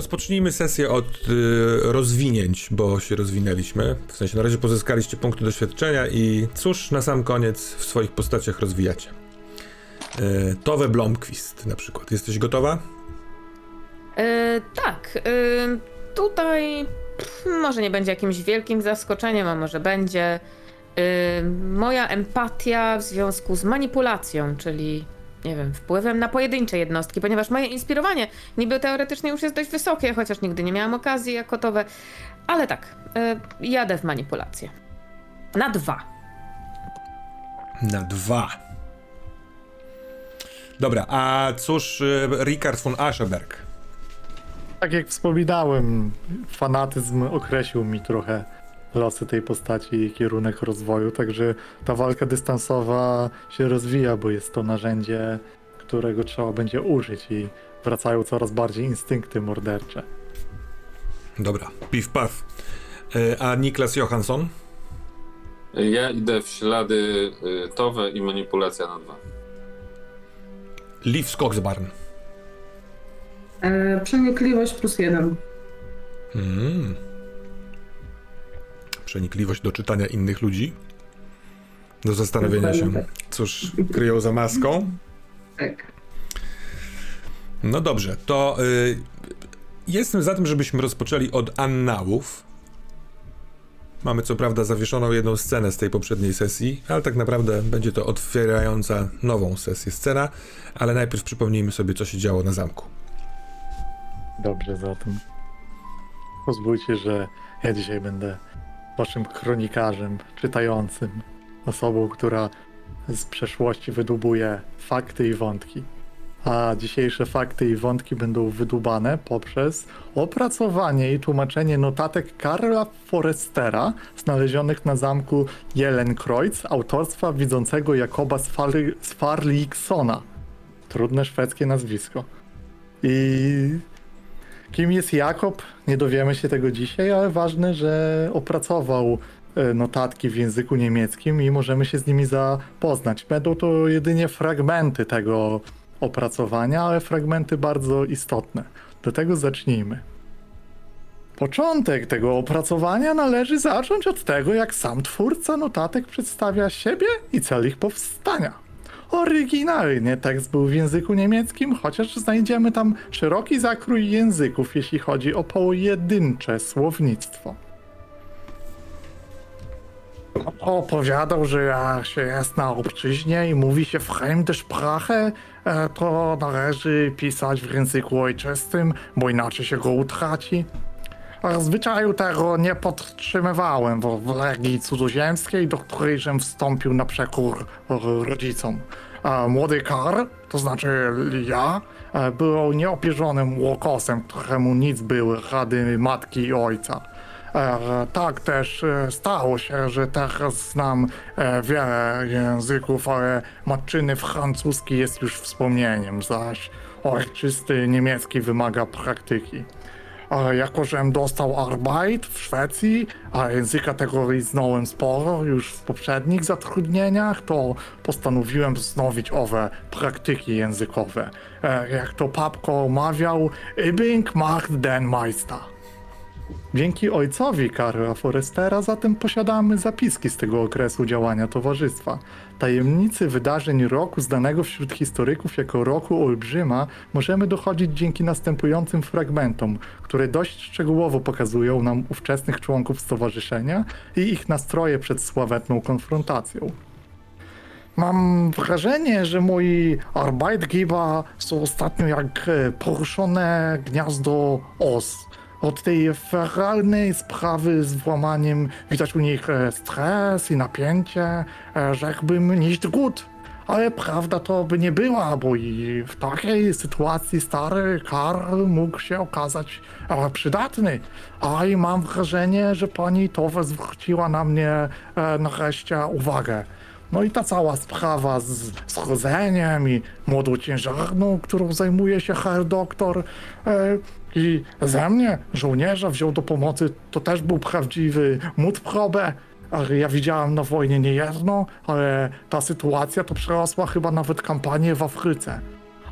rozpocznijmy sesję od y, rozwinięć, bo się rozwinęliśmy. W sensie na razie pozyskaliście punkty doświadczenia i cóż na sam koniec w swoich postaciach rozwijacie. Y, Tove na przykład. Jesteś gotowa? E, tak, e, tutaj pff, może nie będzie jakimś wielkim zaskoczeniem, a może będzie. E, moja empatia w związku z manipulacją, czyli nie wiem, wpływem na pojedyncze jednostki, ponieważ moje inspirowanie niby teoretycznie już jest dość wysokie, chociaż nigdy nie miałam okazji jako towe. Ale tak, e, jadę w manipulację. Na dwa. Na dwa. Dobra, a cóż y, Richard von Ascheberg? Tak jak wspominałem, fanatyzm określił mi trochę losy tej postaci i kierunek rozwoju, także ta walka dystansowa się rozwija, bo jest to narzędzie, którego trzeba będzie użyć i wracają coraz bardziej instynkty mordercze. Dobra, piw paw. Y, A Niklas Johansson? Ja idę w ślady y, Towe i manipulacja na dwa. Liv Skogsbarn. E, przenikliwość plus jeden. Mm. Przenikliwość do czytania innych ludzi. Do zastanowienia się, Dokładnie cóż kryją za maską. Tak. No dobrze, to y, jestem za tym, żebyśmy rozpoczęli od annałów. Mamy co prawda zawieszoną jedną scenę z tej poprzedniej sesji, ale tak naprawdę będzie to otwierająca nową sesję scena, ale najpierw przypomnijmy sobie, co się działo na zamku. Dobrze, zatem pozwólcie, że ja dzisiaj będę waszym kronikarzem, czytającym, osobą, która z przeszłości wydubuje fakty i wątki. A dzisiejsze fakty i wątki będą wydubane poprzez opracowanie i tłumaczenie notatek Karla Forestera znalezionych na zamku Jelenkreuz autorstwa widzącego Jakoba Sfar- Sfarliksona. Trudne szwedzkie nazwisko. I Kim jest Jakob? Nie dowiemy się tego dzisiaj, ale ważne, że opracował e, notatki w języku niemieckim i możemy się z nimi zapoznać. Będą to jedynie fragmenty tego opracowania, ale fragmenty bardzo istotne. Do tego zacznijmy. Początek tego opracowania należy zacząć od tego, jak sam twórca notatek przedstawia siebie i cel ich powstania. Oryginalnie tekst był w języku niemieckim, chociaż znajdziemy tam szeroki zakrój języków, jeśli chodzi o pojedyncze słownictwo. Opowiadał, że jak się jest na obczyźnie i mówi się fremde Sprache, e, to należy pisać w języku ojczystym, bo inaczej się go utraci. Zwyczaju tego nie podtrzymywałem w Legii Cudzoziemskiej, do której żem wstąpił na przekór rodzicom. Młody Karl, to znaczy ja, e, był nieopierzonym łokosem, któremu nic były rady matki i ojca. E, Tak też e, stało się, że teraz znam wiele języków, ale matczyny francuski jest już wspomnieniem, zaś ojczysty niemiecki wymaga praktyki. Ale jako, żem dostał Arbeit w Szwecji, a języka tego liznąłem sporo już w poprzednich zatrudnieniach, to postanowiłem wznowić owe praktyki językowe. E, jak to papko mawiał, Übing macht den Meister. Dzięki ojcowi Karla Forestera zatem posiadamy zapiski z tego okresu działania towarzystwa. Tajemnicy wydarzeń roku znanego wśród historyków jako roku olbrzyma możemy dochodzić dzięki następującym fragmentom, które dość szczegółowo pokazują nam ówczesnych członków stowarzyszenia i ich nastroje przed sławetną konfrontacją. Mam wrażenie, że moi Arbeitgeber są ostatnio jak e, poruszone gniazdo os. Od tej feralnej sprawy z włamaniem widać u nich e, stres i napięcie, e, rzekłbym nicht gut. Ale prawda to by nie była, bo i w takiej sytuacji stary Karl mógł się okazać e, przydatny. A i mam wrażenie, że pani Towe zwróciła na mnie nareszcie uwagę. No i ta cała sprawa z schodzeniem i młodą ciężarną, którą zajmuje się herr doktor. I ze mnie, żołnierza, wziął do pomocy, to też był prawdziwy. Ale ja widziałem na wojnie nie jedno, ale ta sytuacja to przerosła chyba nawet kampanię w Afryce.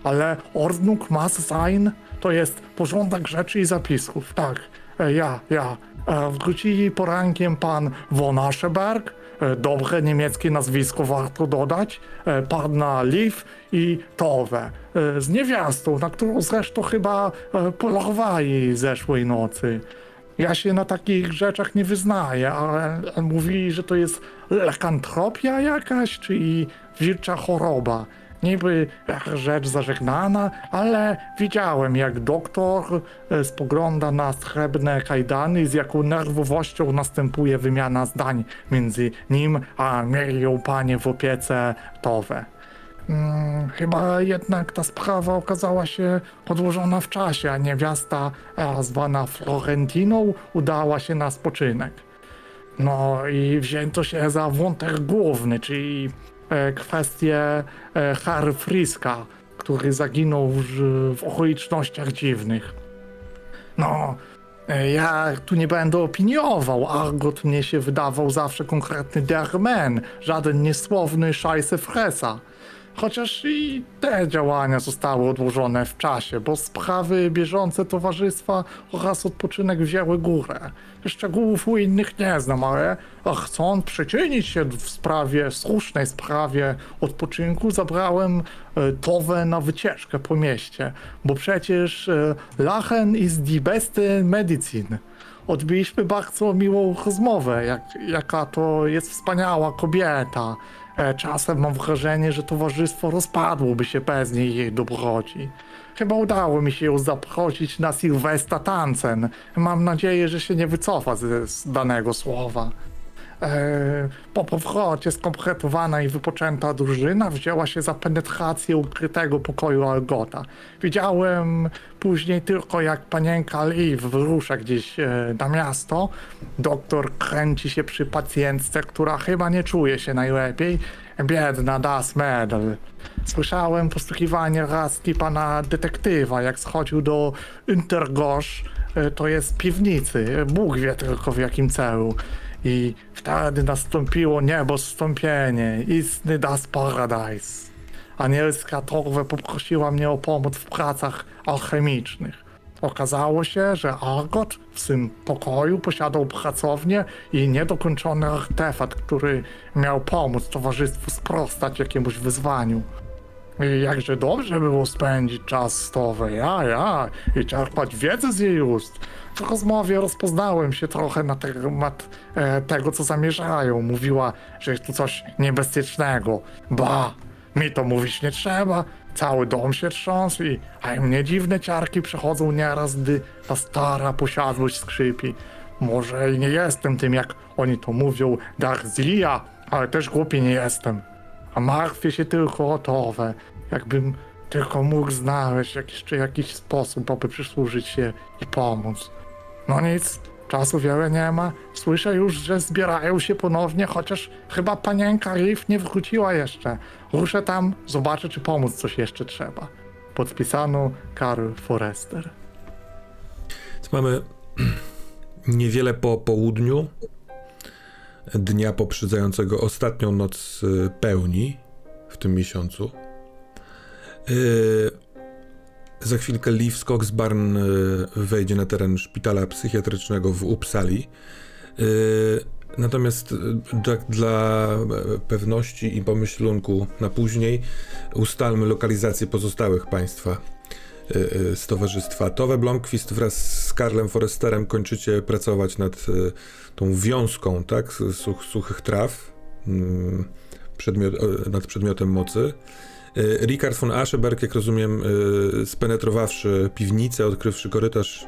Ale Ordnung muss sein, to jest porządek rzeczy i zapisków. Tak, e, ja, ja. E, Wrócili porankiem pan von Ascheberg, dobre niemieckie nazwisko warto dodać, e, panna Liv i Tove, e, z niewiastą, na którą zresztą chyba e, polowali zeszłej nocy. Ja się na takich rzeczach nie wyznaję, ale mówili, że to jest lekantropia jakaś, czy i wilcza choroba. Niby rzecz zażegnana, ale widziałem, jak doktor e, spogląda na srebrne kajdany, z jaką nerwowością następuje wymiana zdań między nim a mielią panie w opiece Towe. Mm, chyba jednak ta sprawa okazała się odłożona w czasie, a niewiasta e, zwana Florentiną udała się na spoczynek. No i wzięto się za wątek główny, czyli kwestię e, Harry Friska, który zaginął w, w okolicznościach dziwnych. No, e, ja tu nie będę opiniował. Argot mnie się wydawał zawsze konkretny dermen, żaden niesłowny szajse fresa. Chociaż i te działania zostały odłożone w czasie, bo sprawy bieżące towarzystwa oraz odpoczynek wzięły górę. Szczegółów u innych nie znam, ale chcąc przyczynić się w sprawie, słusznej sprawie odpoczynku, zabrałem e, Towę na wycieczkę po mieście, bo przecież e, Lachen ist die beste Medizin. Odbiliśmy bardzo miłą rozmowę, jak, jaka to jest wspaniała kobieta. Czasem mam wrażenie, że towarzystwo rozpadłoby się bez niej i jej dobroci. Chyba udało mi się ją zaprosić na Sylwestra Tancen. Mam nadzieję, że się nie wycofa z, z danego słowa. E, po powrocie skompletowana i wypoczęta drużyna wzięła się za penetrację ukrytego pokoju Algota. Widziałem później tylko jak panienka Liv wyrusza gdzieś e, na miasto. Doktor kręci się przy pacjentce, która chyba nie czuje się najlepiej. Biedna Das Medal. Słyszałem posłuchiwanie raski pana detektywa, jak schodził do Intergosz, e, to jest piwnicy. Bóg wie tylko w jakim celu. I wtedy nastąpiło niebo zstąpienie, istny das Paradise. Anielska Torwe poprosiła mnie o pomoc w pracach alchemicznych. Okazało się, że Argot w swym pokoju posiadał pracownię i niedokończony artefakt, który miał pomóc towarzystwu sprostać jakiemuś wyzwaniu. Jakże dobrze było spędzić czas z Towe, ja, ja, i czerpać wiedzę z jej ust. W rozmowie rozpoznałem się trochę na temat e, tego, co zamierzają. Mówiła, że jest tu coś niebezpiecznego. Ba, mi to mówić nie trzeba. Cały dom się trząsł i a mnie dziwne ciarki przechodzą nieraz, gdy ta stara posiadłość skrzypi. Może i nie jestem tym, jak oni to mówią, Darzlia, ale też głupi nie jestem. A martwię się tylko o Towę. Jakbym tylko mógł znaleźć jakiś, czy jakiś sposób, aby przysłużyć się i pomóc. No nic, czasu wiele nie ma. Słyszę już, że zbierają się ponownie, chociaż chyba panienka Riff nie wróciła jeszcze. Ruszę tam, zobaczę, czy pomóc coś jeszcze trzeba. Podpisano Karl Forrester. Mamy niewiele po południu dnia poprzedzającego ostatnią noc y, pełni w tym miesiącu. Yy, za chwilkę Liv Skogsbarn y, wejdzie na teren szpitala psychiatrycznego w Uppsali. Natomiast y, dla pewności i pomyślunku na później ustalmy lokalizację pozostałych państwa y, y, z towarzystwa. Tove Blomqvist wraz z Karlem Foresterem kończycie pracować nad y, tą wiązką, tak, such, suchych traw, mm, przedmiot, e, nad przedmiotem mocy. Y, Richard von Ascheberg, jak rozumiem, y, spenetrowawszy piwnicę, odkrywszy korytarz,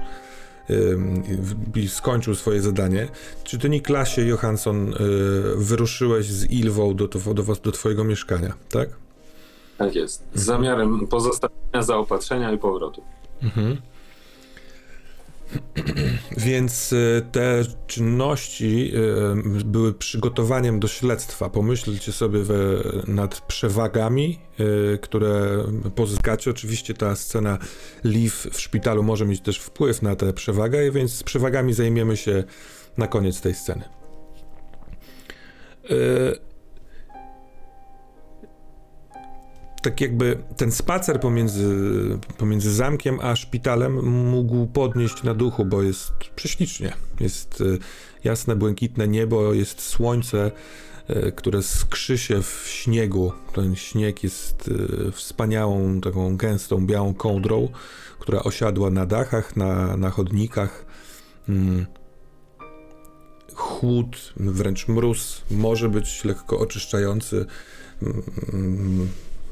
skończył swoje zadanie. Czy ty, Niklasie Johansson, wyruszyłeś z Ilwą do, do, do, do twojego mieszkania, tak? Tak jest. Z zamiarem pozostawienia zaopatrzenia i powrotu. Mhm. Więc y, te czynności y, były przygotowaniem do śledztwa. Pomyślcie sobie nad przewagami, y, które pozyskacie. Oczywiście ta scena Liv w szpitalu może mieć też wpływ na tę przewagę, więc z przewagami zajmiemy się na koniec tej sceny. Y, tak jakby ten spacer pomiędzy, pomiędzy zamkiem a szpitalem mógł podnieść na duchu, bo jest prześlicznie. Jest y, jasne, błękitne niebo, jest słońce, y, które skrzy się w śniegu. Ten śnieg jest y, wspaniałą, taką gęstą, białą kołdrą, która osiadła na dachach, na, na chodnikach. Mm. Chłód, wręcz mróz może być lekko oczyszczający.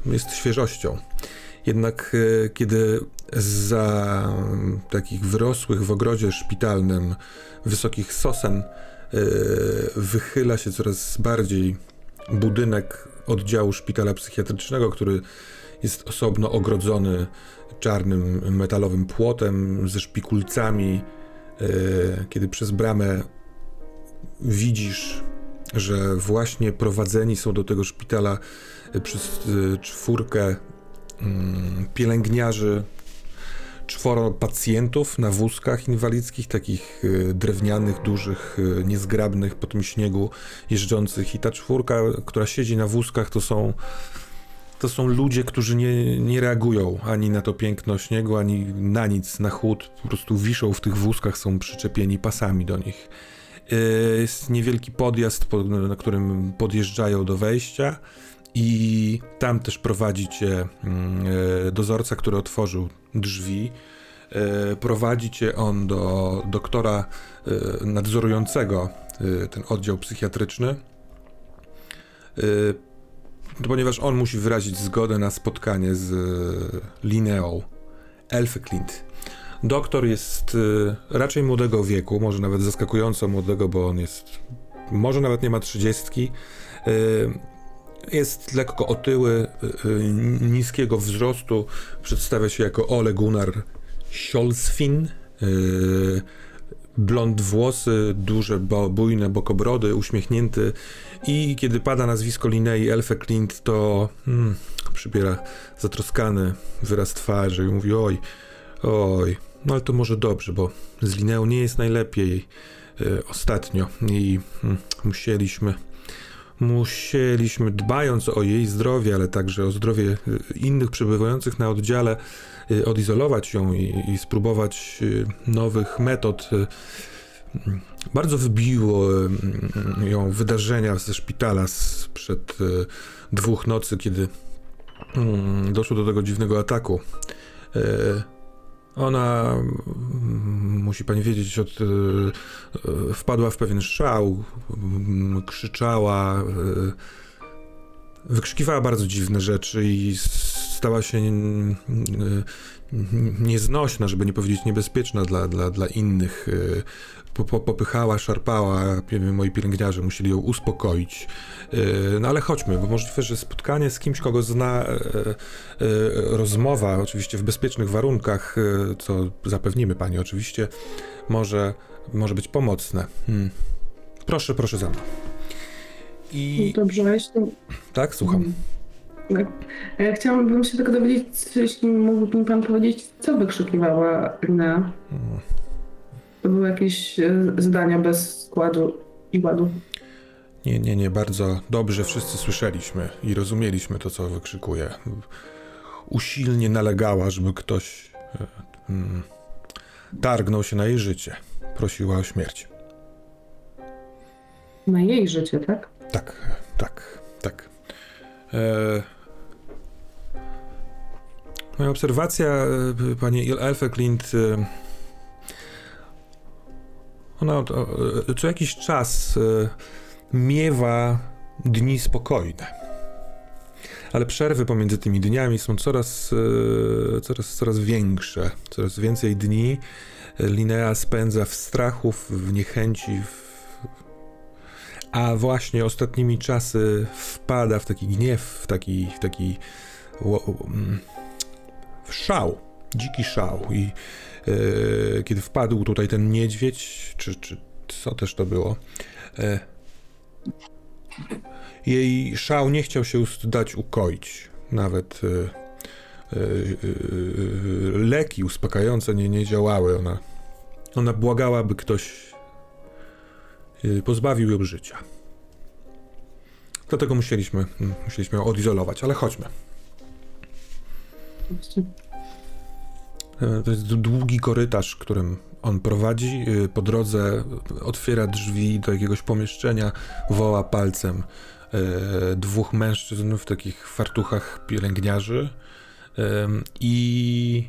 Jest świeżością. Jednak e, kiedy za takich wyrosłych w ogrodzie szpitalnym wysokich sosen e, wychyla się coraz bardziej budynek oddziału szpitala psychiatrycznego, który jest osobno ogrodzony czarnym metalowym płotem ze szpikulcami. E, kiedy przez bramę widzisz, że właśnie prowadzeni są do tego szpitala przez y, czwórkę mm, pielęgniarzy, czworo pacjentów na wózkach inwalidzkich, takich y, drewnianych, dużych, y, niezgrabnych po tym śniegu jeżdżących. I ta czwórka, która siedzi na wózkach, to są, to są ludzie, którzy nie, nie reagują ani na to piękno śniegu, ani na nic, na chłód. Po prostu wiszą w tych wózkach, są przyczepieni pasami do nich. Jest niewielki podjazd, na którym podjeżdżają do wejścia i tam też prowadzi cię mm, e, dozorca, który otworzył drzwi. E, prowadzi cię on do doktora e, nadzorującego ten oddział psychiatryczny, ponieważ on musi wyrazić zgodę na spotkanie z Lineą Elfeklint. Doktor jest raczej młodego wieku, może nawet zaskakująco młodego, bo on jest, może nawet nie ma trzydziestki. Jest lekko otyły, y, y, niskiego wzrostu. Przedstawia się jako Ole Gunnar Sjolsfin. Y, blond włosy, duże, bujne bokobrody, uśmiechnięty. I kiedy pada nazwisko Linnei Elfeklint, to hmm, przybiera zatroskany wyraz twarzy i mówi: Oj, oj, no ale to może dobrze, bo z Lineą nie jest najlepiej ostatnio i hmm, musieliśmy musieliśmy, dbając o jej zdrowie, ale także o zdrowie y, innych przebywających na oddziale, y, odizolować ją i, i spróbować y, nowych metod. Bardzo wybiło ją wydarzenia ze szpitala sprzed dwóch nocy, kiedy mm, doszło do tego dziwnego ataku. Ona, mm, musi pani wiedzieć, od, e, e, wpadła w pewien szał, mm, krzyczała, e, wykrzykiwała bardzo dziwne rzeczy i stała się nieznośna, żeby nie powiedzieć niebezpieczna dla, dla, dla innych popychała, szarpała, moi pielęgniarze musieli ją uspokoić. E, no ale chodźmy, bo możliwe, że spotkanie z kimś, kogo zna, e, e, rozmowa, oczywiście w bezpiecznych warunkach, co zapewnimy pani oczywiście, może, może być pomocne. Hmm. Proszę, proszę za mną. I... Dobrze, jeśli... Tak, słucham. Tak. Ja chciałabym się tylko dowiedzieć, jeśli mógłby mi pan powiedzieć, co wykrzykiwała. Hmm. To były jakieś e, zdania bez składu i ładu. Nie, nie, nie, bardzo dobrze wszyscy słyszeliśmy i rozumieliśmy to, co wykrzykuje. Usilnie nalegała, żeby ktoś e, mm, targnął się na jej życie. Prosiła o śmierć. Na jej życie, tak? Tak, tak, tak. E... Moja obserwacja, e, pani Elfeklint, e ona e, co jakiś czas miewa dni spokojne. Ale przerwy pomiędzy tymi dniami są coraz, coraz, coraz większe. Coraz więcej dni Linea spędza w strachu, w niechęci, w... a właśnie ostatnimi czasy wpada w taki gniew, w taki, w taki w szał, dziki szał i E, kiedy wpadł tutaj ten niedźwiedź, czy, czy co też to było, e, jej szał nie chciał się dać ukoić. Nawet e, leki uspokajające nie, nie działały. Ona, ona błagała, by ktoś pozbawił ją życia. Dlatego musieliśmy, musieliśmy ją odizolować, ale chodźmy. E, To jest długi korytarz, którym on prowadzi. E, Po drodze otwiera drzwi do jakiegoś pomieszczenia, woła palcem e, dwóch mężczyzn w takich fartuchach pielęgniarzy. I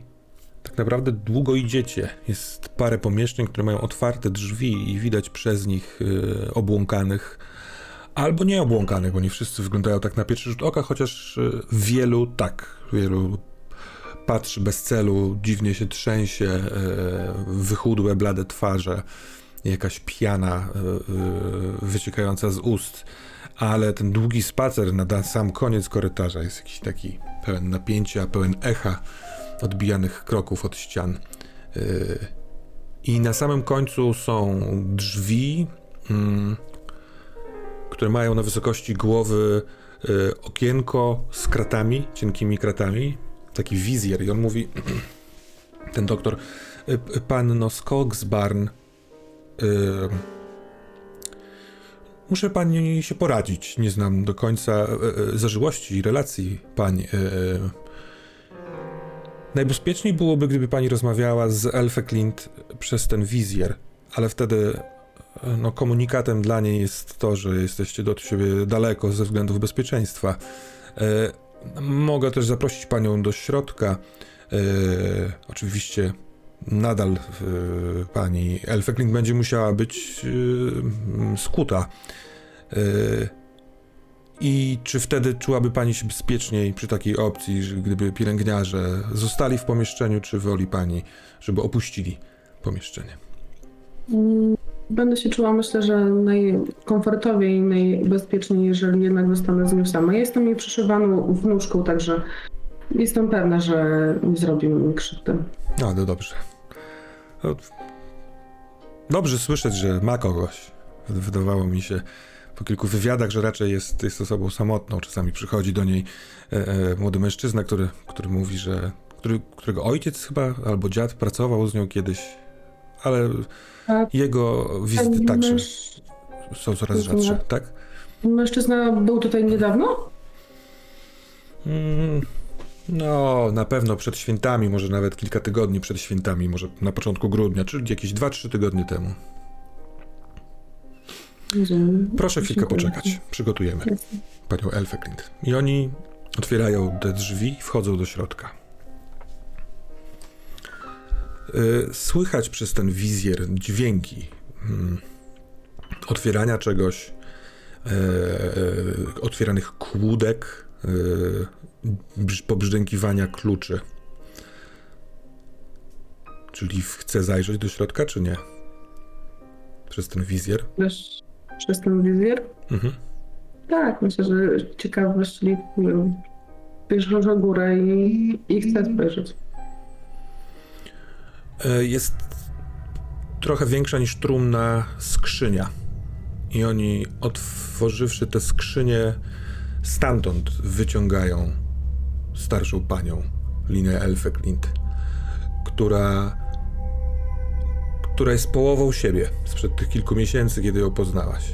tak naprawdę długo idziecie. Jest parę pomieszczeń, które mają otwarte drzwi i widać przez nich obłąkanych. Albo nie obłąkanych, bo nie wszyscy wyglądają tak na pierwszy rzut oka, chociaż wielu tak. Wielu patrzy bez celu, dziwnie się trzęsie, e, wychudłe, blade twarze, jakaś piana e, e, wyciekająca z ust, ale ten długi spacer na sam koniec korytarza jest jakiś taki pełen napięcia, pełen echa odbijanych kroków od ścian. I na samym końcu są drzwi, mm, które mają na wysokości głowy okienko z kratami, cienkimi kratami, taki wizjer i on mówi, ten doktor, y, y, panno Skogsbarn, y, muszę pani się poradzić, nie znam do końca y, y, zażyłości i relacji pań. y, y. Najbezpieczniej byłoby, gdyby pani rozmawiała z Elfe Clint przez ten wizjer, ale wtedy no, komunikatem dla niej jest to, że jesteście do siebie daleko ze względów bezpieczeństwa. Mogę też zaprosić panią do środka. E, oczywiście nadal e, pani Elfekling będzie musiała być e, skuta. I czy wtedy czułaby pani się bezpieczniej przy takiej opcji, gdyby pielęgniarze zostali w pomieszczeniu, czy woli pani, żeby opuścili pomieszczenie? Będę się czuła, myślę, że najkomfortowiej i najbezpieczniej, jeżeli jednak zostanę z nią sama. Jestem jej przyszywaną wnuczką, także jestem pewna, że nie zrobi mi krzywdy. No, no dobrze. No, dobrze słyszeć, że ma kogoś. Wydawało mi się po kilku wywiadach, że raczej jest, jest osobą samotną. Czasami przychodzi do niej e, e, młody mężczyzna, który, który mówi, że. Który, którego ojciec chyba albo dziad pracował z nią kiedyś, ale jego wizyty także są coraz rzadsze, tak? Mężczyzna był tutaj niedawno? Mm, No, na pewno przed świętami, może nawet kilka tygodni przed świętami, może na początku grudnia, czyli jakieś 2-3 tygodnie temu. Proszę chwilkę poczekać. Przygotujemy panią Elfę Clint. I oni otwierają te drzwi i wchodzą do środka. Y, Słychać przez ten wizjer dźwięki mm, otwierania czegoś, e, e, otwieranych kłódek, brz- pobrzdękiwania kluczy. Czyli chce zajrzeć do środka, czy nie? Przez ten wizjer. Przez ten wizjer? Mhm. Tak, myślę, że ciekawość li- bierze za górę i, i chcę spojrzeć. E, Jest trochę większa niż trumna skrzynia. I oni, otworzywszy tę skrzynię, stamtąd wyciągają starszą panią, Linę Elfeklint, która, która jest połową siebie sprzed tych kilku miesięcy, kiedy ją poznałaś.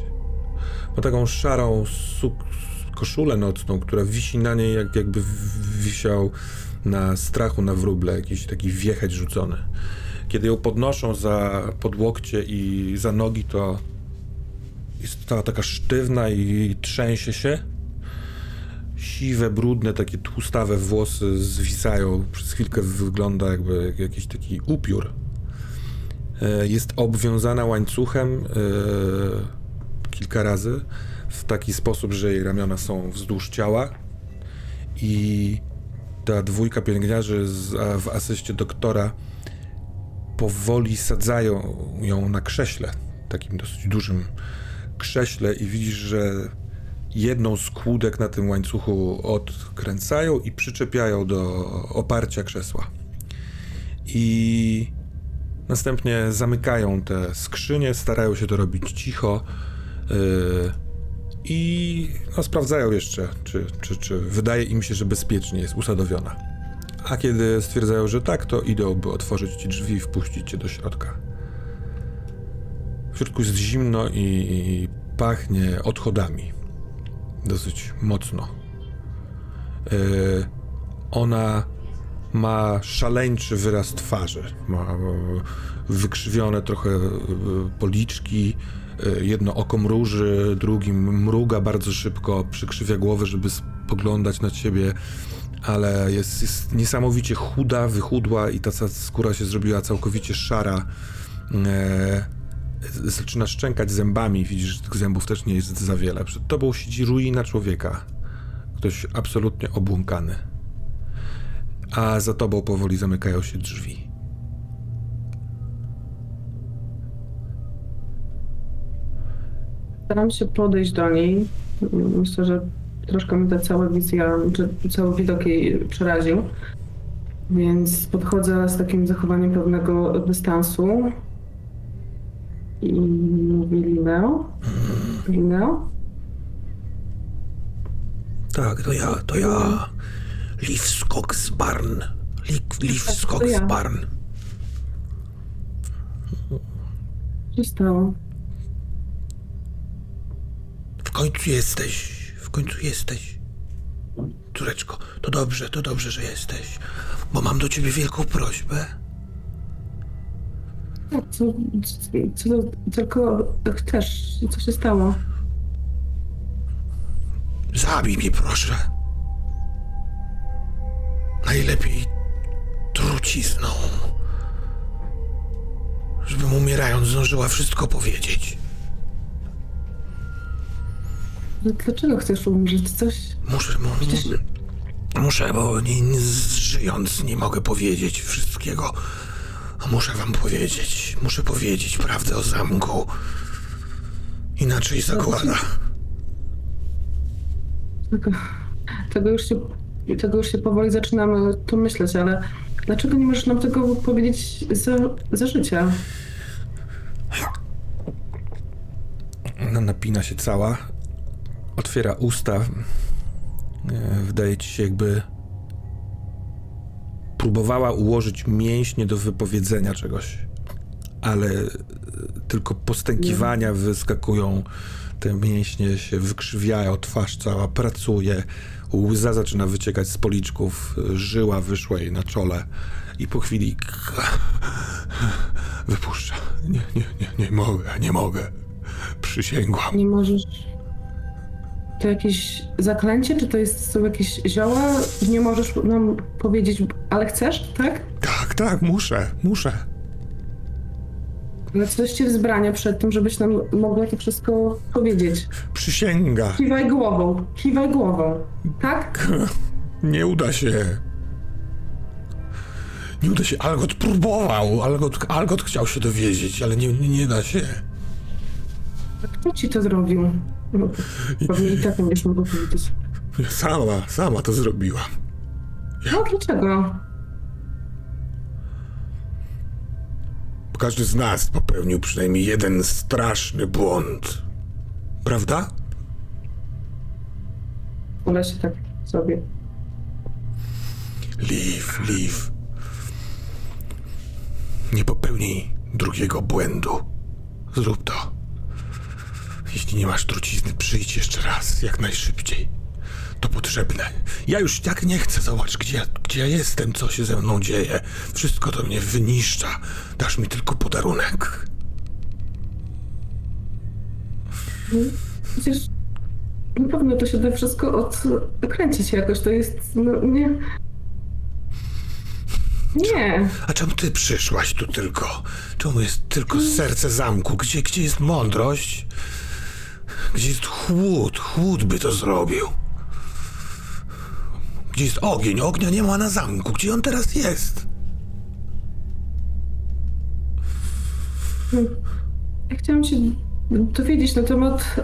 Ma taką szarą suk- koszulę nocną, która wisi na niej, jak, jakby wisiał na strachu na wróble, jakiś taki wiecheć rzucony. Kiedy ją podnoszą za podłokcie i za nogi, to jest cała taka sztywna i trzęsie się. Siwe, brudne, takie tłustawe włosy zwisają. Przez chwilkę wygląda jakby jakiś taki upiór. E, Jest obwiązana łańcuchem e, kilka razy w taki sposób, że jej ramiona są wzdłuż ciała i ta dwójka pielęgniarzy z, w asyście doktora powoli sadzają ją na krześle, takim dosyć dużym krześle i widzisz, że jedną z kłódek na tym łańcuchu odkręcają i przyczepiają do oparcia krzesła. I następnie zamykają te skrzynie, starają się to robić cicho yy, i no, sprawdzają jeszcze, czy, czy, czy wydaje im się, że bezpiecznie jest usadowiona. A kiedy stwierdzają, że tak, to idą, by otworzyć ci drzwi i wpuścić cię do środka. W środku jest zimno i, i pachnie odchodami. Dosyć mocno. Yy, ona ma szaleńczy wyraz twarzy. Ma wykrzywione trochę e, policzki, jedno oko mruży, drugim mruga bardzo szybko, przykrzywia głowę, żeby spoglądać na ciebie, ale jest, jest niesamowicie chuda, wychudła i ta skóra się zrobiła całkowicie szara. E, zaczyna szczękać zębami, widzisz, że tych zębów też nie jest za wiele. Przed tobą siedzi ruina człowieka. Ktoś absolutnie obłąkany. A za tobą powoli zamykają się drzwi. Staram się podejść do niej. Myślę, że troszkę mnie ta cała wizja, czy cały widok jej przeraził. Więc podchodzę z takim zachowaniem pewnego dystansu. I mówi Lineo. Lineo? Tak, to ja, to ja. Liv Skogsbarn. Liv Tak, to ja. Skogsbarn. Co się stało? W końcu jesteś. W końcu jesteś. Córeczko, to dobrze, to dobrze, że jesteś. Bo mam do ciebie wielką prośbę. Co, co, co tylko chcesz? Co się stało? Zabij mnie, proszę. Najlepiej trucizną. Żebym umierając zdążyła wszystko powiedzieć. Dlaczego chcesz umrzeć? Coś... Muszę, mu, Przecież- muszę, bo nie, nie, żyjąc nie mogę powiedzieć wszystkiego. A muszę wam powiedzieć, muszę powiedzieć prawdę o zamku. Inaczej zagłada. Tego, tego, już się, tego już się powoli zaczynamy tu myśleć, ale dlaczego nie możesz nam tego powiedzieć za, za życia? Ona napina się cała, otwiera usta. E, Wydaje ci się, jakby próbowała ułożyć mięśnie do wypowiedzenia czegoś, ale e, tylko postękiwania wyskakują, te mięśnie się wykrzywiają, twarz cała pracuje, łza zaczyna wyciekać z policzków, żyła wyszła jej na czole i po chwili wypuszcza. Nie, nie, nie, nie mogę, nie mogę. Przysięgłam. Nie możesz... To jakieś zaklęcie, czy to jest, są jakieś zioła? Nie możesz nam powiedzieć, ale chcesz, tak? Tak, tak, muszę, muszę. Ale coś cię wzbrania przed tym, żebyś nam mogła to wszystko powiedzieć. Przysięga. Kiwaj głową, kiwaj głową, tak? Nie uda się. Nie uda się. Algot próbował. Algot, Algot chciał się dowiedzieć, ale nie, nie, nie da się. Kto ci to zrobił? No, pewnie i tak nie będziesz mogła powiedzieć. Sama, sama to zrobiła. No dlaczego? Każdy z nas popełnił przynajmniej jeden straszny błąd. Prawda? Ale się tak sobie. Liv, Liv. Nie popełnij drugiego błędu. Zrób to. Jeśli nie masz trucizny, przyjdź jeszcze raz, jak najszybciej. To potrzebne. Ja już tak nie chcę. Zobacz, gdzie, ja- gdzie ja jestem, co się ze mną dzieje. Wszystko to mnie wyniszcza. Dasz mi tylko podarunek. Przecież na pewno to się da wszystko odkręcić jakoś. To jest. No, nie. Nie. A czemu ty przyszłaś tu tylko? Czemu jest tylko serce zamku? Gdzie, gdzie jest mądrość? Gdzie jest chłód? Chłód by to zrobił. Gdzie jest ogień? Ognia nie ma na zamku. Gdzie on teraz jest? Ja chciałam się dowiedzieć na temat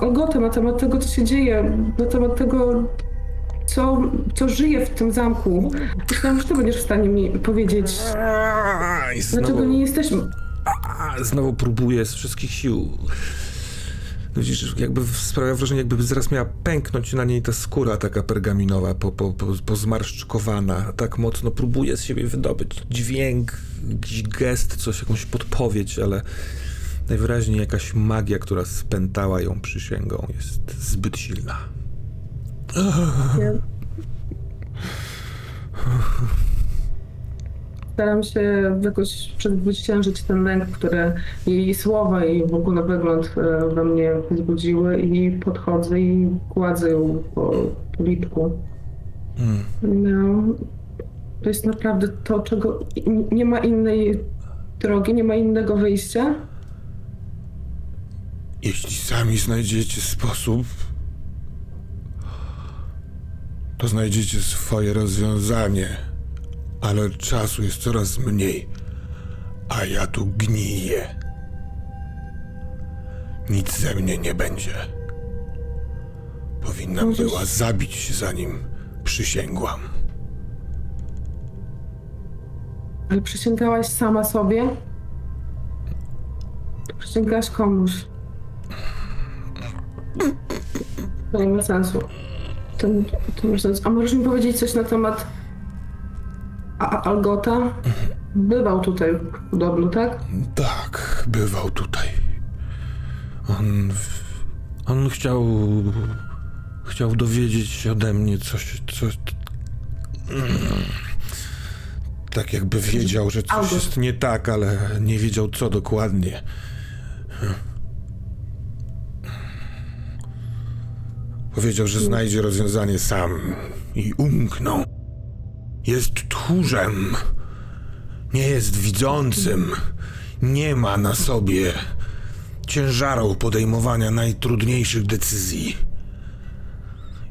Algota, na temat tego, co się dzieje, na temat tego, co, co żyje w tym zamku. Myślałam, że ty będziesz w stanie mi powiedzieć, I dlaczego nie jesteśmy. A, znowu próbuję z wszystkich sił. Widzisz, jakby sprawia wrażenie, jakby zaraz miała pęknąć na niej ta skóra taka pergaminowa, po, po, po, pozmarszczkowana. Tak mocno próbuje z siebie wydobyć dźwięk, jakiś gest, coś, jakąś podpowiedź, ale najwyraźniej jakaś magia, która spętała ją przysięgą, jest zbyt silna. staram się jakoś przezwyciężyć ten lęk, który jej słowa i w ogóle wygląd e, we mnie wzbudziły i podchodzę i gładzę ją po policzku. Hmm. No, to jest naprawdę to, czego nie ma innej drogi, nie ma innego wyjścia. Jeśli sami znajdziecie sposób, to znajdziecie swoje rozwiązanie. Ale czasu jest coraz mniej, a ja tu gniję. Nic ze mnie nie będzie. Powinna Możesz- była zabić, zanim przysięgłam. Ale przysięgałaś sama sobie? Przysięgałaś komuś. To nie ma sensu. To, to nie ma sensu. A możesz mi powiedzieć coś na temat A- Algota? Bywał tutaj podobno, tak? Tak, bywał tutaj. On. On chciał. Chciał dowiedzieć się ode mnie coś. coś tak jakby wiedział, że coś jest nie tak, ale nie wiedział co dokładnie. Powiedział, że znajdzie rozwiązanie sam i umknął. Jest tchórzem. Nie jest widzącym. Nie ma na sobie ciężaru podejmowania najtrudniejszych decyzji.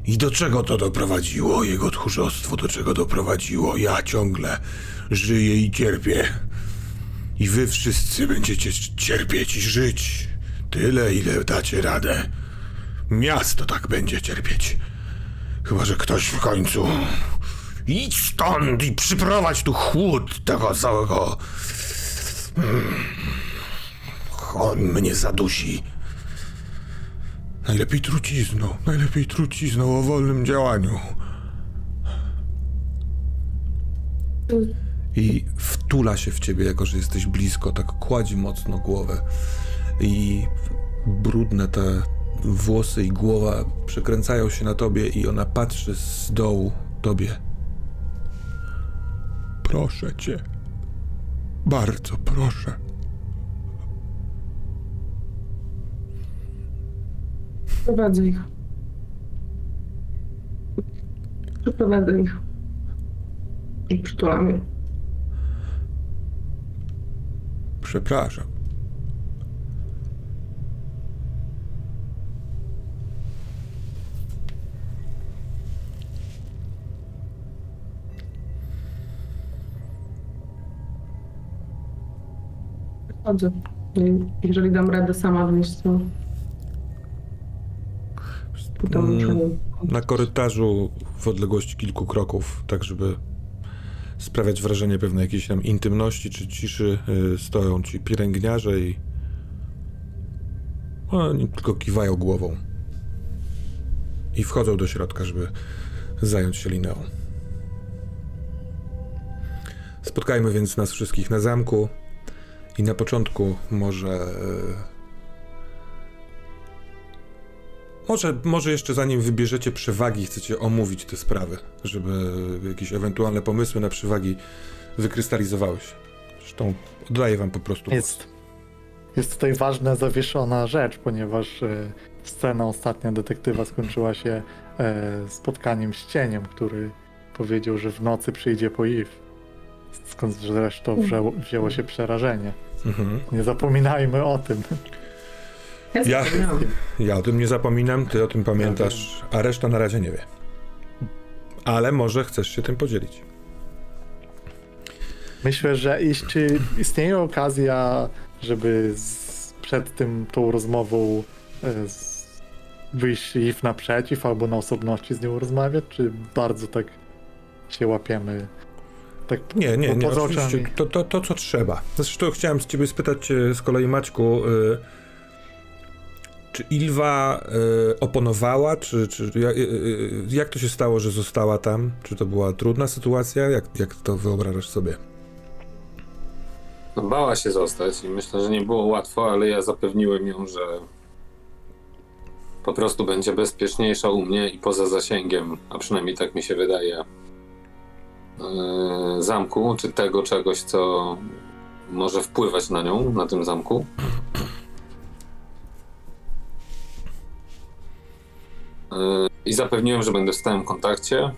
I do czego to doprowadziło, jego tchórzostwo, do czego doprowadziło? Ja ciągle żyję i cierpię. I wy wszyscy będziecie cierpieć i żyć. Tyle, ile dacie radę. Miasto tak będzie cierpieć. Chyba, że ktoś w końcu. Idź stąd i przyprowadź tu chłód tego całego. Mm. On mnie zadusi. Najlepiej trucizną, najlepiej trucizną o wolnym działaniu. I wtula się w ciebie, jako że jesteś blisko, tak kładzi mocno głowę. I brudne te włosy i głowa przekręcają się na tobie i ona patrzy z dołu tobie. Proszę cię. Bardzo proszę. Prowadzę ich. Przyprowadzę ich. I przytulam je. Przepraszam. Chodzę. Jeżeli dam radę sama wyjść, to... to Mm. Na korytarzu w odległości kilku kroków, tak żeby sprawiać wrażenie pewnej jakiejś tam intymności czy ciszy, y, stoją ci pielęgniarze i oni tylko kiwają głową. I wchodzą do środka, żeby zająć się Lineą. Spotkajmy więc nas wszystkich na zamku i na początku może y, Może, może jeszcze zanim wybierzecie przewagi, chcecie omówić te sprawy, żeby jakieś ewentualne pomysły na przewagi wykrystalizowały się. Zresztą oddaję wam po prostu. głos. Jest, jest tutaj ważna, zawieszona rzecz, ponieważ e, scena ostatnia detektywa skończyła się e, spotkaniem z cieniem, który powiedział, że w nocy przyjdzie po Eve. Skąd zresztą wzięło, wzięło się przerażenie. Mhm. Nie zapominajmy o tym. Ja-. Ja o tym nie zapominam, ty o tym pamiętasz, a reszta na razie nie wie. Ale może chcesz się tym podzielić. Myślę, że iść, czy istnieje okazja, żeby z, przed tym tą rozmową e, z, wyjść Eve naprzeciw albo na osobności z nią rozmawiać, czy bardzo tak się łapiemy? Tak Nie, nie, nie, oczywiście to, to, to co trzeba. Zresztą chciałem z ciebie spytać e, z kolei Maćku, y, czy Ilwa y, oponowała, czy, czy jak, y, y, jak to się stało, że została tam? Czy to była trudna sytuacja? Jak, jak to wyobrażasz sobie? No, bała się zostać i myślę, że nie było łatwo, ale ja zapewniłem ją, że po prostu będzie bezpieczniejsza u mnie i poza zasięgiem, a przynajmniej tak mi się wydaje, zamku, czy tego czegoś, co może wpływać na nią, na tym zamku. E, I zapewniłem, że będę w stałym kontakcie,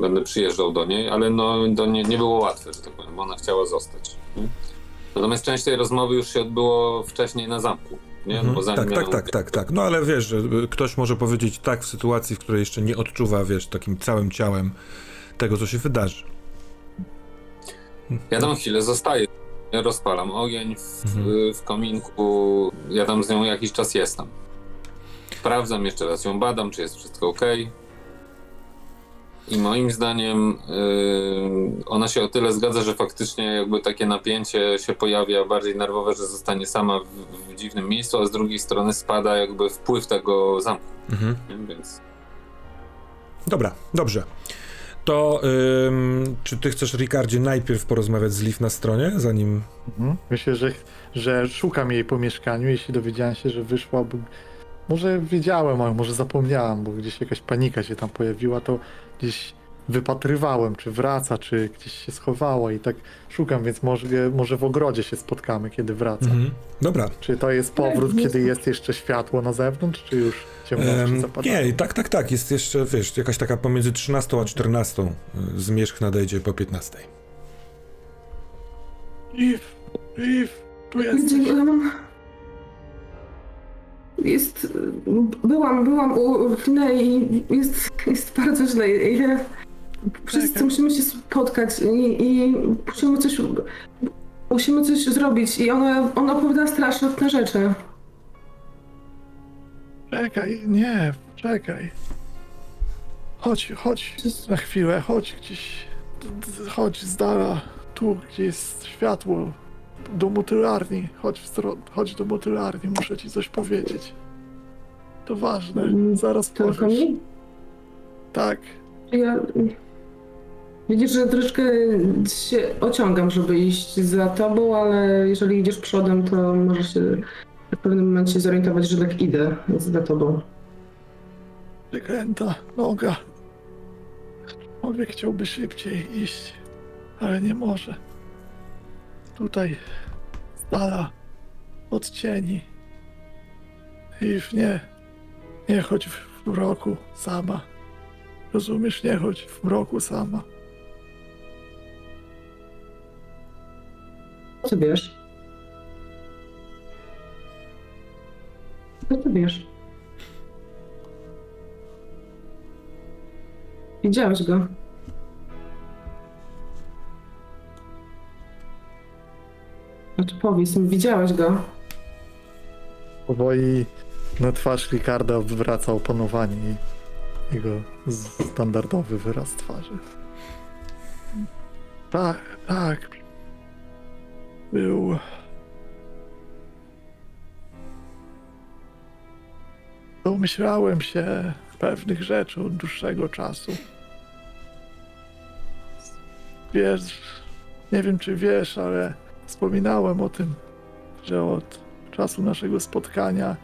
będę przyjeżdżał do niej, ale no, to nie, nie było łatwe, że tak powiem, bo ona chciała zostać. nie? Natomiast część tej rozmowy już się odbyło wcześniej na zamku. Nie? No, bo Mhm. Tak, tak, miałem- tak, tak, tak. No ale wiesz, że y, ktoś może powiedzieć tak w sytuacji, w której jeszcze nie odczuwa, wiesz, takim całym ciałem tego, co się wydarzy. Ja tam chwilę zostaję. Ja rozpalam ogień w, Mhm. w kominku. Ja tam z nią jakiś czas jestem. Sprawdzam jeszcze raz ją, badam, czy jest wszystko ok. I moim zdaniem yy, ona się o tyle zgadza, że faktycznie jakby takie napięcie się pojawia bardziej nerwowe, że zostanie sama w, w dziwnym miejscu, a z drugiej strony spada jakby wpływ tego zamku. Mhm. Więc Dobra, dobrze. To ym, czy ty chcesz, Ricardzie, najpierw porozmawiać z Liv na stronie, zanim... Mhm. Myślę, że, że szukam jej po mieszkaniu, jeśli dowiedziałem się, że wyszła, bo może wiedziałem, ale może zapomniałem, bo gdzieś jakaś panika się tam pojawiła, to gdzieś wypatrywałem, czy wraca, czy gdzieś się schowała i tak szukam, więc może, może w ogrodzie się spotkamy, kiedy wraca. Mhm. Dobra. Czy to jest powrót, Nie, kiedy nie. jest jeszcze światło na zewnątrz, czy już ciemności Em, zapadają? nie, tak, tak, tak. Jest jeszcze, wiesz, jakaś taka pomiędzy 13 a 14. y, Zmierzch nadejdzie po 15. Liv, Liv, tu byłam? Jest. Byłam, byłam u Fine i jest, jest bardzo źle. I wszyscy musimy się spotkać i, i musimy coś. Musimy coś zrobić. I ona, ona opowiada straszne rzeczy. Czekaj, nie, czekaj. Chodź, chodź na chwilę, chodź gdzieś, chodź z dala, tu gdzie jest światło, do motylarni, chodź, w stronę, chodź do motylarni, muszę ci coś powiedzieć. To ważne, Mm, zaraz powiesz. Tak, Ja. Widzisz, że troszkę się ociągam, żeby iść za tobą, ale jeżeli idziesz przodem, to możesz się w pewnym momencie zorientować, że tak idę za tobą. wykręta noga. Człowiek chciałby szybciej iść, ale nie może. Tutaj, z dala, od cieni. I nie, nie chodź w mroku sama. Rozumiesz, nie chodź w mroku sama. Co ty wiesz? Co ty wiesz? Widziałeś go. Znaczy powiedz mi, widziałeś go. Powoli na twarz Ricarda wraca opanowanie i jego standardowy wyraz twarzy. Tak, tak. Był. Domyślałem się pewnych rzeczy od dłuższego czasu. Wiesz, nie wiem czy wiesz, ale wspominałem o tym, że od czasu naszego spotkania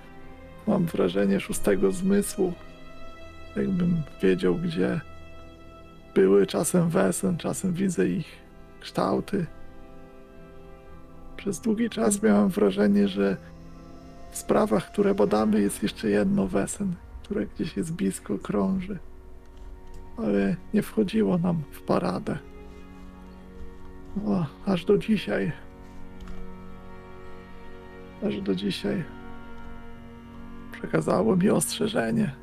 mam wrażenie szóstego zmysłu. Jakbym wiedział, gdzie były czasem wesen, czasem widzę ich kształty. Przez długi czas miałem wrażenie, że w sprawach, które badamy, jest jeszcze jedno wesen, które gdzieś jest blisko, krąży. Ale nie wchodziło nam w paradę. Aż do dzisiaj aż do dzisiaj przekazało mi ostrzeżenie.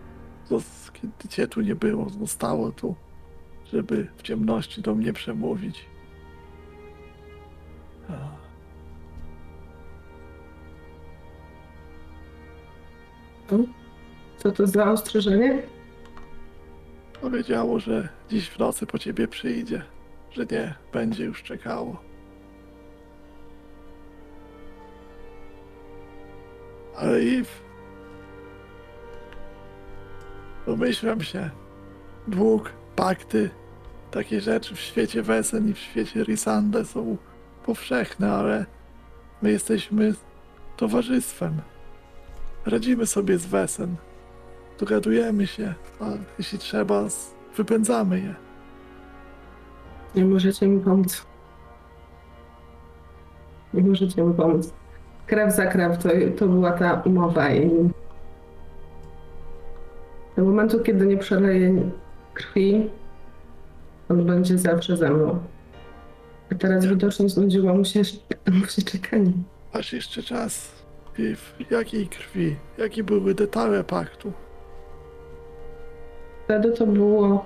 Kiedy cię tu nie było, zostało tu, żeby w ciemności do mnie przemówić. Co to za ostrzeżenie? Powiedziało, że dziś w nocy po ciebie przyjdzie, że nie będzie już czekało. Ale Iw, domyślam się, dług, pakty, takie rzeczy w świecie Wesen i w świecie Risande są powszechne, ale my jesteśmy towarzystwem. Radzimy sobie z Wesen. Dogadujemy się, a jeśli trzeba, z- wypędzamy je. Nie możecie mi pomóc. Nie możecie mi pomóc. Krew za krew to, to była ta umowa i do momentu, kiedy nie przeleję krwi, on będzie zawsze ze mną. A teraz widocznie znudziło mu się, mu się czekanie. Masz jeszcze czas. W jakiej krwi? Jakie były detale paktu? Wtedy to było.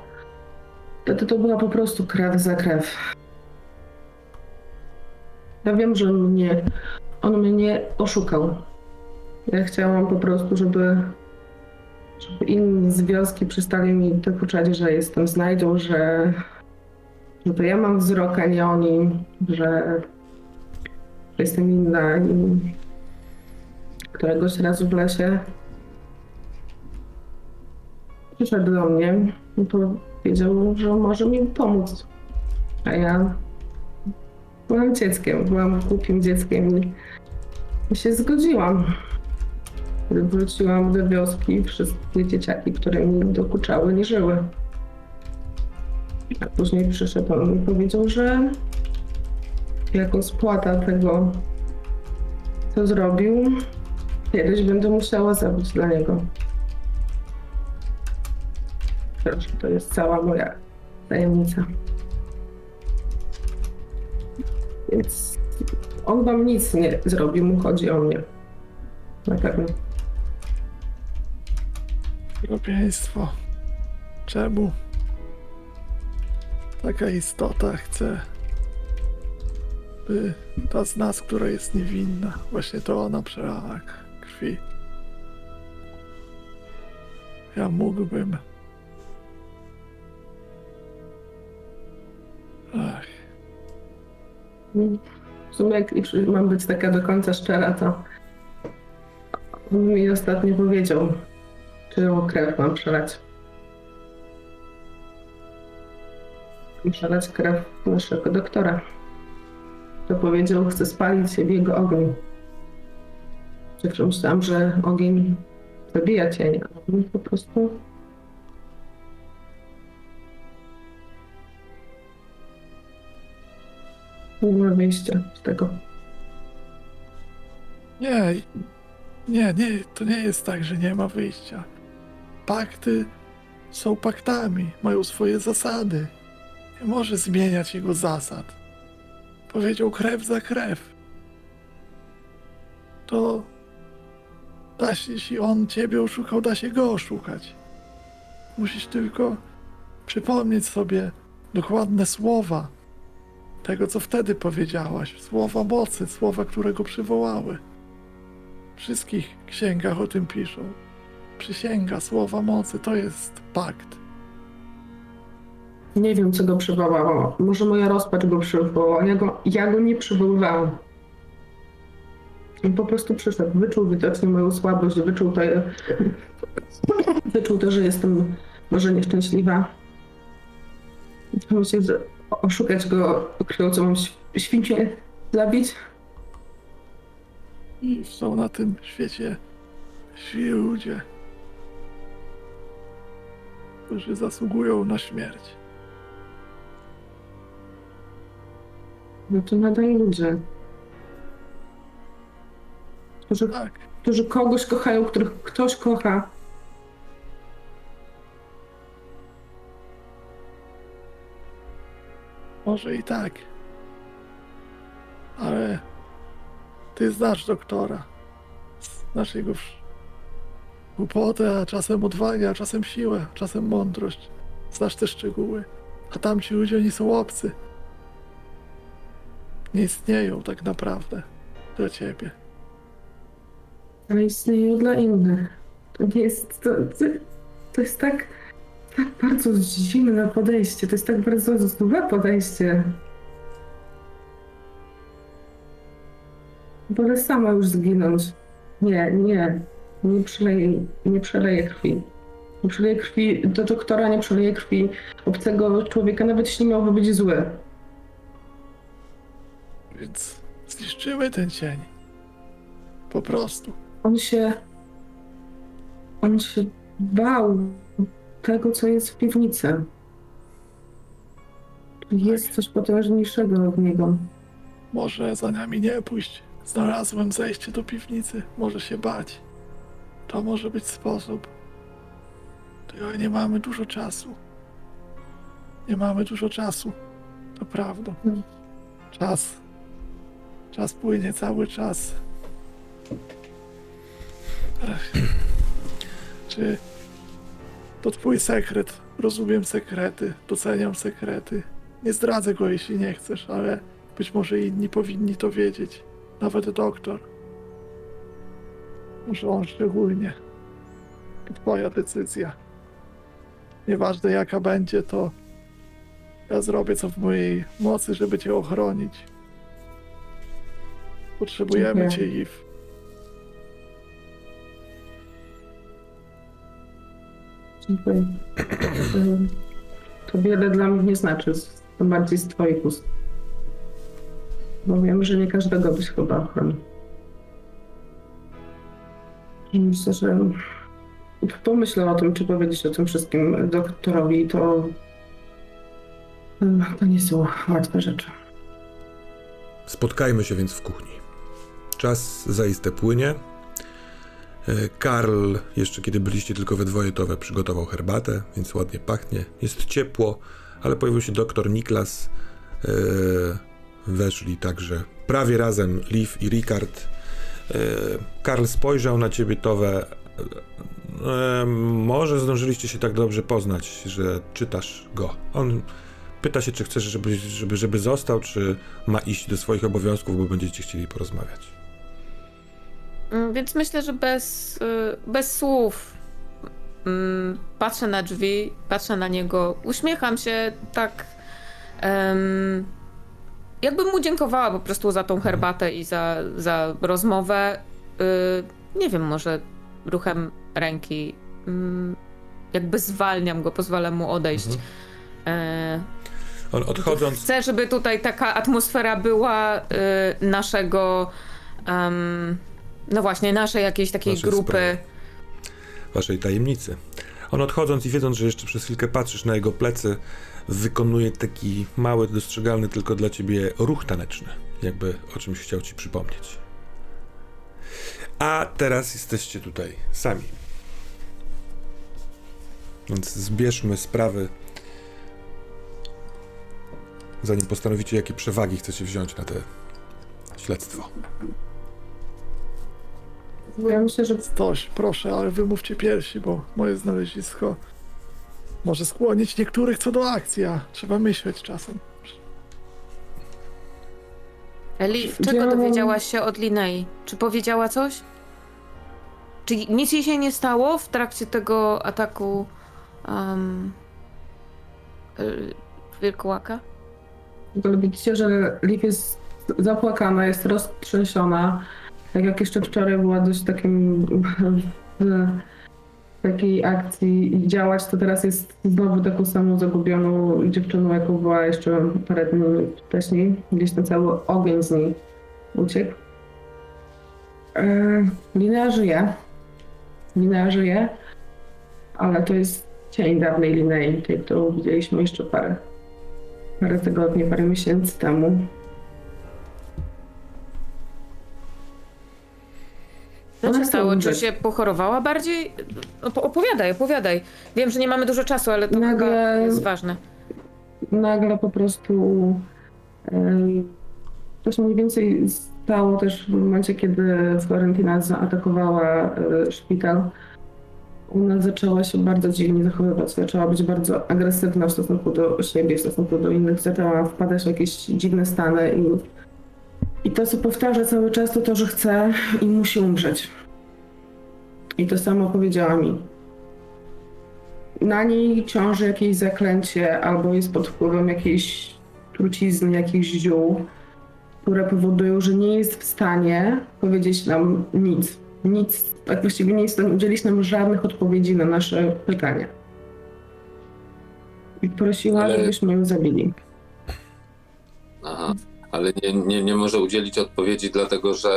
Wtedy to była po prostu krew za krew. Ja wiem, że mnie, on mnie oszukał. Ja chciałam po prostu, żeby, żeby inni z wioski przestali mi dokuczać, że jestem znajdą, że, że to ja mam wzrok, a nie oni, że, że jestem inna i któregoś razu w lesie przyszedł do mnie i powiedział, że może mi pomóc. A ja byłam dzieckiem, byłam głupim dzieckiem i, się zgodziłam. Wróciłam do wioski, wszystkie dzieciaki, które mi dokuczały, nie żyły. A później przyszedł on i powiedział, że jako spłata tego, co zrobił, kiedyś będę musiała zabić dla niego. Proszę, to jest cała moja tajemnica. Więc on wam nic nie zrobi, mu chodzi o mnie. Na pewno. Podobieństwo. Czemu? Taka istota chce, by ta z nas, która jest niewinna, właśnie to ona przelała krwi. Ja mógłbym. Ach, W sumie, jak mam być taka do końca szczera, to on mi ostatnio powiedział, czyją krew mam przelać. Przelać krew naszego doktora. To powiedział, chce spalić się w jego ogniu. Zawsze myślałam, że ogień zabija cień, a on po prostu nie ma wyjścia z tego. Nie, nie, nie, to nie jest tak, że nie ma wyjścia. Pakty są paktami, mają swoje zasady. Nie może zmieniać jego zasad. Powiedział krew za krew. To da się, jeśli on ciebie oszukał, da się go oszukać. Musisz tylko przypomnieć sobie dokładne słowa tego, co wtedy powiedziałaś. Słowa mocy, słowa, które go przywołały. W wszystkich księgach o tym piszą. Przysięga, słowa mocy, to jest pakt. Nie wiem, co go przywołało. Może moja rozpacz go przywołała. Ja go, ja go nie przywoływałam. On po prostu przyszedł. Wyczuł widocznie moją słabość, wyczuł to, wyczuł to że jestem może nieszczęśliwa. Myślę, że oszukać go krwią, co mam świncie zabić. I są na tym świecie źli ludzie, którzy zasługują na śmierć. No to nadal ludzie. Którzy, którzy kogoś kochają, których ktoś kocha. może i tak. Ale ty znasz doktora. Znasz jego głupotę, a czasem odwagę, a czasem siłę, a czasem mądrość. Znasz te szczegóły. A tamci ludzie nie są obcy. Nie istnieją tak naprawdę dla ciebie. Ale istnieją dla innych. To nie jest. To, to, jest tak. Tak bardzo zimne podejście. To jest tak bardzo złe podejście. Wolę sama już zginąć. Nie, nie. Nie przeleję, nie przeleję krwi. Nie przeleję krwi do doktora, nie przeleję krwi obcego człowieka, nawet jeśli miałby być zły. Więc zniszczymy ten cień. Po prostu. On się. On się bał tego, co jest w piwnicy. Jest coś potężniejszego od niego. Może za nami nie pójść. Znalazłem zejście do piwnicy. Może się bać. To może być sposób. Tylko nie mamy dużo czasu. Nie mamy dużo czasu. To prawda. Mm. Czas. Czas płynie cały czas. Czy to twój sekret? Rozumiem sekrety, doceniam sekrety. Nie zdradzę go, jeśli nie chcesz, ale być może inni powinni to wiedzieć. Nawet doktor. Może on szczególnie. To twoja decyzja. Nieważne jaka będzie, to ja zrobię co w mojej mocy, żeby cię ochronić. Potrzebujemy Dziękuję. cię, Eve. Ym, To wiele dla mnie nie znaczy, tym bardziej z twoich ust. Bo wiem, że nie każdego byś chyba ochronił. Myślę, że pomyślę o tym, czy powiedzieć o tym wszystkim doktorowi, to to nie są łatwe rzeczy. Spotkajmy się więc w kuchni. Czas zaiste płynie. E, Karl, jeszcze kiedy byliście tylko we dwoje, to przygotował herbatę, więc ładnie pachnie. Jest ciepło, ale pojawił się doktor Niklas. E, Weszli także prawie razem Liv i Ricard. E, Karl spojrzał na ciebie, Towe. Może zdążyliście się tak dobrze poznać, że czytasz go. On pyta się, czy chcesz, żeby, żeby, żeby został, czy ma iść do swoich obowiązków, bo będziecie chcieli porozmawiać. Mm, Więc myślę, że bez, y, bez słów mm, patrzę na drzwi, patrzę na niego, uśmiecham się tak. em, jakbym mu dziękowała po prostu za tą herbatę i za, za rozmowę. Y, nie wiem, może ruchem ręki. mm, jakby zwalniam go, pozwalam mu odejść. E, On odchodząc, Chcę, żeby tutaj taka atmosfera była y, naszego. em, no właśnie, naszej jakiejś takiej Naszej grupy. sprawy. waszej tajemnicy. On odchodząc i wiedząc, że jeszcze przez chwilkę patrzysz na jego plecy, wykonuje taki mały, dostrzegalny tylko dla ciebie ruch taneczny, jakby o czymś chciał ci przypomnieć. A teraz jesteście tutaj sami. Więc zbierzmy sprawy, zanim postanowicie, jakie przewagi chcecie wziąć na te śledztwo. Ja myślę, że Coś, proszę, ale wymówcie piersi, bo moje znalezisko może skłonić niektórych co do akcji, a trzeba myśleć czasem. Eli, czego dowiedziałaś się od Linei? Czy powiedziała coś? Czy nic jej się nie stało w trakcie tego ataku um, y, wilkołaka? W ogóle widzicie, że Liv jest zapłakana, jest roztrzęsiona. Tak jak jeszcze wczoraj była dość takim takiej akcji działać, to teraz jest znowu taką samą zagubioną dziewczyną, jaką była jeszcze parę dni wcześniej. Gdzieś ten cały ogień z niej uciekł. Linea żyje. Linea żyje, ale to jest cień dawnej Linei, tej, którą widzieliśmy jeszcze parę parę tygodni, parę miesięcy temu. Co Ona się chce stało? Czy się pochorowała bardziej? Op- opowiadaj, opowiadaj. Wiem, że nie mamy dużo czasu, ale to Nagle- chyba jest ważne. Nagle po prostu em, to się mniej więcej stało też w momencie, kiedy Florentina zaatakowała e, szpital. Ona zaczęła się bardzo dziwnie zachowywać. Zaczęła być bardzo agresywna w stosunku do siebie, w stosunku do innych. Zaczęła wpadać w jakieś dziwne stany i, i to, co powtarza cały czas, to to, że chce i musi umrzeć. I to samo powiedziała mi. Na niej ciąży jakieś zaklęcie albo jest pod wpływem jakiejś trucizny, jakichś ziół, które powodują, że nie jest w stanie powiedzieć nam nic. Nic, tak właściwie nie jest w stanie udzielić nam żadnych odpowiedzi na nasze pytania. I prosiła, Ale- żebyśmy ją zabili. Aha. Ale nie, nie, nie może udzielić odpowiedzi, dlatego że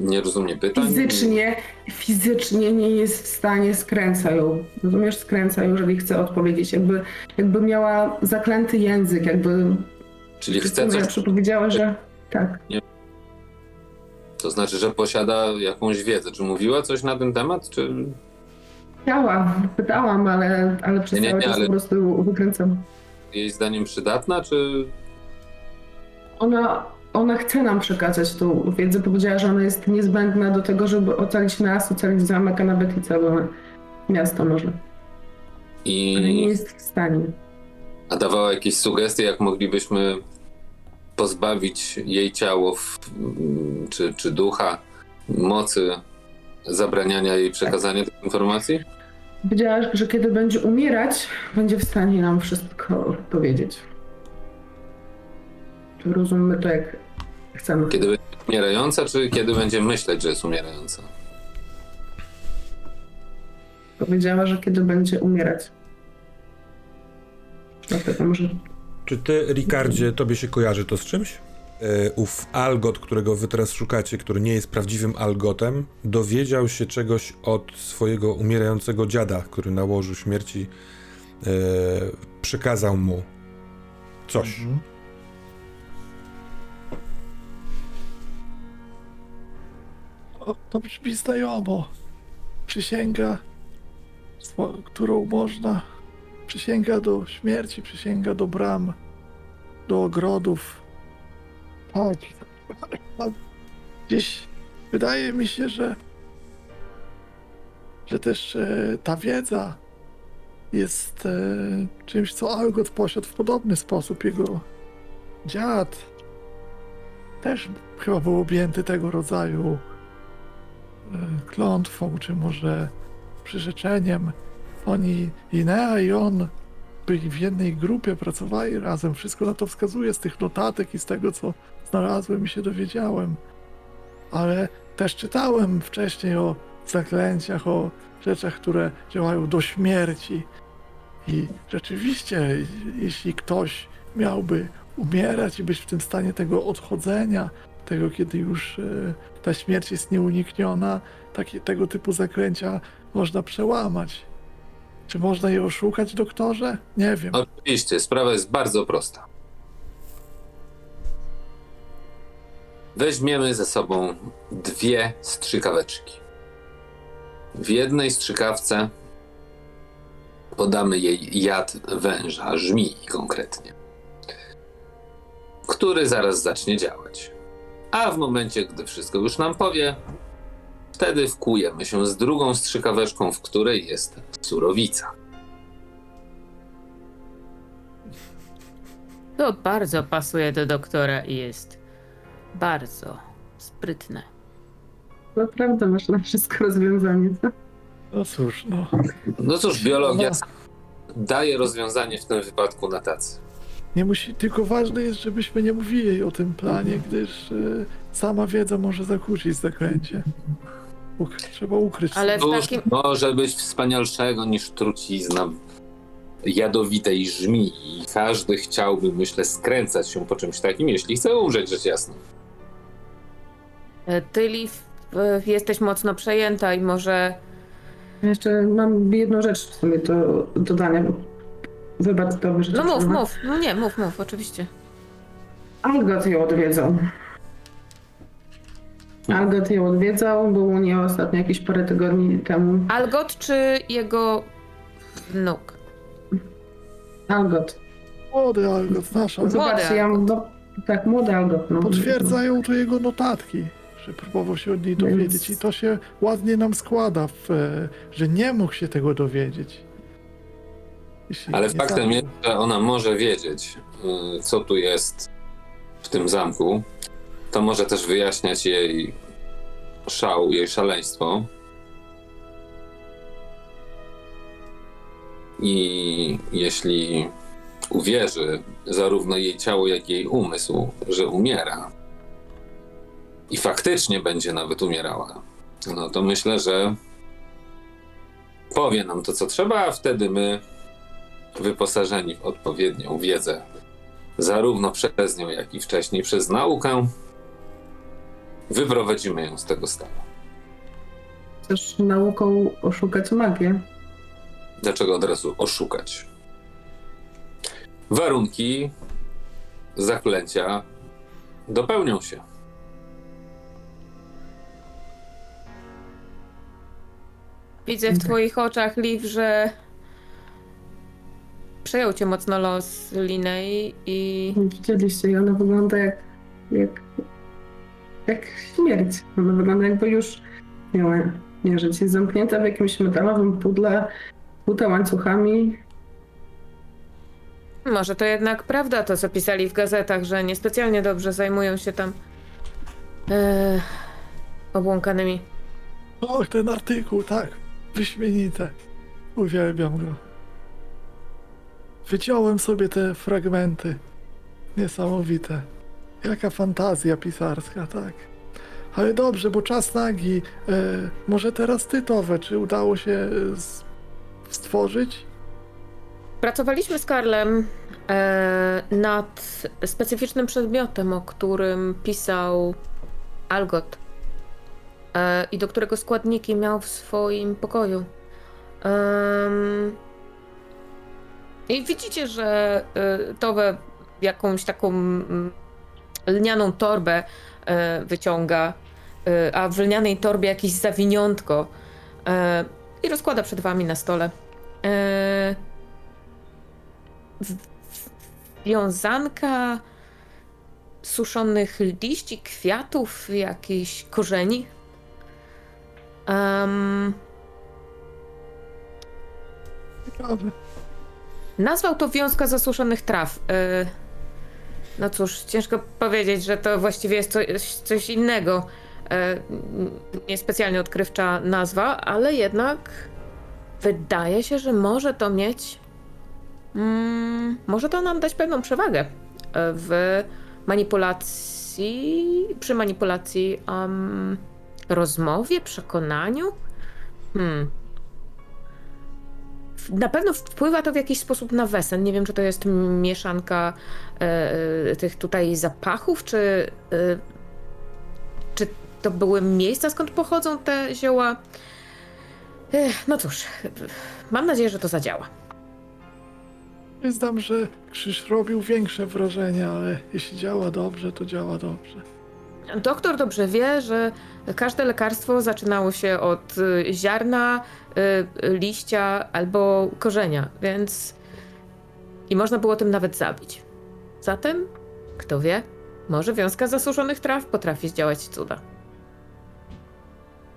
nie rozumie pytań. Fizycznie, fizycznie nie jest w stanie, skręca ją. Rozumiesz, skręca ją, jeżeli chce odpowiedzieć. Jakby, jakby miała zaklęty język, jakby Czyli chce coś, Zawsze powiedziała, że tak. to znaczy, że posiada jakąś wiedzę. Czy mówiła coś na ten temat, czy Chciała, pytałam, ale, ale przez Nie, nie, cały nie, czas ale- po prostu wykręcam. jej zdaniem przydatna, czy Ona, ona chce nam przekazać tą wiedzę. Powiedziała, że ona jest niezbędna do tego, żeby ocalić nas, ocalić zamek, a nawet i całe miasto może. Ale nie i jest w stanie. a dawała jakieś sugestie, jak moglibyśmy pozbawić jej ciało w, czy, czy ducha mocy zabraniania jej przekazania tych informacji? Powiedziała, że kiedy będzie umierać, będzie w stanie nam wszystko powiedzieć. Czy rozumiemy to, jak chcemy? Kiedy będzie umierająca, czy kiedy będzie myśleć, że jest umierająca? Powiedziała, że kiedy będzie umierać. Dlatego może Czy ty, Ricardzie, tobie się kojarzy to z czymś? E, ów Algot, którego wy teraz szukacie, który nie jest prawdziwym Algotem, dowiedział się czegoś od swojego umierającego dziada, który na łożu śmierci e, przekazał mu coś. Mhm. To brzmi znajomo. Przysięga, którą można. Przysięga do śmierci, przysięga do bram, do ogrodów. Tak. A Gdzieś wydaje mi się, że, że też e, ta wiedza jest e, czymś, co Algot posiadł w podobny sposób. Jego dziad też chyba był objęty tego rodzaju klątwą, czy może przyrzeczeniem. Oni, Inea i on, byli w jednej grupie, pracowali razem. Wszystko na to wskazuje z tych notatek i z tego, co znalazłem i się dowiedziałem. Ale też czytałem wcześniej o zaklęciach, o rzeczach, które działają do śmierci. I rzeczywiście, jeśli ktoś miałby umierać i być w tym stanie tego odchodzenia, tego, kiedy już e, ta śmierć jest nieunikniona, takie, tego typu zaklęcia można przełamać. Czy można je oszukać, doktorze? Nie wiem. Oczywiście, sprawa jest bardzo prosta. Weźmiemy ze sobą dwie strzykaweczki. W jednej strzykawce podamy jej jad węża, żmii konkretnie, który zaraz zacznie działać. A w momencie, gdy wszystko już nam powie, wtedy wkujemy się z drugą strzykaweczką, w której jest surowica. To bardzo pasuje do doktora i jest bardzo sprytne. naprawdę masz na wszystko rozwiązanie, co? No cóż, no. No cóż, biologia daje rozwiązanie w tym wypadku na tacy. Nie musi, tylko ważne jest, żebyśmy nie mówili jej o tym planie, gdyż e, sama wiedza może zakłócić zaklęcie. Uk- trzeba ukryć. Ale w Cóż, takim. może być wspanialszego niż trucizna jadowitej żmi i każdy chciałby, myślę, skręcać się po czymś takim, jeśli chce umrzeć, rzecz jasna. e, Ty, Liv, e, jesteś mocno przejęta i może. Jeszcze mam jedną rzecz w sumie do dodania. Wybacz, to że No mów, mów. No nie, mów, mów, oczywiście. Algot ją odwiedzał. Algot ją odwiedzał, był u niej ostatnio jakieś parę tygodni temu. Algot czy jego wnuk? Algot. Młody Algot, nasza. Zobaczcie, ja Algot. no, tak, młody Algot. No. Potwierdzają to jego notatki, że próbował się od niej Więc- dowiedzieć i to się ładnie nam składa, w, e, że nie mógł się tego dowiedzieć. Ale nie faktem jest, że ona może wiedzieć, y, co tu jest w tym zamku. To może też wyjaśniać jej szał, jej szaleństwo. I jeśli uwierzy zarówno jej ciało, jak i jej umysł, że umiera i faktycznie będzie nawet umierała, no to myślę, że powie nam to, co trzeba, a wtedy my wyposażeni w odpowiednią wiedzę, zarówno przez nią, jak i wcześniej przez naukę, wyprowadzimy ją z tego stanu. Chcesz nauką oszukać magię. Dlaczego od razu oszukać? Warunki zaklęcia dopełnią się. Widzę w twoich oczach, Liv, że przejął cię mocno los Linej i Widzieliście i ona wygląda jak, jak, jak śmierć. Ona wygląda jakby już miała nie żyć. Jest zamknięta w jakimś metalowym pudle, buta łańcuchami. może to jednak prawda to, co pisali w gazetach, że niespecjalnie dobrze zajmują się tam e, obłąkanymi. Och, ten artykuł, tak. Wyśmienite. Uwielbiam go. Wyciąłem sobie te fragmenty. Niesamowite. Jaka fantazja pisarska, tak. Ale dobrze, bo czas nagi. E, może teraz tytowe, czy udało się e, z, stworzyć? Pracowaliśmy z Karlem e, nad specyficznym przedmiotem, o którym pisał Algot e, i do którego składniki miał w swoim pokoju. Em, I widzicie, że e, Towe jakąś taką mm, lnianą torbę e, wyciąga, e, a w lnianej torbie jakieś zawiniątko i rozkłada przed wami na stole. Wiązanka suszonych liści, kwiatów, jakichś korzeni. Em, Ciekawe. Nazwał to wiązka zasuszonych traw. E, no cóż, ciężko powiedzieć, że to właściwie jest coś, coś innego. E, niespecjalnie odkrywcza nazwa, ale jednak wydaje się, że może to mieć. Mm, może to nam dać pewną przewagę e, w manipulacji, przy manipulacji, um, rozmowie, przekonaniu. Hmm. Na pewno wpływa to w jakiś sposób na wesen. Nie wiem, czy to jest mieszanka e, tych tutaj zapachów, czy, e, czy to były miejsca, skąd pochodzą te zioła. Ech, no cóż, mam nadzieję, że to zadziała. Przyznam, że krzyż robił większe wrażenie, ale jeśli działa dobrze, to działa dobrze. Doktor dobrze wie, że każde lekarstwo zaczynało się od y, ziarna, liścia albo korzenia, więc. I można było tym nawet zabić. Zatem, kto wie, może wiązka zasuszonych traw potrafi zdziałać cuda.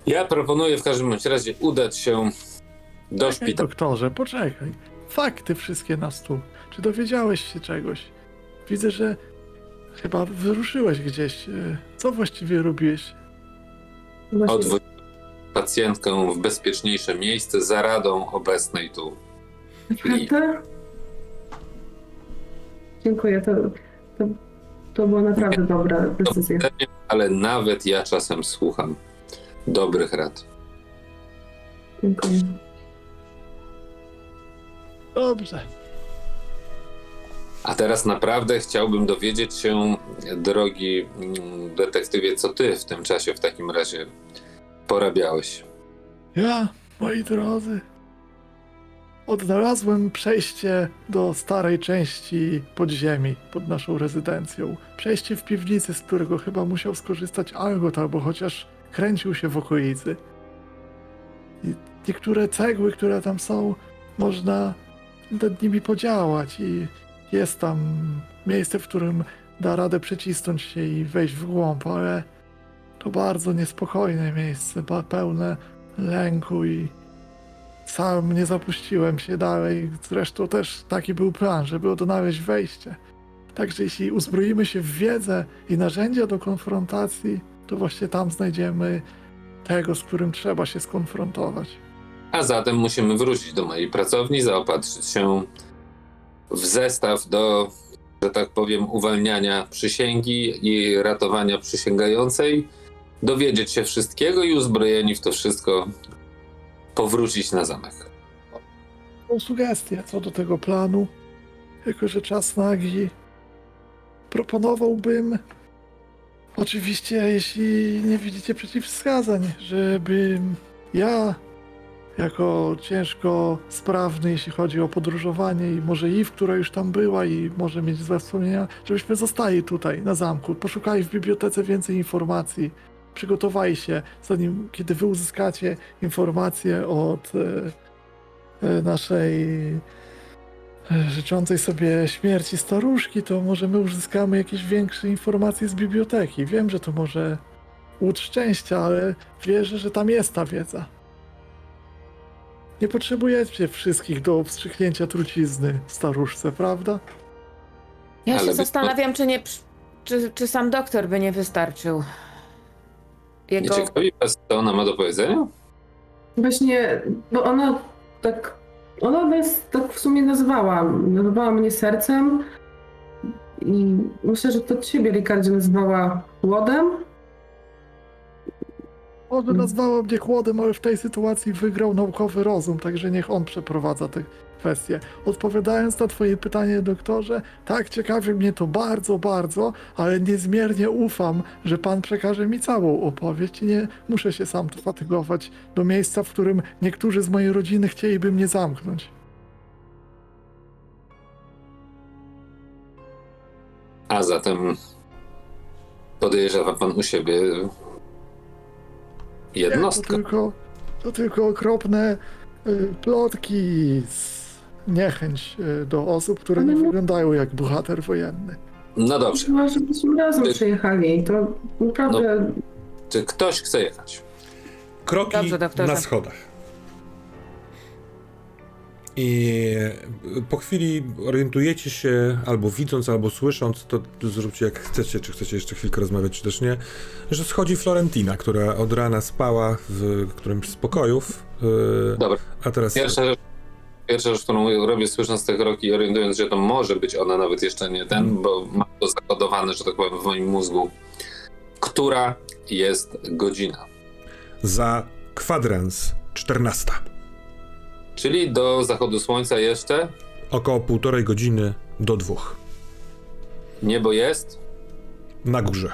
Ja proponuję w każdym bądź razie udać się do szpitala. doktorze, poczekaj. Fakty wszystkie na stół. Czy dowiedziałeś się czegoś? Widzę, że chyba wyruszyłeś gdzieś. E, Co właściwie robiłeś? Właśnie Odwrócić pacjentkę w bezpieczniejsze miejsce za radą obecnej tu. Naprawdę? Dziękuję, to, to, to była naprawdę dobra decyzja. Ale nawet ja czasem słucham dobrych rad. Dziękuję. Dobrze. A teraz naprawdę chciałbym dowiedzieć się, drogi mm, detektywie, co ty w tym czasie w takim razie porabiałeś. Ja, moi drodzy, odnalazłem przejście do starej części podziemi pod naszą rezydencją. Przejście w piwnicy, z którego chyba musiał skorzystać Algot, albo chociaż kręcił się w okolicy. I niektóre cegły, które tam są, można nad nimi podziałać i jest tam miejsce, w którym da radę przecisnąć się i wejść w głąb, ale to bardzo niespokojne miejsce, pełne lęku i sam nie zapuściłem się dalej. Zresztą też taki był plan, żeby odnaleźć wejście. Także jeśli uzbroimy się w wiedzę i narzędzia do konfrontacji, to właśnie tam znajdziemy tego, z którym trzeba się skonfrontować. A zatem musimy wrócić do mojej pracowni, zaopatrzyć się w zestaw do, że tak powiem, uwalniania przysięgi i ratowania przysięgającej, dowiedzieć się wszystkiego i uzbrojeni w to wszystko powrócić na zamek. Tą sugestię co do tego planu, jako że czas nagi, proponowałbym Oczywiście, jeśli nie widzicie przeciwwskazań, żebym ja, jako ciężko sprawny, jeśli chodzi o podróżowanie i może Iw, która już tam była i może mieć złe wspomnienia, żebyśmy zostali tutaj, na zamku, poszukali w bibliotece więcej informacji, przygotowali się, zanim, kiedy wy uzyskacie informacje od e, e, naszej e, życzącej sobie śmierci staruszki, to może my uzyskamy jakieś większe informacje z biblioteki. Wiem, że to może łód szczęścia, ale wierzę, że tam jest ta wiedza. Nie potrzebujecie wszystkich do wstrzyknięcia trucizny staruszce, prawda? Ja Ale się by- zastanawiam, czy nie. Czy, czy sam doktor by nie wystarczył. Nie Jego. ciekawi was, co ona ma do powiedzenia? Właśnie, bo ona tak, ona nas tak w sumie nazwała. Nazywała mnie sercem i myślę, że to ciebie, Ricardzie, nazwała łodem. Może nazwała mnie chłodem, ale w tej sytuacji wygrał naukowy rozum, także niech on przeprowadza te kwestie. Odpowiadając na twoje pytanie, doktorze, tak ciekawi mnie to bardzo, bardzo, ale niezmiernie ufam, że pan przekaże mi całą opowieść i nie muszę się sam fatygować do miejsca, w którym niektórzy z mojej rodziny chcieliby mnie zamknąć. A zatem podejrzewa pan u siebie Nie, to jednostkę. tylko, to tylko okropne y, plotki z niechęć y, do osób, które nie Ale- wyglądają jak bohater wojenny. No dobrze. Chyba, żebyśmy razem Ty- przyjechali i to naprawdę Czy ktoś chce jechać? Kroki Dobrze, na schodach. I po chwili orientujecie się, albo widząc, albo słysząc, to zróbcie jak chcecie, czy chcecie jeszcze chwilkę rozmawiać, czy też nie, że schodzi Florentina, która od rana spała w którymś z pokojów, yy, Dobra. a teraz... Pierwsza rzecz, pierwsza rzecz, którą robię słysząc te kroki orientując, że to może być ona nawet jeszcze nie ten, bo mam to zakodowane, że tak powiem, w moim mózgu. Która jest godzina? Za kwadrans 14. Czyli do zachodu słońca jeszcze Około półtorej godziny do dwóch. niebo jest? Na górze.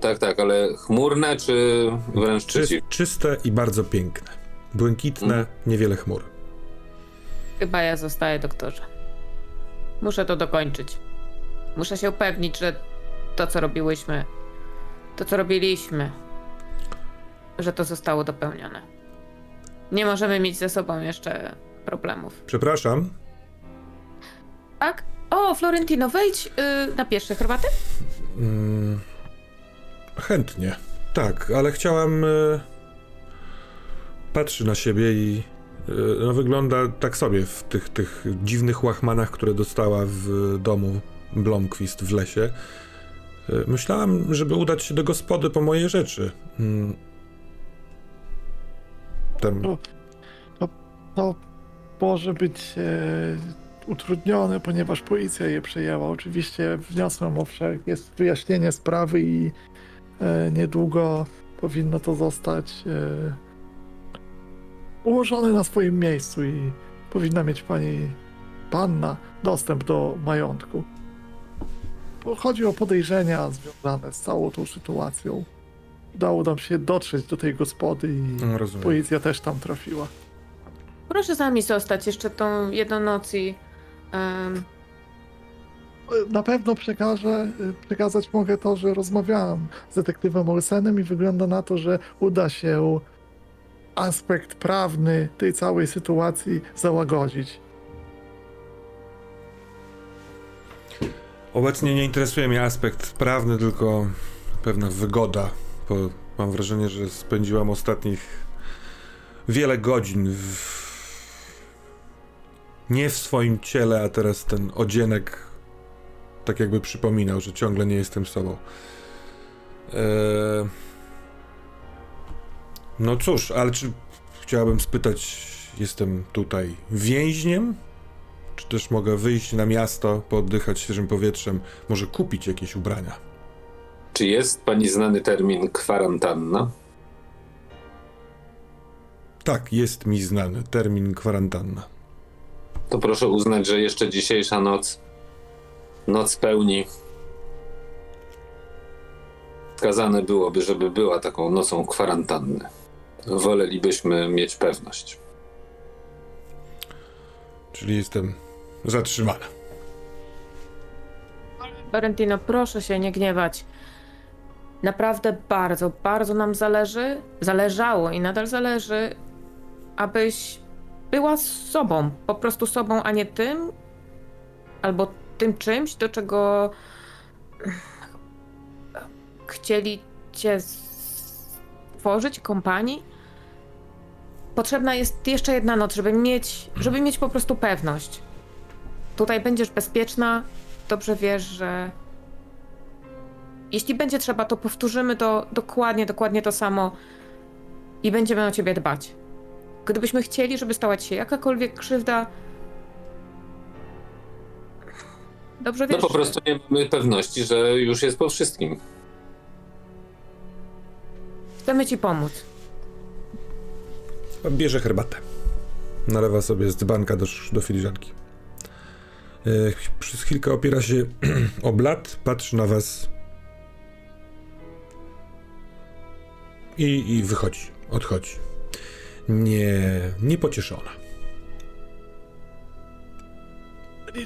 Tak, tak, ale chmurne czy wręcz czyste i bardzo piękne. Błękitne, Mhm. niewiele chmur. Chyba ja zostaję doktorze. Muszę to dokończyć. Muszę się upewnić, że to, co robiłyśmy, to, co robiliśmy, że to zostało dopełnione. Nie możemy mieć ze sobą jeszcze problemów. Przepraszam, Tak? O, Florentino, wejdź yy, na pierwsze herbaty. Mm, chętnie. Tak, ale chciałam. E, patrzy na siebie i no, wygląda tak sobie w tych, tych dziwnych łachmanach, które dostała w domu Blomqvist w lesie. E, myślałam, żeby udać się do gospody po moje rzeczy. Mm. Tam, To może być e, utrudnione, ponieważ policja je przejęła. Oczywiście wniosłem o wszelkie jest wyjaśnienie sprawy i e, niedługo powinno to zostać e, ułożone na swoim miejscu i powinna mieć pani panna dostęp do majątku. Bo chodzi o podejrzenia związane z całą tą sytuacją. Udało nam się dotrzeć do tej gospody i no, rozumiem. policja też tam trafiła. Proszę z nami zostać jeszcze tą jedną noc i... em, Na pewno przekażę, przekazać mogę to, że rozmawiałem z detektywem Olsenem i wygląda na to, że uda się aspekt prawny tej całej sytuacji załagodzić. Obecnie nie interesuje mnie aspekt prawny, tylko pewna wygoda, bo mam wrażenie, że spędziłam ostatnich wiele godzin w... nie w swoim ciele, a teraz ten odzienek tak jakby przypominał, że ciągle nie jestem sobą. Eee... No cóż, ale czy chciałabym spytać, jestem tutaj więźniem? Czy też mogę wyjść na miasto, pooddychać świeżym powietrzem, może kupić jakieś ubrania? Czy jest pani znany termin kwarantanna? Tak, jest mi znany termin kwarantanna. To proszę uznać, że jeszcze dzisiejsza noc, noc pełni wskazane byłoby, żeby była taką nocą kwarantanny. Wolelibyśmy mieć pewność. Czyli jestem zatrzymana. Florentino, proszę się nie gniewać. Naprawdę bardzo, bardzo nam zależy, zależało i nadal zależy, abyś była sobą, po prostu sobą, a nie tym, albo tym czymś, do czego chcieli cię stworzyć, kompanii. Potrzebna jest jeszcze jedna noc, żeby mieć, żeby mieć po prostu pewność. Tutaj będziesz bezpieczna, dobrze wiesz, że jeśli będzie trzeba, to powtórzymy to dokładnie, dokładnie to samo i będziemy o ciebie dbać. Gdybyśmy chcieli, żeby stała ci się jakakolwiek krzywda, dobrze No wiesz. po prostu nie mamy pewności, że już jest po wszystkim. Chcemy ci pomóc. Bierze herbatę. Nalewa sobie z dzbanka do, do filiżanki. E, przez chwilkę opiera się o blat, patrzy na was i, i wychodzi, odchodzi. Nie, niepocieszona.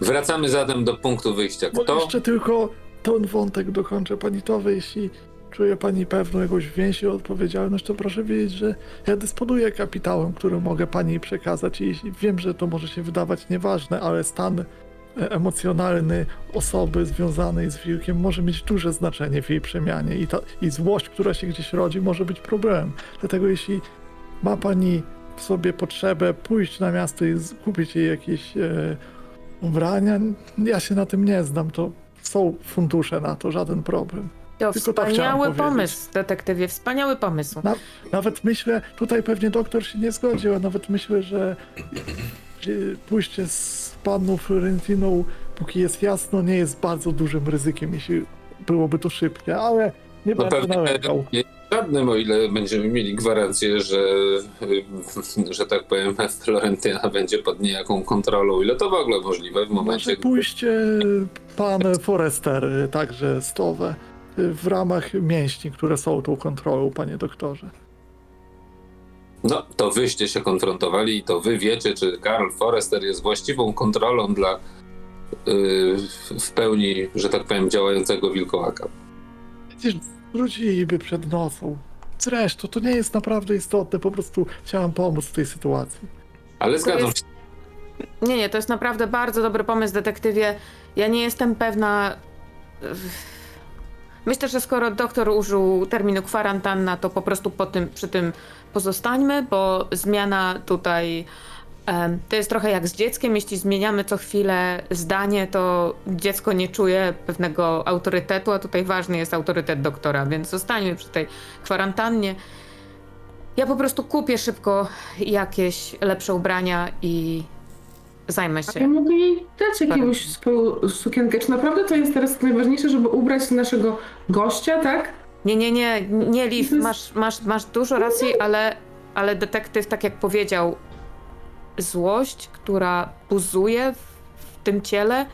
Wracamy zatem do punktu wyjścia. Kto? jeszcze tylko ten wątek dokończę panitowy, jeśli czuje pani pewną jakąś więź i odpowiedzialność, to proszę wiedzieć, że ja dysponuję kapitałem, który mogę pani przekazać i wiem, że to może się wydawać nieważne, ale stan e, emocjonalny osoby związanej z wilkiem może mieć duże znaczenie w jej przemianie i, ta, i złość, która się gdzieś rodzi, może być problemem. Dlatego jeśli ma pani w sobie potrzebę pójść na miasto i kupić jej jakieś e, ubrania, ja się na tym nie znam, to są fundusze na to, żaden problem. To Tylko chciałem wspaniały powiedzieć. pomysł, detektywie, wspaniały pomysł. Na, nawet myślę, tutaj pewnie doktor się nie zgodził, a nawet myślę, że pójście z panną Florentiną, póki jest jasno, nie jest bardzo dużym ryzykiem, jeśli byłoby to szybkie, ale nie No będę pewnie nalegał. nie żadnym, o ile będziemy mieli gwarancję, że, że tak powiem, Florentyna będzie pod niejaką kontrolą, o ile to w ogóle możliwe w momencie, Może pójście pan Forester y, także stowe y, w ramach mięśni, które są tą kontrolą, panie doktorze. No, to wyście się konfrontowali i to wy wiecie, czy Karl Forrester jest właściwą kontrolą dla yy, w pełni, że tak powiem, działającego wilkołaka. Przecież wróciliby przed nocą. Zresztą to nie jest naprawdę istotne, po prostu chciałam pomóc w tej sytuacji. Ale zgadzam jest- się, Nie, nie, to jest naprawdę bardzo dobry pomysł, detektywie. Ja nie jestem pewna. Myślę, że skoro doktor użył terminu kwarantanna, to po prostu po tym, przy tym pozostańmy, bo zmiana tutaj to jest trochę jak z dzieckiem. Jeśli zmieniamy co chwilę zdanie, to dziecko nie czuje pewnego autorytetu, a tutaj ważny jest autorytet doktora, więc zostańmy przy tej kwarantannie. Ja po prostu kupię szybko jakieś lepsze ubrania i zajmę Ja się. mogę jej dać swoją sukienkę. Czy naprawdę to jest teraz najważniejsze, żeby ubrać naszego gościa, tak? Nie, nie, nie, nie, Liv, jest- masz, masz, masz dużo racji, ale, ale detektyw, tak jak powiedział, złość, która buzuje w, w tym ciele,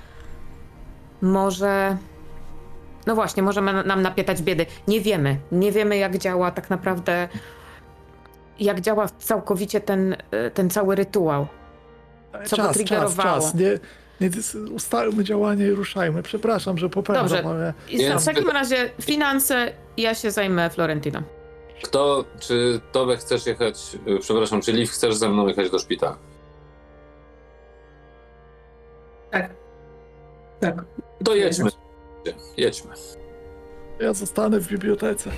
może. No właśnie, może ma- nam napietać biedy. Nie wiemy. Nie wiemy, jak działa tak naprawdę. Jak działa całkowicie ten, y, ten cały rytuał. Co czas, czas, triggerowało? czas. Nie, nie ustalmy działanie i ruszajmy. Przepraszam, że popędzam, Dobrze. ale w takim razie finanse, ja się zajmę Florentiną. kto, czy Tobie chcesz jechać, yy, przepraszam, czy Liv chcesz ze mną jechać do szpitala? Tak. Tak. To jedźmy. Jedźmy. ja zostanę w bibliotece.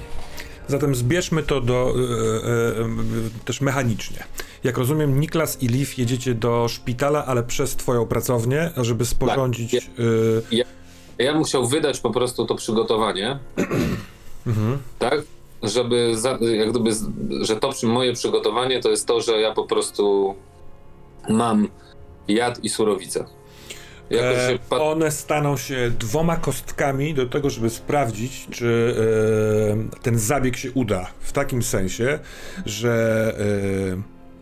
Zatem zbierzmy to do e, e, e, też mechanicznie. Jak rozumiem, Niklas i Liv jedziecie do szpitala, ale przez twoją pracownię, żeby sporządzić. Tak, e, Ja bym chciał wydać po prostu to przygotowanie, mhm. tak? Żeby, za, jak gdyby, że to przy- moje przygotowanie to jest to, że ja po prostu mam jad i surowicę. Jakoś E, się one staną się dwoma kostkami do tego, żeby sprawdzić, czy e, ten zabieg się uda. W takim sensie, że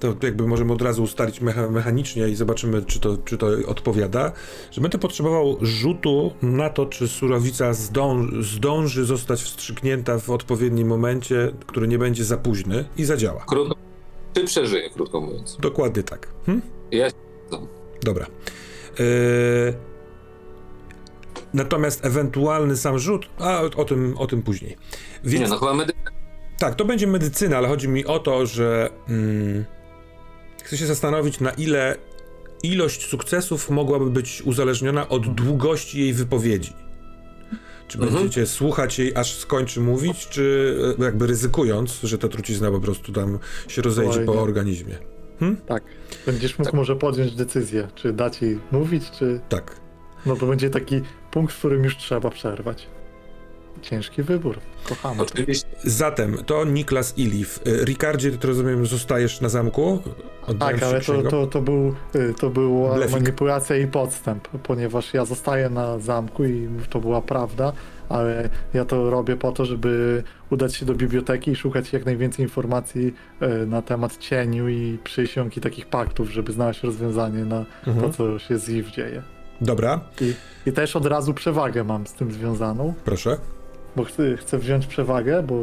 to jakby możemy od razu ustalić mecha mechanicznie i zobaczymy, czy to, czy to odpowiada, że będę potrzebował rzutu na to, czy surowica zdąży, zdąży zostać wstrzyknięta w odpowiednim momencie, który nie będzie za późny i zadziała. Krótko, czy przeżyje, krótko mówiąc. Dokładnie tak. Hm? Ja Dobra. Yy... Natomiast ewentualny sam rzut, a o, o tym, o tym później. Więc... Nie, no chyba medy... Tak, to będzie medycyna, ale chodzi mi o to, że mm, chcę się zastanowić, na ile ilość sukcesów mogłaby być uzależniona od długości jej wypowiedzi. Czy Mhm. będziecie słuchać jej, aż skończy mówić, czy e, jakby ryzykując, że ta trucizna po prostu tam się rozejdzie po Spokojnie. Organizmie? Tak. Będziesz mógł może podjąć decyzję, czy dać jej mówić, czy... Tak. No to będzie taki punkt, w którym już trzeba przerwać. Ciężki wybór. Kochamy. Oczywiście. Zatem to Niklas Iliv. Y, Ricardzie, ty rozumiem, zostajesz na zamku? Oddałem Tak, ale to, to, to, był, y, to była Blefik. manipulacja i podstęp, ponieważ ja zostaję na zamku i to była prawda, ale ja to robię po to, żeby udać się do biblioteki i szukać jak najwięcej informacji y, na temat cieniu i przysiąg i takich paktów, żeby znaleźć rozwiązanie na Mhm. to, co się z Eve dzieje. Dobra, I, I też od razu przewagę mam z tym związaną, proszę. bo chcę, chcę wziąć przewagę, bo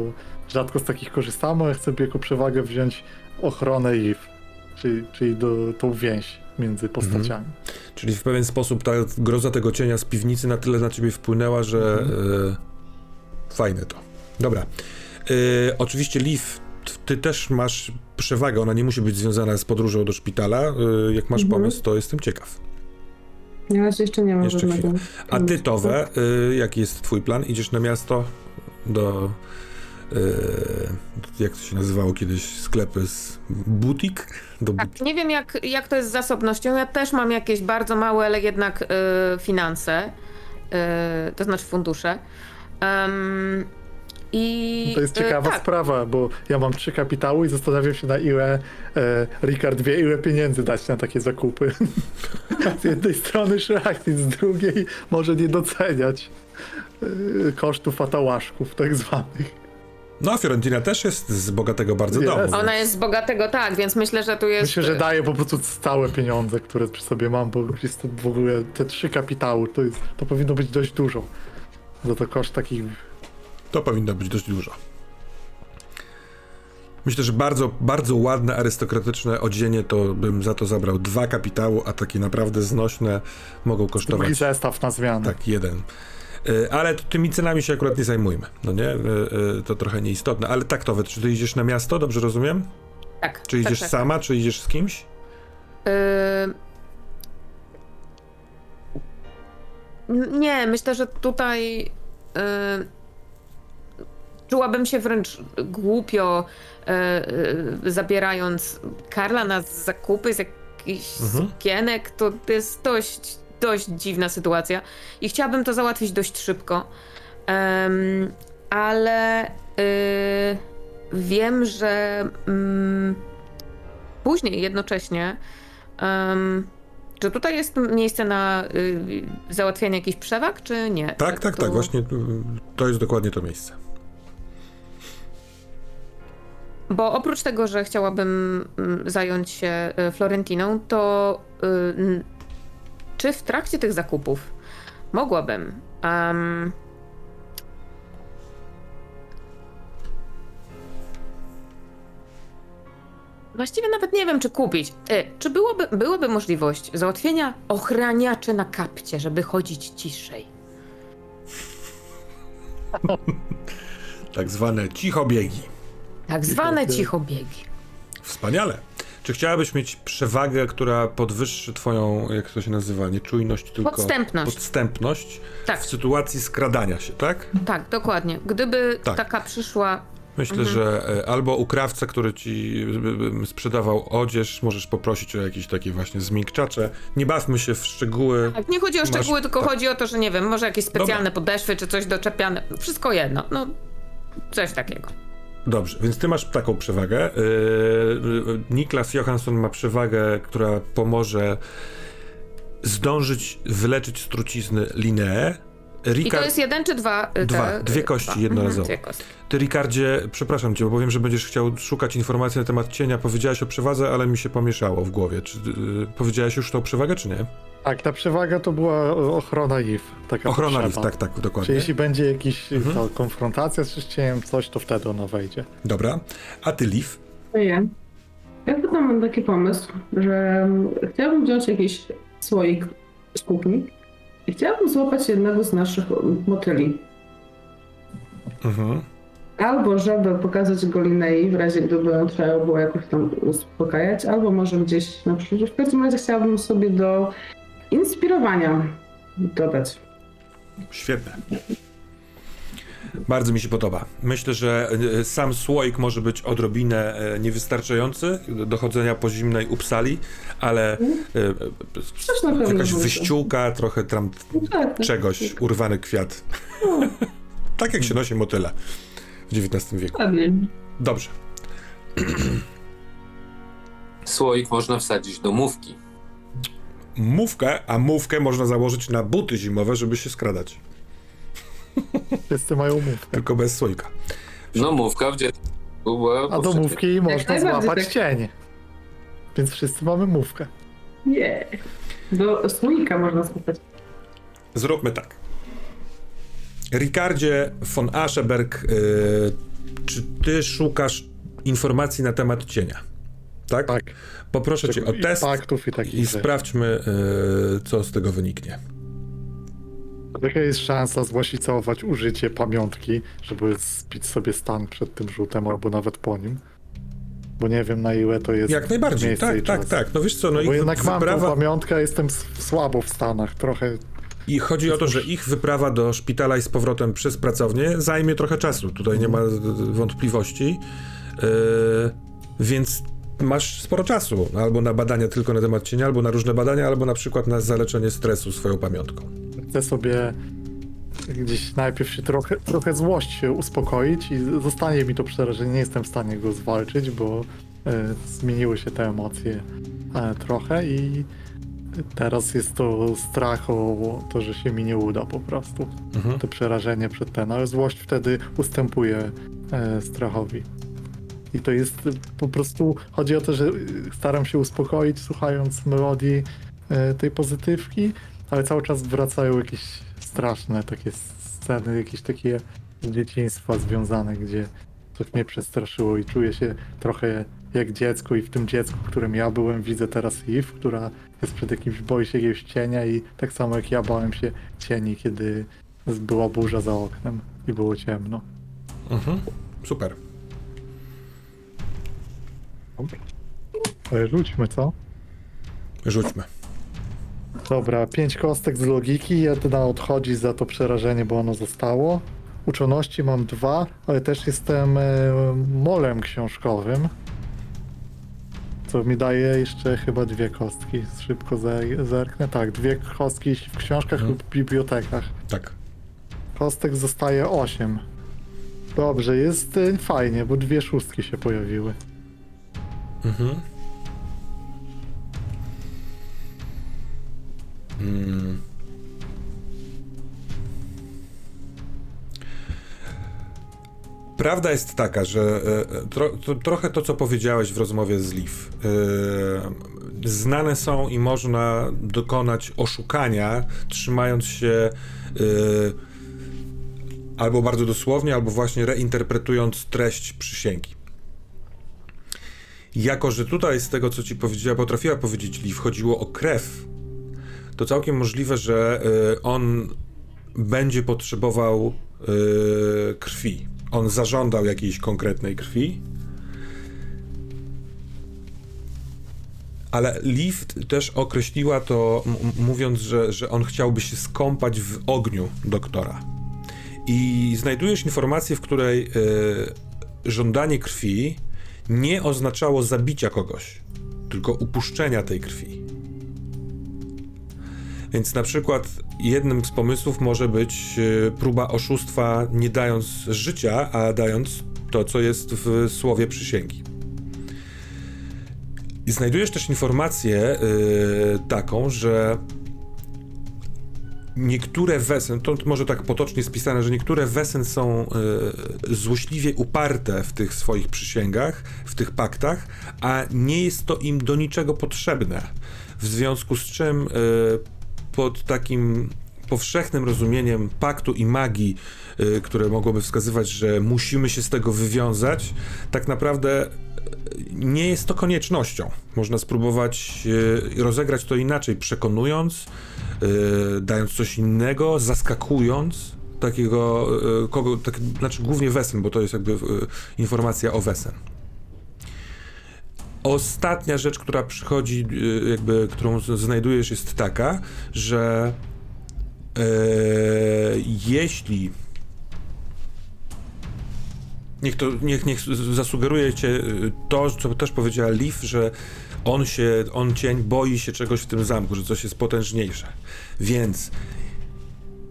rzadko z takich korzystamy, ale chcę jako przewagę wziąć ochronę Eve, czyli, czyli do, tą więź między postaciami. Czyli w pewien sposób ta groza tego cienia z piwnicy na tyle na ciebie wpłynęła, że e, fajne to. Dobra. E, oczywiście Liv, ty też masz przewagę, ona nie musi być związana z podróżą do szpitala. E, jak masz Mhm. pomysł, to jestem ciekaw. Razie jeszcze nie mam Jeszcze żadnego. A ty, Towe, jaki jest twój plan? Idziesz na miasto do... E, jak to się nazywało kiedyś? Sklepy z butik? Do Tak, butik. nie wiem jak, jak to jest z zasobnością. Ja też mam jakieś bardzo małe, ale jednak y, finanse, y, to znaczy fundusze. Em, I To jest y, ciekawa tak, sprawa, bo ja mam trzy kapitały i zastanawiam się na ile e, Ricard wie, ile pieniędzy dać na takie zakupy. z jednej strony szlachcic, z drugiej może nie doceniać e, kosztów atałaszków tak zwanych. No, a Fiorentina też jest z bogatego bardzo Jest. domu. Ona jest z bogatego, tak, więc myślę, że tu jest. Myślę, że daję po prostu całe pieniądze, które przy sobie mam, bo jest to w ogóle te trzy kapitały, to, jest, to powinno być dość dużo. Za to koszt takich To powinno być dość dużo. Myślę, że bardzo, bardzo ładne, arystokratyczne odzienie to bym za to zabrał dwa kapitału, a takie naprawdę znośne mogą drugi kosztować zestaw na zmianę. tak jeden. Y, Ale to tymi cenami się akurat nie zajmujmy, no nie? Y, y, To trochę nieistotne. Ale tak, to czy ty idziesz na miasto, dobrze rozumiem? Tak. Czy tak, idziesz tak. sama, czy idziesz z kimś? Y, n- Nie, myślę, że tutaj y, czułabym się wręcz głupio y, y, zabierając Karla na zakupy z jakichś Mhm. sukienek. To jest dość, dość dziwna sytuacja i chciałabym to załatwić dość szybko. Em, ale y, wiem, że mm, później jednocześnie Em, czy tutaj jest miejsce na y, załatwianie jakichś przewag, czy nie? Tak, tak, To- tak, właśnie to jest dokładnie to miejsce. Bo oprócz tego, że chciałabym mm, zająć się y, Florentiną, to y, czy w trakcie tych zakupów mogłabym em, Właściwie nawet nie wiem, czy kupić. Y, czy byłoby, byłaby możliwość załatwienia ochraniaczy na kapcie, żeby chodzić ciszej? Tak zwane cichobiegi. Tak zwane cichobiegi. Wspaniale. Czy chciałabyś mieć przewagę, która podwyższy twoją, jak to się nazywa, nie czujność, tylko Podstępność. podstępność Tak. w sytuacji skradania się, tak? Tak, dokładnie. Gdyby Tak. taka przyszła Myślę, Mhm. że e, albo u krawca, który ci sprzedawał odzież, możesz poprosić o jakieś takie właśnie zmiękczacze. Nie bawmy się w szczegóły. Tak, nie chodzi o Masz- szczegóły, tylko tak. chodzi o to, że nie wiem, może jakieś specjalne podeszwy czy coś doczepiane. Wszystko jedno. No, coś takiego. Dobrze, więc ty masz taką przewagę. Yy, yy, Niklas Johansson ma przewagę, która pomoże zdążyć wyleczyć z trucizny Lineę. I to jest jeden czy dwa? y, te- Dwa, dwie kości dwa. Mhm, Dwie kości. ty Rikardzie, przepraszam cię, bo powiem, że będziesz chciał szukać informacji na temat cienia. Powiedziałeś o przewadze, ale mi się pomieszało w głowie. Czy yy, powiedziałeś już tą przewagę, czy nie? Tak, ta przewaga to była ochrona IF. Taka Ochrona potrzeba. list, tak, tak, Czy dokładnie. jeśli będzie jakiś Mhm. to, konfrontacja z cieniem, coś, to wtedy ona wejdzie. Dobra. A ty, Liv? Ja. Ja potem mam taki pomysł, że chciałabym wziąć jakiś słoik z kuchni i chciałabym złapać jednego z naszych motyli. Mhm. Albo żeby pokazać go Linei, w razie gdyby ją trzeba było jakoś tam uspokajać, albo może gdzieś na przyszłość. W każdym razie chciałabym sobie do inspirowania dodać. Świetne. Bardzo mi się podoba. Myślę, że e, sam słoik może być odrobinę e, niewystarczający do dochodzenia po zimnej upsali, ale pewno jakaś wyściółka, trochę tam No tak, tak. czegoś, urwany kwiat. tak jak się nosi motyle w XIX wieku. Ładnie. Dobrze. Słoik można wsadzić do mówki. Mówkę, a mówkę można założyć na buty zimowe, żeby się skradać. Wszyscy mają mówkę. Tylko bez słoika. No mówka w dziecku była... A do mówki można złapać tak. cień. Więc wszyscy mamy mówkę. Nie. Do słoika można słuchać. Zróbmy tak. Ricardzie von Ascheberg, y, czy ty szukasz informacji na temat cienia? Tak? Tak. Poproszę cię o I test i i rzeczy. sprawdźmy, y, co z tego wyniknie. Jaka jest szansa złasicować użycie pamiątki, żeby spić sobie stan przed tym rzutem, albo nawet po nim? Bo nie wiem na ile to jest Jak najbardziej, tak, tak, tak. No wiesz co, no Bo ich jednak mam tą wyprawa... pamiątkę, jestem słabo w Stanach, trochę I chodzi o to, że ich wyprawa do szpitala i z powrotem przez pracownię zajmie trochę czasu. Tutaj nie ma y, wątpliwości. Yy, więc masz sporo czasu. Albo na badania tylko na temat cienia, albo na różne badania, albo na przykład na zaleczenie stresu swoją pamiątką. Chcę sobie gdzieś najpierw się trochę, trochę złość uspokoić i zostanie mi to przerażenie, nie jestem w stanie go zwalczyć, bo e, zmieniły się te emocje e, trochę i teraz jest to strach o to, że się mi nie uda po prostu. Mhm. To przerażenie przed ten, ale złość wtedy ustępuje e, strachowi. I to jest po prostu, chodzi o to, że staram się uspokoić słuchając melodii tej pozytywki, ale cały czas wracają jakieś straszne takie sceny, jakieś takie z dzieciństwa związane, gdzie coś mnie przestraszyło i czuję się trochę jak dziecko i w tym dziecku, którym ja byłem, widzę teraz Eve, która jest przed jakimś, boi się jakiegoś cienia i tak samo jak ja bałem się cieni, kiedy była burza za oknem i było ciemno. Mhm. Super. Ale rzućmy, co? Rzućmy. Dobra, pięć kostek z logiki, jedna odchodzi za to przerażenie, bo ono zostało. Uczoności mam dwa, ale też jestem e, molem książkowym. Co mi daje jeszcze chyba dwie kostki. Szybko ze- zerknę. Tak, dwie kostki w książkach Mhm. lub bibliotekach. Tak. Kostek zostaje osiem. Dobrze, jest e, fajnie, bo dwie szóstki się pojawiły. Mhm. Mm. Prawda jest taka, że e, tro, to, trochę to, co powiedziałeś w rozmowie z Liv, e, znane są i można dokonać oszukania, trzymając się e, albo bardzo dosłownie, albo właśnie reinterpretując treść przysięgi. Jako, że tutaj z tego, co ci powiedziała, potrafiła powiedzieć Liv, chodziło o krew, to całkiem możliwe, że y, on będzie potrzebował y, krwi. On zażądał jakiejś konkretnej krwi. Ale Liv też określiła to, mówiąc, że, że on chciałby się skąpać w ogniu doktora. I znajdujesz informację, w której y, żądanie krwi nie oznaczało zabicia kogoś, tylko upuszczenia tej krwi. Więc na przykład jednym z pomysłów może być e, próba oszustwa, nie dając życia, a dając to, co jest w słowie przysięgi. I znajdujesz też informację e, taką, że niektóre wesen, to może tak potocznie spisane, że niektóre wesen są e, złośliwie uparte w tych swoich przysięgach, w tych paktach, a nie jest to im do niczego potrzebne. W związku z czym pod takim powszechnym rozumieniem paktu i magii, y, które mogłoby wskazywać, że musimy się z tego wywiązać, tak naprawdę y, nie jest to koniecznością. Można spróbować y, rozegrać to inaczej, przekonując, dając coś innego, zaskakując takiego kogo, tak, znaczy głównie Wesen, bo to jest jakby informacja o Wesen. Ostatnia rzecz, która przychodzi, jakby, którą znajdujesz, jest taka, że Eee, jeśli niech to, niech, niech zasugeruje cię y, to, co też powiedziała Leaf, że on się, on cień boi się czegoś w tym zamku, że coś jest potężniejsze. Więc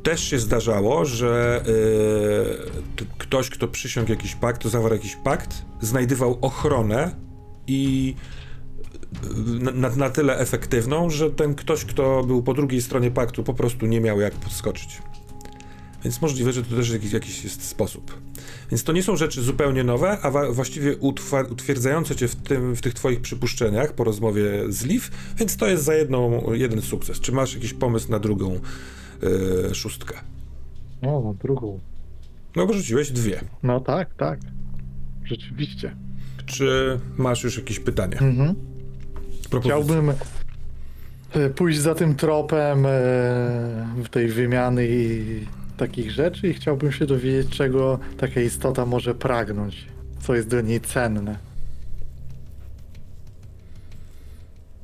też się zdarzało, że yy, ktoś, kto przysiągł jakiś pakt, to zawarł jakiś pakt, znajdywał ochronę i na, na, tyle efektywną, że ten ktoś, kto był po drugiej stronie paktu, po prostu nie miał jak podskoczyć. Więc możliwe, że to też jakiś, jakiś jest sposób. Więc to nie są rzeczy zupełnie nowe, a właściwie utwierdzające cię w, tym, w tych twoich przypuszczeniach po rozmowie z Liv, więc to jest za jedną, jeden sukces. Czy masz jakiś pomysł na drugą yy, szóstkę? No, na drugą. No bo rzuciłeś dwie. No tak, tak. Rzeczywiście. Czy masz już jakieś pytania? Mhm. Chciałbym e, pójść za tym tropem e, w tej wymiany i takich rzeczy i chciałbym się dowiedzieć, czego taka istota może pragnąć, co jest dla niej cenne.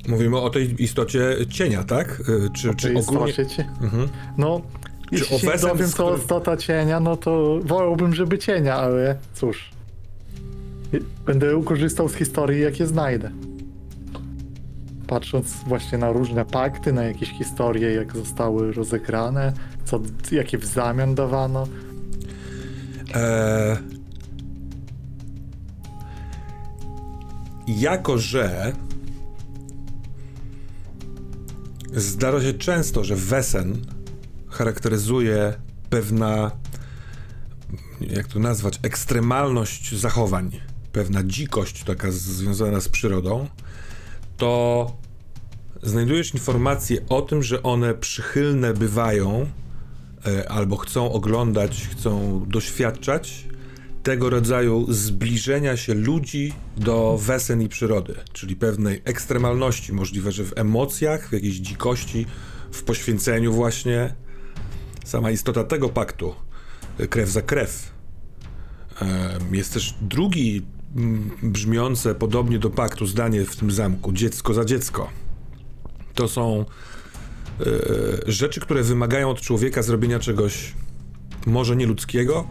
Mówimy o tej istocie cienia, tak? E, czy, o czy ogólnie... Istocie? Mhm. No, czy jeśli się dowiem, co istota cienia, no to wolałbym, żeby cienia, ale cóż. Będę korzystał z historii, jakie znajdę patrząc właśnie na różne pakty, na jakieś historie, jak zostały rozegrane, co, jakie w zamian dawano. Eee... Jako, że zdarza się często, że wesen charakteryzuje pewna, jak to nazwać, ekstremalność zachowań, pewna dzikość taka związana z przyrodą, to znajdujesz informacje o tym, że one przychylne bywają e, albo chcą oglądać, chcą doświadczać tego rodzaju zbliżenia się ludzi do wesen i przyrody, czyli pewnej ekstremalności, możliwe, że w emocjach, w jakiejś dzikości, w poświęceniu właśnie. Sama istota tego paktu, e, krew za krew. Jest też drugi brzmiące podobnie do paktu zdanie w tym zamku: dziecko za dziecko. To są e, rzeczy, które wymagają od człowieka zrobienia czegoś może nieludzkiego,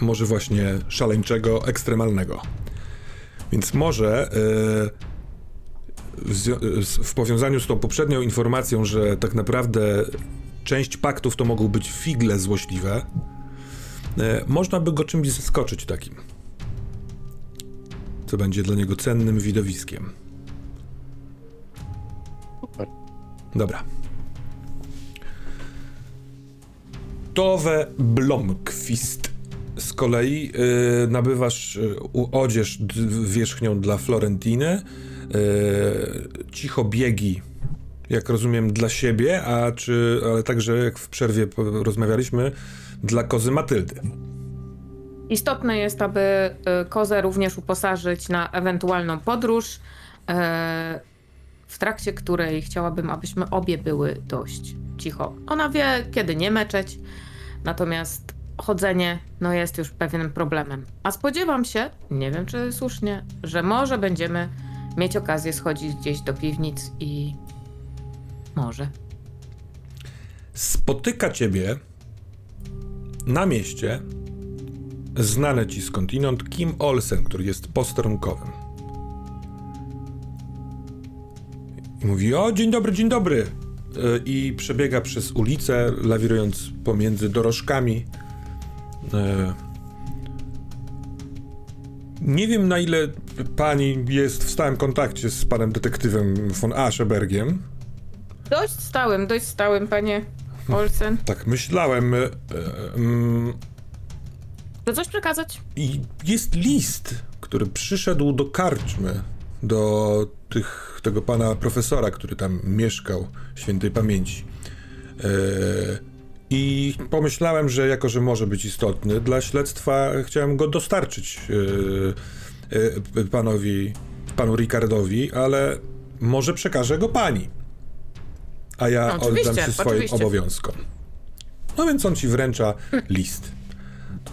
może właśnie szaleńczego, ekstremalnego. Więc może e, w, w powiązaniu z tą poprzednią informacją, że tak naprawdę część paktów to mogą być figle złośliwe, e, można by go czymś zaskoczyć takim co będzie dla niego cennym widowiskiem. Super. Dobra. Tove Blomqvist. Z kolei yy, nabywasz yy, odzież wierzchnią dla Florentiny, yy, cicho biegi, jak rozumiem, dla siebie, a czy, ale także, jak w przerwie rozmawialiśmy, dla kozy Matyldy. Istotne jest, aby y, kozę również uposażyć na ewentualną podróż, e, w trakcie której chciałabym, abyśmy obie były dość cicho. Ona wie, kiedy nie meczeć, natomiast chodzenie no jest już pewnym problemem. A spodziewam się, nie wiem czy słusznie, że może będziemy mieć okazję schodzić gdzieś do piwnic i może. Spotyka ciebie na mieście znane ci skądinąd Kim Olsen, który jest posterunkowym. I mówi: O, dzień dobry, dzień dobry. E, I przebiega przez ulicę, lawirując pomiędzy dorożkami. E, nie wiem, na ile pani jest w stałym kontakcie z panem detektywem von Aschebergiem. Dość stałym, dość stałym, panie Olsen. Tak myślałem. e, e, To coś przekazać? I jest list, który przyszedł do karczmy, do tych, tego pana profesora, który tam mieszkał, świętej pamięci. E, I pomyślałem, że jako, że może być istotny dla śledztwa, chciałem go dostarczyć e, panowi, panu Ricardowi, ale może przekażę go pani. A ja No, oddam się swoim obowiązkom. No więc on ci wręcza list.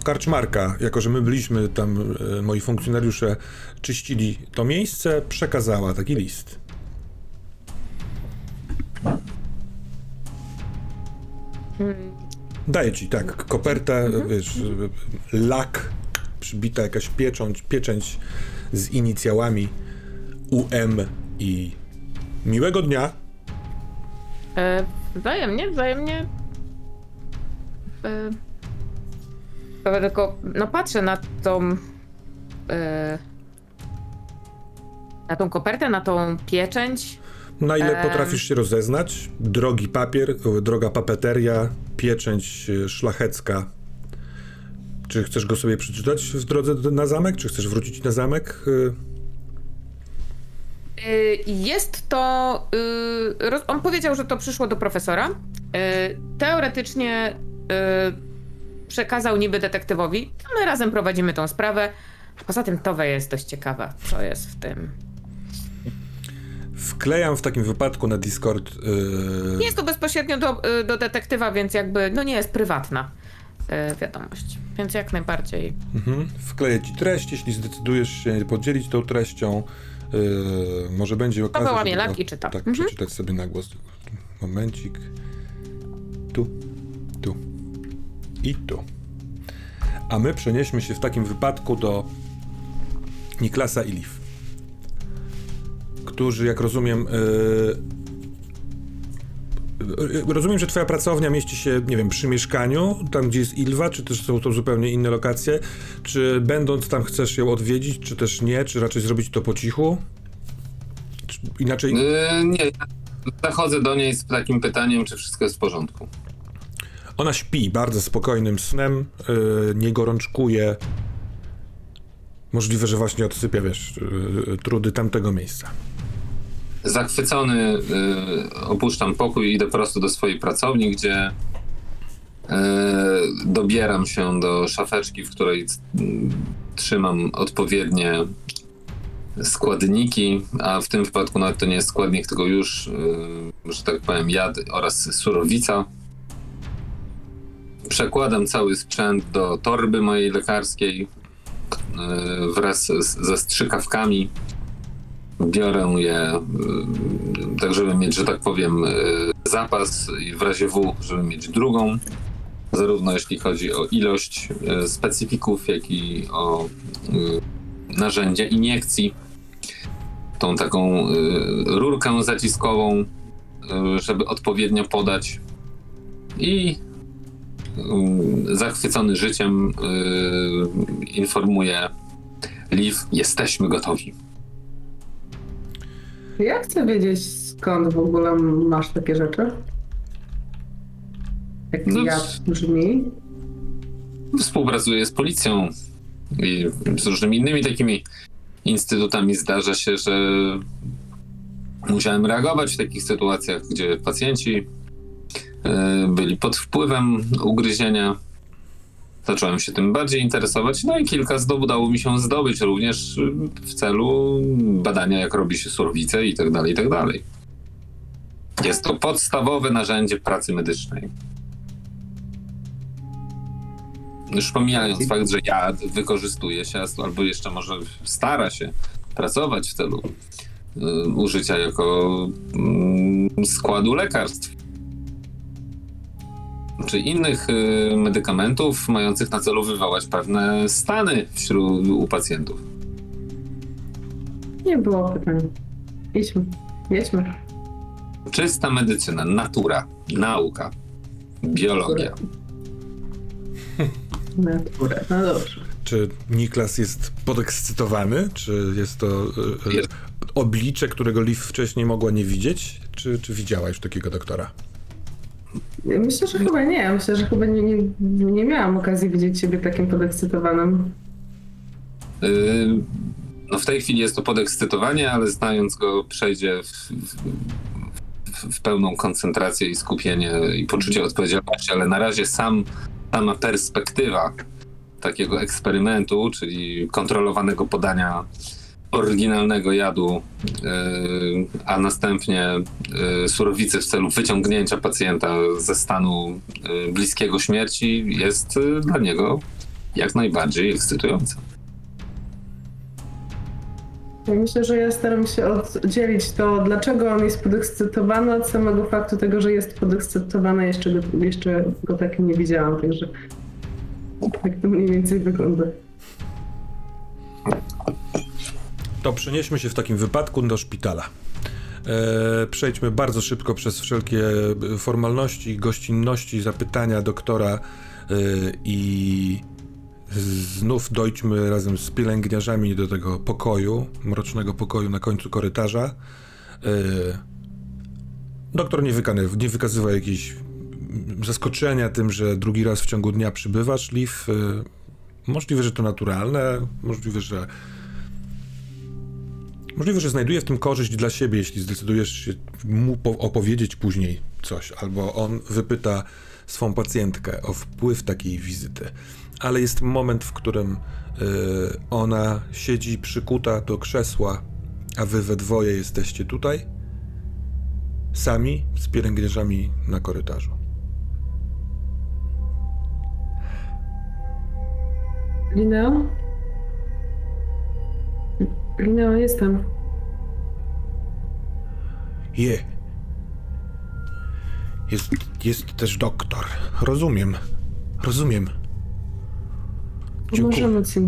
Karczmarka, jako że my byliśmy tam, e, moi funkcjonariusze czyścili to miejsce, przekazała taki list. Daję ci, tak, kopertę, wiesz, e, lak, przybita jakaś pieczęć, pieczęć z inicjałami UM i miłego dnia. E, wzajemnie, wzajemnie. E, tylko, no patrzę na tą. E, na tą kopertę, na tą pieczęć. Na ile Em. potrafisz się rozeznać? Drogi papier, e, droga papeteria, pieczęć e, szlachecka. Czy chcesz go sobie przeczytać w drodze na zamek? Czy chcesz wrócić na zamek? E, Jest to. On powiedział, że to przyszło do profesora. Teoretycznie przekazał niby detektywowi. My razem prowadzimy tą sprawę. A poza tym Towe jest dość ciekawa, co jest w tym. Wklejam w takim wypadku na Discord. e, Nie jest to bezpośrednio do, y, do detektywa, więc jakby no nie jest prywatna y, wiadomość. Więc jak najbardziej. Mhm. Wkleję ci treść, jeśli zdecydujesz się podzielić tą treścią. e, może będzie okazja. łamie żeby lak go- i czyta. Tak, Mhm. przeczytać sobie na głos. Momencik. Tu, tu i tu. A my przenieśmy się w takim wypadku do Niklasa i Liv. Którzy, jak rozumiem, e, Rozumiem, że twoja pracownia mieści się, nie wiem, przy mieszkaniu, tam gdzie jest Ilwa, czy też są to zupełnie inne lokacje? Czy będąc tam chcesz ją odwiedzić, czy też nie? Czy raczej zrobić to po cichu? Czy inaczej... Yy, nie, zachodzę do niej z takim pytaniem, czy wszystko jest w porządku. Ona śpi bardzo spokojnym snem, yy, nie gorączkuje. Możliwe, że właśnie odsypia, wiesz, yy, trudy tamtego miejsca. Zachwycony y, opuszczam pokój i idę prosto do swojej pracowni, gdzie y, dobieram się do szafeczki, w której trzymam odpowiednie składniki, a w tym wypadku nawet to nie jest składnik, tylko już, y, że tak powiem, jad oraz surowica. Przekładam cały sprzęt do torby mojej lekarskiej y, wraz ze strzykawkami. Biorę je, y, tak żeby mieć, że tak powiem, y, zapas i w razie W, żeby mieć drugą. Zarówno jeśli chodzi o ilość specyfików, jak i o narzędzia iniekcji. Tą taką rurkę zaciskową, żeby odpowiednio podać. I zachwycony życiem y, informuję Liv, jesteśmy gotowi. Ja chcę wiedzieć, skąd w ogóle masz takie rzeczy. Jak No, ja brzmi. Współpracuję z policją i z różnymi innymi takimi instytutami. Zdarza się, że musiałem reagować w takich sytuacjach, gdzie pacjenci byli pod wpływem ugryzienia. Zacząłem się tym bardziej interesować, no i kilka zdob udało mi się zdobyć również y, w celu badania, jak robi się surowicę i tak dalej, i tak dalej. Jest to podstawowe narzędzie pracy medycznej. Już pomijając fakt, że jad wykorzystuje się, albo jeszcze może stara się pracować w celu y, użycia jako mm, składu lekarstw czy innych y, medykamentów mających na celu wywołać pewne stany wśród u pacjentów. Nie było pytań. Idźmy. Jedźmy. Czysta medycyna, natura, nauka, biologia. Naturę. No dobrze. Czy Niklas jest podekscytowany? Czy jest to e, e, Jest. oblicze, którego Liv wcześniej mogła nie widzieć? Czy, czy widziała już takiego doktora? Myślę, że chyba nie. Myślę, że chyba nie, nie, nie miałam okazji widzieć ciebie takim podekscytowanym. Yy, No w tej chwili jest to podekscytowanie, ale znając go przejdzie w, w, w, pełną koncentrację i skupienie i poczucie odpowiedzialności, ale na razie sam, sama perspektywa takiego eksperymentu, czyli kontrolowanego podania oryginalnego jadu, yy, a następnie yy, surowicy w celu wyciągnięcia pacjenta ze stanu yy, bliskiego śmierci jest dla niego jak najbardziej ekscytująca. Ja myślę, że ja staram się oddzielić to, dlaczego on jest podekscytowany od samego faktu tego, że jest podekscytowany. Jeszcze jeszcze go takim nie widziałam, także tak to mniej więcej wygląda. To przenieśmy się w takim wypadku do szpitala. E, przejdźmy bardzo szybko przez wszelkie formalności, gościnności, zapytania doktora e, i znów dojdźmy razem z pielęgniarzami do tego pokoju, mrocznego pokoju na końcu korytarza. E, doktor nie, wykany, nie wykazywał jakiejś zaskoczenia tym, że drugi raz w ciągu dnia przybywasz, Liv. Możliwe, że to naturalne, możliwe, że Możliwe, że znajduje w tym korzyść dla siebie, jeśli zdecydujesz się mu po- opowiedzieć później coś, albo on wypyta swą pacjentkę o wpływ takiej wizyty. Ale jest moment, w którym y, ona siedzi przykuta do krzesła, a wy we dwoje jesteście tutaj, sami z pielęgniarzami na korytarzu. Lineo? Lineo, jestem. Je. Jest, jest też doktor. Rozumiem. Rozumiem. Dziękuję. Pomożemy ci.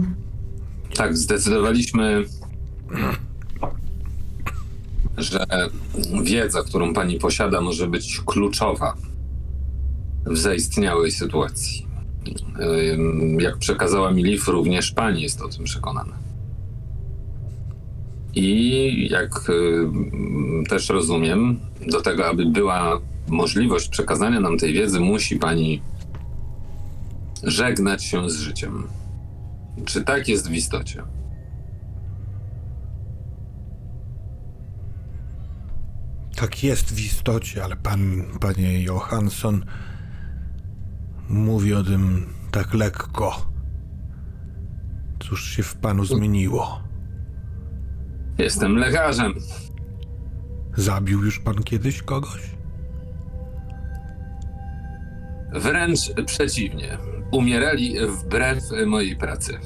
Tak, zdecydowaliśmy, że wiedza, którą pani posiada, może być kluczowa w zaistniałej sytuacji. Jak przekazała mi Liv, również pani jest o tym przekonana. I jak ym, też rozumiem, do tego, aby była możliwość przekazania nam tej wiedzy, musi pani żegnać się z życiem. Czy tak jest w istocie? Tak jest w istocie, ale pan, panie Johansson, mówi o tym tak lekko. Cóż się w panu zmieniło? Jestem lekarzem. Zabił już pan kiedyś kogoś? Wręcz przeciwnie. Umierali wbrew mojej pracy.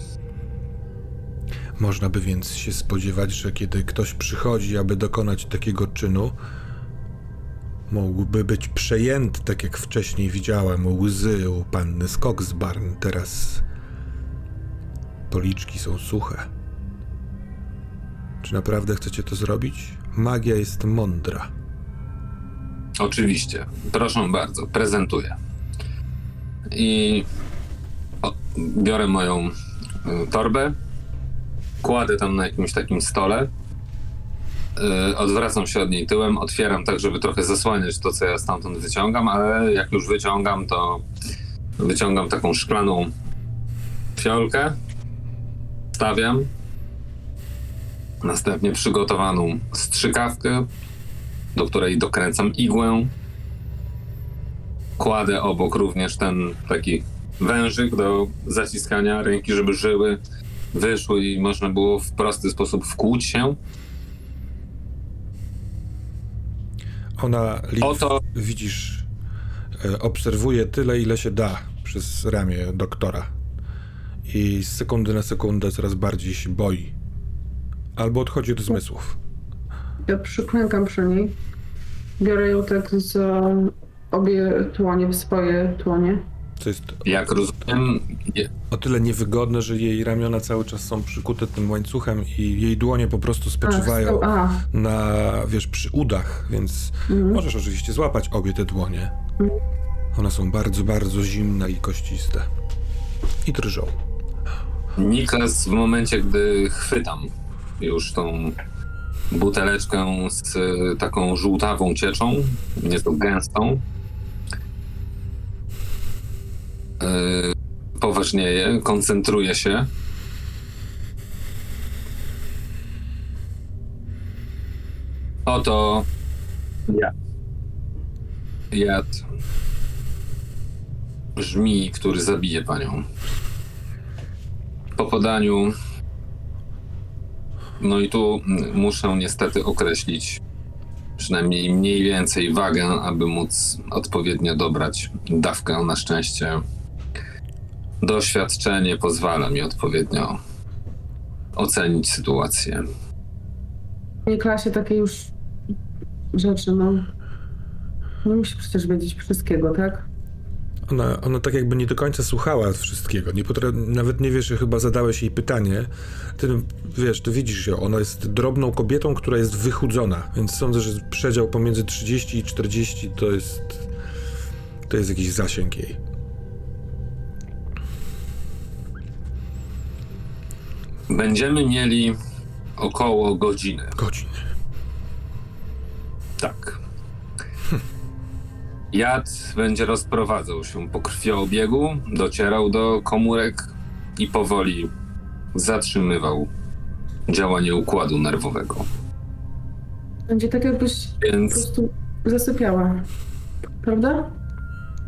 Można by więc się spodziewać, że kiedy ktoś przychodzi, aby dokonać takiego czynu, mógłby być przejęty, tak jak wcześniej widziałem łzy u panny Skogsbarn. Teraz policzki są suche. Czy naprawdę chcecie to zrobić? Magia jest mądra. Oczywiście. Proszę bardzo, prezentuję. I o, biorę moją y, torbę, kładę tam na jakimś takim stole, y, odwracam się od niej tyłem, otwieram tak, żeby trochę zasłaniać to, co ja stamtąd wyciągam, ale jak już wyciągam, to wyciągam taką szklaną fiolkę, stawiam, następnie przygotowaną strzykawkę, do której dokręcam igłę. Kładę obok również ten taki wężyk do zaciskania ręki, żeby żyły wyszły i można było w prosty sposób wkłuć się. Ona, Oto widzisz, e, obserwuje tyle, ile się da przez ramię doktora. I z sekundy na sekundę coraz bardziej się boi. Albo odchodzi od zmysłów. Ja przyklękam przy niej. Biorę ją tak za obie dłonie w swoje dłonie. Co jest jak rozumiem, o tyle niewygodne, że jej ramiona cały czas są przykute tym łańcuchem i jej dłonie po prostu spoczywają A, a, na, wiesz, przy udach, więc mhm. możesz oczywiście złapać obie te dłonie. One są bardzo, bardzo zimne i kościste. I drżą. Niklas w momencie, gdy chwytam już tą buteleczkę z y, taką żółtawą cieczą, nieco gęstą. Yy, poważnieje, koncentruje się. Oto jad. Jad żmii, który zabije panią. Po podaniu. No i tu muszę niestety określić przynajmniej mniej więcej wagę, aby móc odpowiednio dobrać dawkę. Na szczęście doświadczenie pozwala mi odpowiednio ocenić sytuację. Nie klasie takie już rzeczy, no. Nie musi przecież wiedzieć wszystkiego, tak? Ona, ona tak jakby nie do końca słuchała wszystkiego. Nie nawet nie wiesz, że chyba zadałeś jej pytanie. Ty wiesz, ty widzisz ją. Ona jest drobną kobietą, która jest wychudzona, więc sądzę, że przedział pomiędzy 30 i 40 to jest. To jest jakiś zasięg jej. Będziemy mieli około godziny. Godzin. Tak. Jad będzie rozprowadzał się po krwioobiegu, docierał do komórek i powoli zatrzymywał działanie układu nerwowego. Będzie tak, jakbyś po Więc prostu zasypiała. Prawda?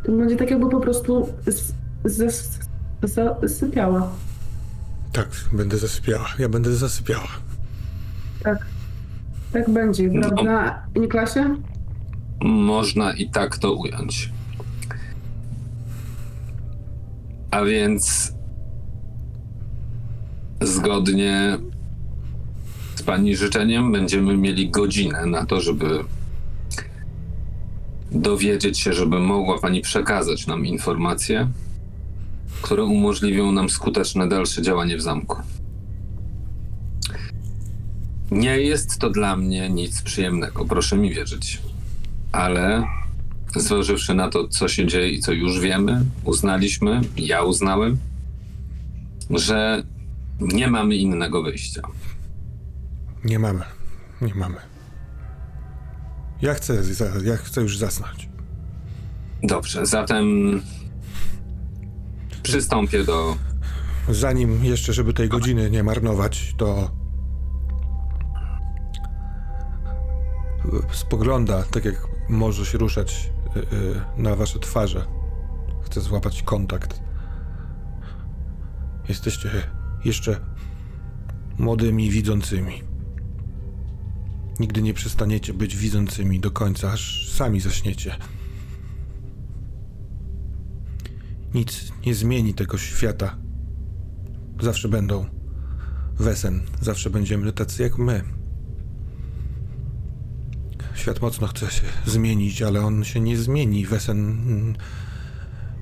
To będzie tak, jakby po prostu z, zasypiała. Tak, będę zasypiała. Ja będę zasypiała. Tak. Tak będzie, No. prawda, Niklasie? Można i tak to ująć. A więc zgodnie z Pani życzeniem będziemy mieli godzinę na to, żeby dowiedzieć się, żeby mogła Pani przekazać nam informacje, które umożliwią nam skuteczne dalsze działanie w zamku. Nie jest to dla mnie nic przyjemnego, proszę mi wierzyć. Ale zważywszy na to, co się dzieje i co już wiemy, uznaliśmy, ja uznałem, że nie mamy innego wyjścia. Nie mamy. Nie mamy. Ja chcę, ja chcę już zasnąć. Dobrze, zatem przystąpię do. Zanim jeszcze, żeby tej godziny nie marnować, to spogląda, tak jak może się ruszać y, y, na wasze twarze. Chcę złapać kontakt. Jesteście jeszcze młodymi widzącymi. Nigdy nie przestaniecie być widzącymi do końca, aż sami zaśniecie. Nic nie zmieni tego świata. Zawsze będą wesen, zawsze będziemy tacy jak my. Świat mocno chce się zmienić, ale on się nie zmieni. Wesen.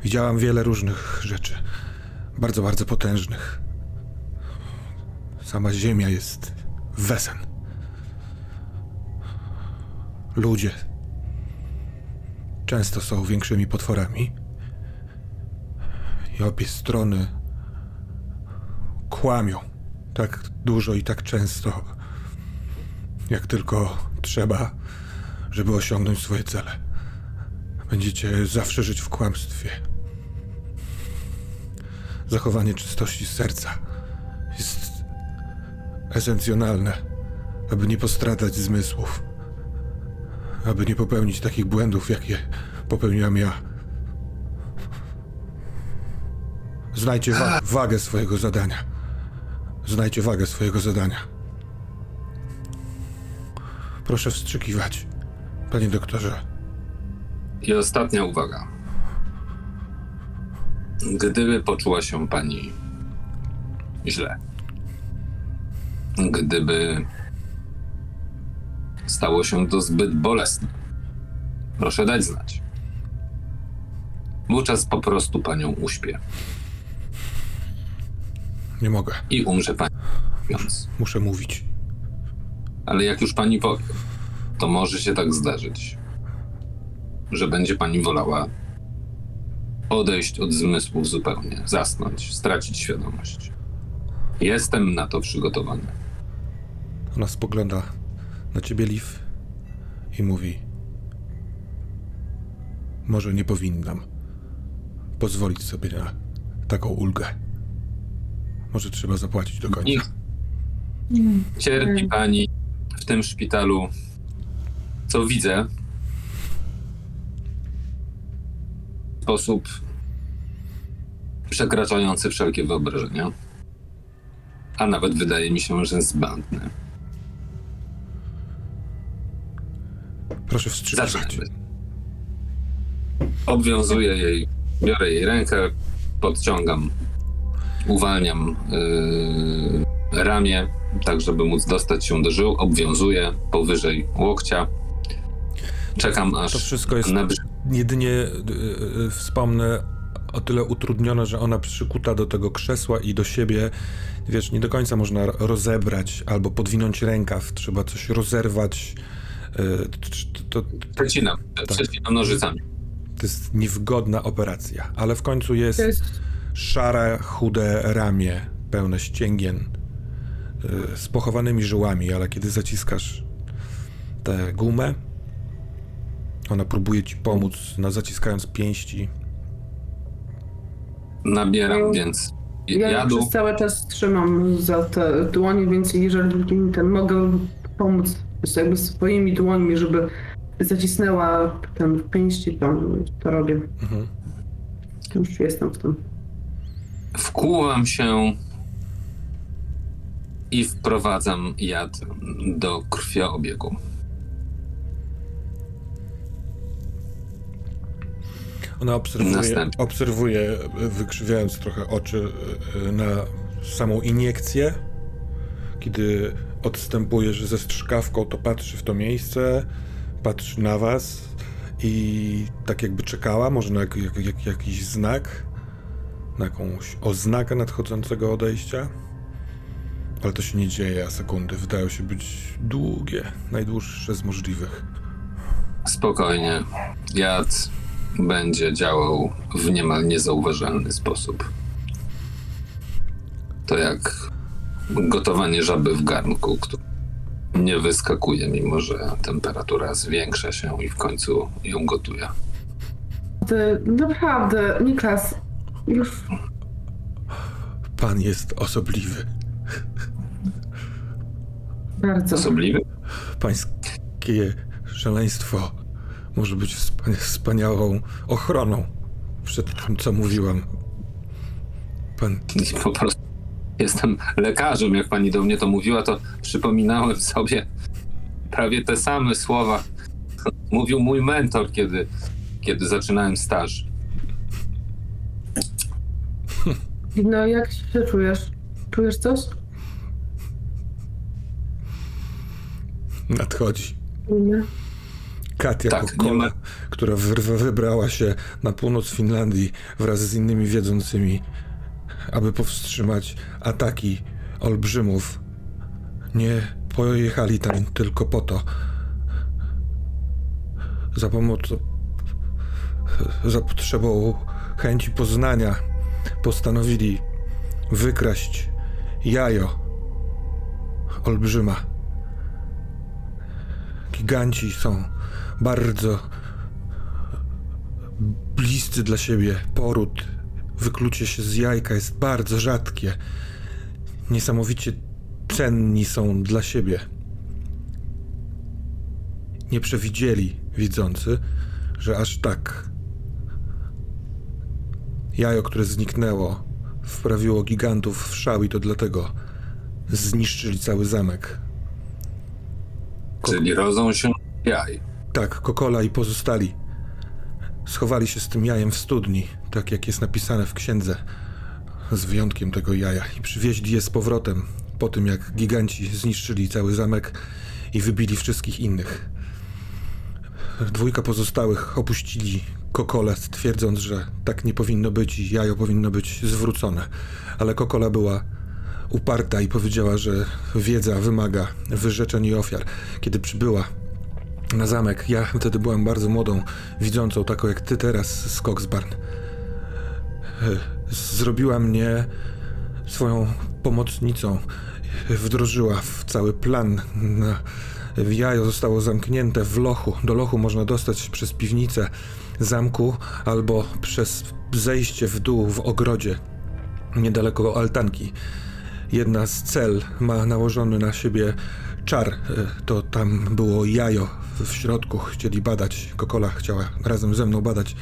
Widziałam wiele różnych rzeczy. Bardzo, bardzo potężnych. Sama Ziemia jest wesen. Ludzie często są większymi potworami. I obie strony kłamią tak dużo i tak często, jak tylko trzeba, żeby osiągnąć swoje cele. Będziecie zawsze żyć w kłamstwie. Zachowanie czystości serca jest esencjonalne, aby nie postradać zmysłów, aby nie popełnić takich błędów, jakie popełniłam ja. Znajcie wa- wagę swojego zadania. Znajcie wagę swojego zadania. Proszę wstrzykiwać, panie doktorze. I ostatnia uwaga. Gdyby poczuła się pani źle, gdyby stało się to zbyt bolesne, proszę dać znać. Wówczas po prostu panią uśpię Nie mogę. i umrze pani. Muszę mówić. Ale jak już pani powie, to może się tak zdarzyć, że będzie pani wolała odejść od zmysłów zupełnie, zasnąć, stracić świadomość. Jestem na to przygotowany. Ona spogląda na ciebie Liv i mówi: Może nie powinnam pozwolić sobie na taką ulgę. Może trzeba zapłacić do końca. Cierpi pani w tym szpitalu. Co widzę? W sposób przekraczający wszelkie wyobrażenia. A nawet wydaje mi się, że zbędny. Proszę wstrzymać. Zaczynamy. Obwiązuję jej, biorę jej rękę, podciągam, uwalniam yy, ramię, tak żeby móc dostać się do żył, obwiązuję powyżej łokcia. Czekam aż To wszystko jest nabrzy... jedynie, y, y, wspomnę, o tyle utrudnione, że ona przykuta do tego krzesła i do siebie, wiesz, nie do końca można rozebrać albo podwinąć rękaw, trzeba coś rozerwać. y, To, to, to, Przecinam, przecinam nożycami. to jest niewygodna operacja, ale w końcu jest To jest szare, chude ramię, pełne ścięgien y, z pochowanymi żyłami, ale kiedy zaciskasz tę gumę, ona próbuje ci pomóc, no, zaciskając pięści. Nabieram więc Ja jadu. przez cały czas trzymam za te dłonie, więc jeżeli mi ten mogę pomóc jakby swoimi dłońmi, żeby zacisnęła ten w pięści, to, to robię. Mhm. Już jestem w tym. Wkłuwam się i wprowadzam jad do krwioobiegu. Ona obserwuje, Następnie. obserwuje, wykrzywiając trochę oczy y, na samą iniekcję. Kiedy odstępujesz ze strzykawką, to patrzy w to miejsce, patrzy na was i tak jakby czekała, może na jak, jak, jak, jakiś znak, na jakąś oznakę nadchodzącego odejścia. Ale to się nie dzieje, a sekundy wydają się być długie, najdłuższe z możliwych. Spokojnie. Jad będzie działał w niemal niezauważalny sposób. To jak gotowanie żaby w garnku, który nie wyskakuje, mimo że temperatura zwiększa się i w końcu ją gotuje. Ty, naprawdę, Niklas, już Pan jest osobliwy. bardzo. Osobliwy? Pańskie szaleństwo może być wspania- wspaniałą ochroną przed tym, co mówiłam. Pan Po prostu jestem lekarzem. Jak pani do mnie to mówiła, to przypominałem sobie prawie te same słowa. Mówił mój mentor, kiedy, kiedy zaczynałem staż. No jak się czujesz? Czujesz coś? nadchodzi. Nie. Katia Tak, Kokola, nie ma- która wy- wybrała się na północ Finlandii wraz z innymi wiedzącymi, aby powstrzymać ataki olbrzymów. Nie pojechali tam tylko po to. Za pomocą. za potrzebą chęci poznania postanowili wykraść jajo olbrzyma. Giganci są bardzo bliscy dla siebie. Poród, wyklucie się z jajka jest bardzo rzadkie. Niesamowicie cenni są dla siebie. Nie przewidzieli widzący, że aż tak. Jajo, które zniknęło, wprawiło gigantów w szał i to dlatego zniszczyli cały zamek. Czyli rodzą się jaj. Tak, Kokola i pozostali schowali się z tym jajem w studni, tak jak jest napisane w księdze, z wyjątkiem tego jaja, i przywieźli je z powrotem po tym, jak giganci zniszczyli cały zamek i wybili wszystkich innych. Dwójka pozostałych opuścili Kokolę, twierdząc, że tak nie powinno być i jajo powinno być zwrócone. Ale Kokola była uparta i powiedziała, że wiedza wymaga wyrzeczeń i ofiar. Kiedy przybyła na zamek. Ja wtedy byłem bardzo młodą, widzącą, taką jak ty teraz z Coxbarn. Zrobiła mnie swoją pomocnicą. Wdrożyła w cały plan Jajo zostało zamknięte w lochu. Do lochu można dostać przez piwnicę zamku albo przez zejście w dół w ogrodzie niedaleko altanki. Jedna z cel ma nałożony na siebie czar. E, To tam było jajo w środku. Chcieli badać. Kokola chciała razem ze mną badać,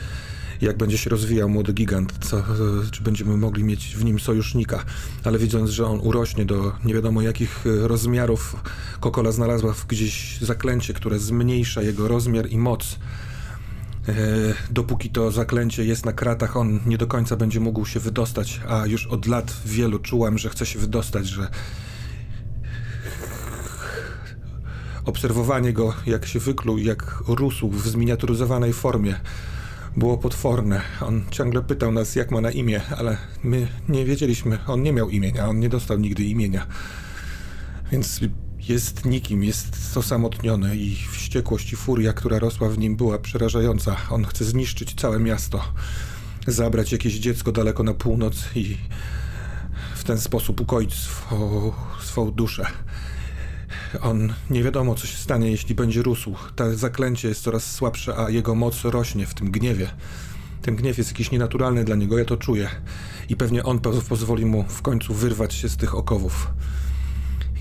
jak będzie się rozwijał młody gigant, co, e, czy będziemy mogli mieć w nim sojusznika. Ale widząc, że on urośnie do nie wiadomo jakich e, rozmiarów, Kokola znalazła w- gdzieś zaklęcie, które zmniejsza jego rozmiar i moc. Dopóki to zaklęcie jest na kratach, on nie do końca będzie mógł się wydostać, a już od lat wielu czułam, że chce się wydostać, że obserwowanie go, jak się wykluł, jak rósł w zminiaturyzowanej formie, było potworne. On ciągle pytał nas, jak ma na imię, ale my nie wiedzieliśmy. On nie miał imienia, on nie dostał nigdy imienia. Więc jest nikim, jest osamotniony i wściekłość i furia, która rosła w nim, była przerażająca. On chce zniszczyć całe miasto, zabrać jakieś dziecko daleko na północ i w ten sposób ukoić swą, swą duszę. On nie wiadomo, co się stanie, jeśli będzie rósł. To zaklęcie jest coraz słabsze, a jego moc rośnie w tym gniewie. Ten gniew jest jakiś nienaturalny dla niego, ja to czuję. I pewnie on po- pozwoli mu w końcu wyrwać się z tych okowów.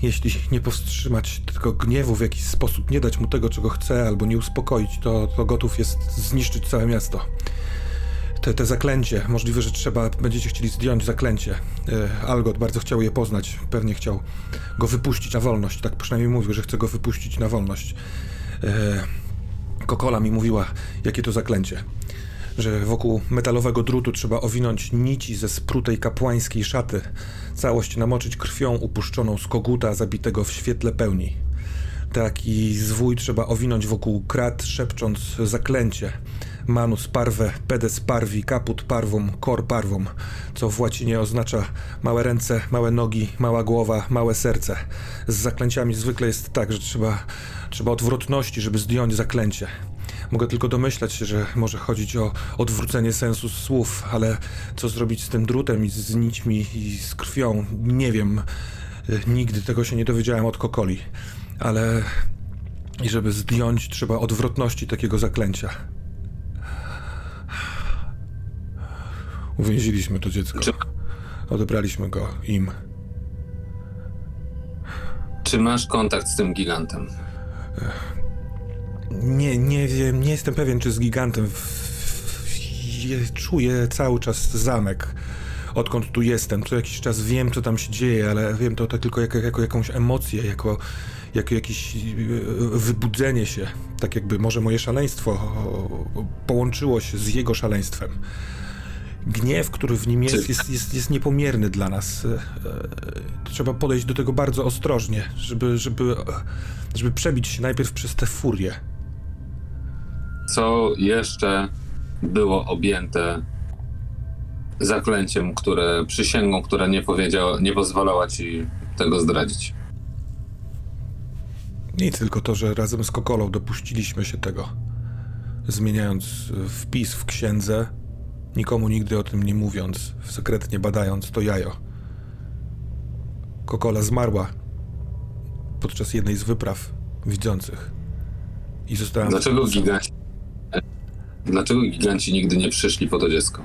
Jeśli nie powstrzymać tego gniewu w jakiś sposób, nie dać mu tego, czego chce, albo nie uspokoić, to, to gotów jest zniszczyć całe miasto. Te, te zaklęcie, możliwe, że trzeba, będziecie chcieli zdjąć zaklęcie. E, Algot bardzo chciał je poznać, pewnie chciał go wypuścić na wolność, tak przynajmniej mówił, że chce go wypuścić na wolność. E, Kokola mi mówiła, jakie to zaklęcie. Że wokół metalowego drutu trzeba owinąć nici ze sprutej kapłańskiej szaty, całość namoczyć krwią upuszczoną z koguta zabitego w świetle pełni. Taki zwój trzeba owinąć wokół krat, szepcząc zaklęcie. Manus parve, pedes parvi, caput parvum, cor parvum, co w łacinie oznacza małe ręce, małe nogi, mała głowa, małe serce. Z zaklęciami zwykle jest tak, że trzeba, trzeba odwrotności, żeby zdjąć zaklęcie. Mogę tylko domyślać się, że może chodzić o odwrócenie sensu słów, ale co zrobić z tym drutem i z nićmi i z krwią, nie wiem. Y, Nigdy tego się nie dowiedziałem od Kokoli, ale i żeby zdjąć, trzeba odwrotności takiego zaklęcia. Uwięziliśmy to dziecko. Czy- Odebraliśmy go im. Czy masz kontakt z tym gigantem? Nie, nie wiem, nie jestem pewien, czy z gigantem. Czuję cały czas zamek. Odkąd tu jestem, co jakiś czas wiem, co tam się dzieje, ale wiem to, to tylko jako, jako jakąś emocję, jako, jako jakieś e, wybudzenie się. Tak jakby może moje szaleństwo połączyło się z jego szaleństwem. Gniew, który w nim jest, jest, jest, jest niepomierny dla nas. E, e, Trzeba podejść do tego bardzo ostrożnie, żeby, żeby, żeby przebić się najpierw przez tę furię. Co jeszcze było objęte zaklęciem, które, przysięgą, która nie powiedziała, nie pozwalała ci tego zdradzić? Nic, tylko to, że razem z Kokolą dopuściliśmy się tego. Zmieniając wpis w księdze, nikomu nigdy o tym nie mówiąc, sekretnie badając to jajo. Kokola zmarła podczas jednej z wypraw widzących. I została. Dlaczego giganci, dlaczego giganci nigdy nie przyszli po to dziecko?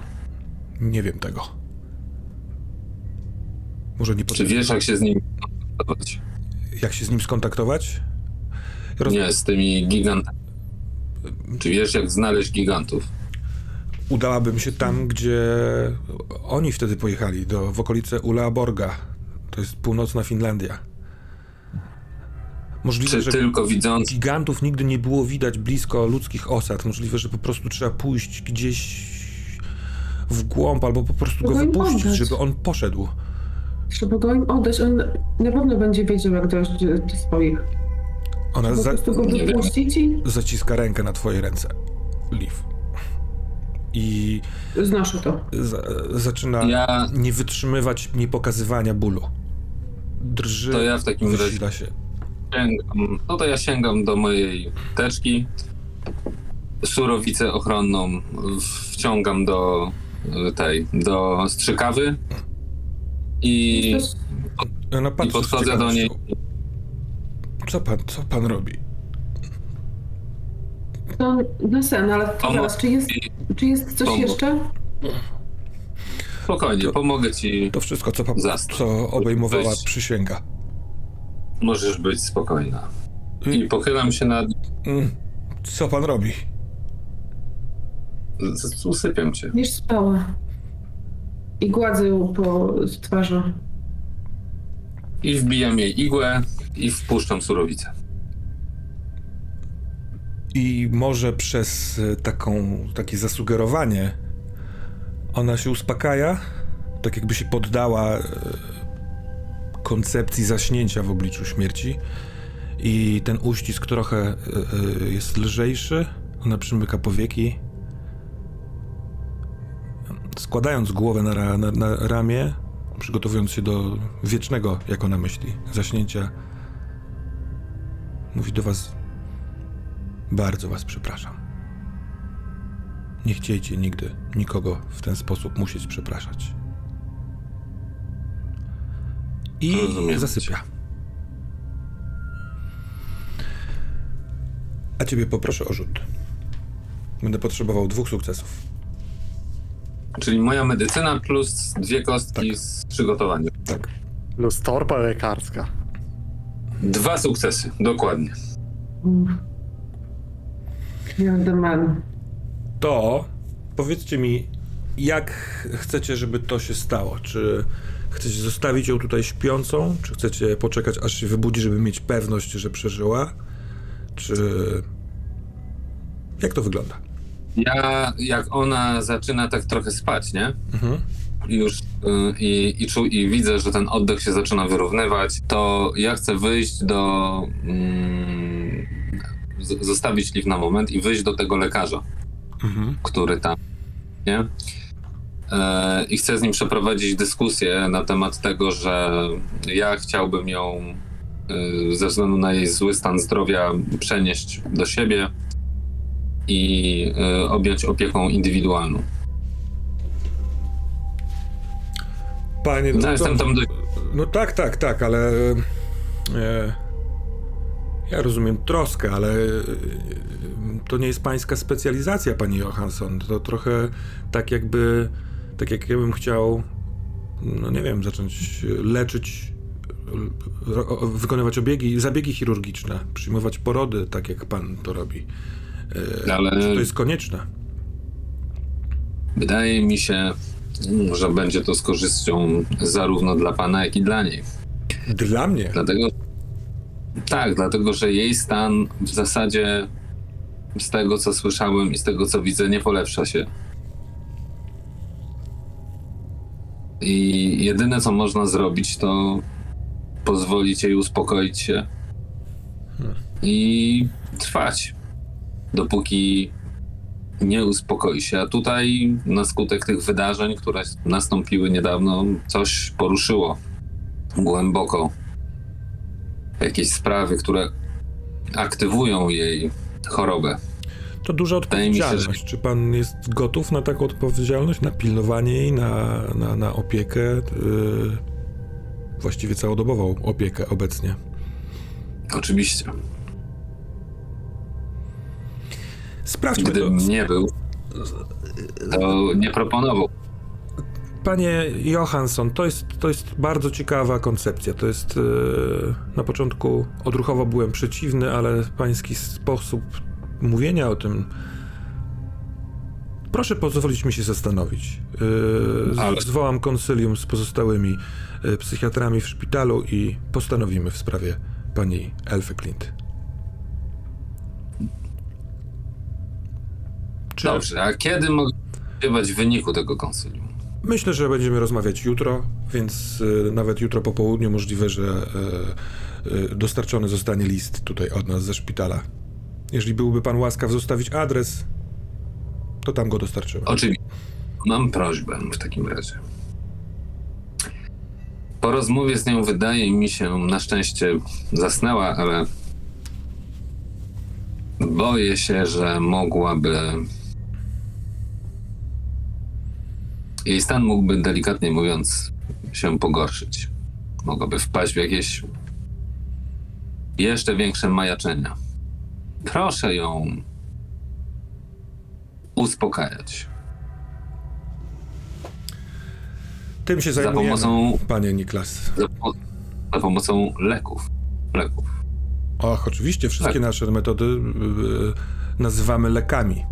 Nie wiem tego. Może nie Czy potrafię. wiesz, jak się z nim kontaktować? Jak się z nim skontaktować? Roz... Nie, z tymi gigantami. Czy wiesz, jak znaleźć gigantów? Udałabym się tam, gdzie oni wtedy pojechali, do, w okolice Uleaborga. To jest północna Finlandia. Możliwe, Czy że tylko widząc gigantów nigdy nie było widać blisko ludzkich osad. Możliwe, że po prostu trzeba pójść gdzieś w głąb, albo po prostu go Trzeba wypuścić, oddać. żeby on poszedł. Trzeba go im oddać, on na pewno będzie wiedział, jak dojść do, swoich. Ona Po za, prostu go wypuścić i zaciska rękę na twoje ręce. Liv. I znoszę to. za, zaczyna Ja- nie wytrzymywać niepokazywania bólu. Drży, To ja w takim razie- się. sięgam, no to ja sięgam do mojej teczki, surowicę ochronną wciągam do y, tej, do strzykawy i, Ona patrzy z podchodzę do niej. Co pan, co pan robi? To na sen, ale to zaraz, czy jest, czy jest coś Pomo- jeszcze? Spokojnie, To- pomogę ci. To wszystko, co, pan, co obejmowała Weź. przysięga. Możesz być spokojna. I pochylam się nad... Mm, Co pan robi? z- Usypiam cię. Niż spała. I gładzę ją po twarzy. I wbijam jej igłę i wpuszczam surowicę. I może przez e, taką, takie zasugerowanie ona się uspokaja, tak jakby się poddała e, koncepcji zaśnięcia w obliczu śmierci. I ten uścisk trochę e, jest lżejszy, ona przymyka powieki, składając głowę na, na, na ramię, przygotowując się do wiecznego, jak ona myśli, zaśnięcia, mówi do was bardzo was przepraszam. Nie chciejcie nigdy nikogo w ten sposób musieć przepraszać. I Rozumiem zasypia. A ciebie poproszę o rzut. Będę potrzebował dwóch sukcesów. Czyli moja medycyna plus dwie kostki z przygotowania. Tak. Plus torba lekarska. Dwa sukcesy, dokładnie. You're the man. To powiedzcie mi, jak chcecie, żeby to się stało? Czy chcecie zostawić ją tutaj śpiącą? Czy chcecie poczekać, aż się wybudzi, żeby mieć pewność, że przeżyła? Czy. Jak to wygląda? Ja, jak ona zaczyna tak trochę spać, nie? Mhm. I już y, i, i, czu, i widzę, że ten oddech się zaczyna wyrównywać, to ja chcę wyjść do. Mm, zostawić lift na moment i wyjść do tego lekarza, Mhm. który tam. Nie? E, I chcę z nim przeprowadzić dyskusję na temat tego, że ja chciałbym ją y, ze względu na jej zły stan zdrowia przenieść do siebie i y, objąć opieką indywidualną. Panie. No, jestem tam dość No tak, tak, tak, ale. E, ja rozumiem troskę, ale e, to nie jest pańska specjalizacja, pani Johansson. To trochę tak jakby. Tak jak ja bym chciał. No nie wiem, zacząć leczyć. Wykonywać obiegi, zabiegi chirurgiczne, przyjmować porody, tak jak pan to robi. E, Ale- Czy to jest konieczne? Wydaje mi się, że będzie to z korzyścią zarówno dla pana, jak i dla niej. Dla mnie. Dlatego. Tak, dlatego, że jej stan w zasadzie z tego, co słyszałem i z tego, co widzę, nie polepsza się. I jedyne, co można zrobić, to pozwolić jej uspokoić się i trwać, dopóki nie uspokoi się. A tutaj, na skutek tych wydarzeń, które nastąpiły niedawno, coś poruszyło głęboko. Jakieś sprawy, które aktywują jej chorobę. To duża się, że- odpowiedzialność. Czy pan jest gotów na taką odpowiedzialność, na pilnowanie jej, na, na, na opiekę? Yy, właściwie całodobową opiekę obecnie. Oczywiście. Sprawdźmy to. Gdybym nie był, to nie proponował. Panie Johansson, to jest, to jest bardzo ciekawa koncepcja. To jest. Yy, na początku odruchowo byłem przeciwny, ale pański sposób mówienia o tym. Proszę pozwolić mi się zastanowić. Yy, Ale- Zwołam konsylium z pozostałymi yy, psychiatrami w szpitalu i postanowimy w sprawie pani Elfy Clint. Czy... Dobrze, a kiedy mogę spodziewać wyniku tego konsylium? Myślę, że będziemy rozmawiać jutro, więc y, nawet jutro po południu możliwe, że y, y, dostarczony zostanie list tutaj od nas ze szpitala. Jeżeli byłby pan łaskaw zostawić adres, to tam go dostarczymy. Oczywiście. Mam prośbę w takim razie. Po rozmowie z nią wydaje mi się, na szczęście zasnęła, ale boję się, że mogłaby. Jej stan mógłby, delikatnie mówiąc, się pogorszyć. Mogłaby wpaść w jakieś jeszcze większe majaczenia. Proszę ją uspokajać. Tym się Za zajmujemy, pomocą, panie Niklas. za, po- za pomocą leków. Leków. Och, oczywiście, wszystkie Tak. nasze metody y, nazywamy lekami.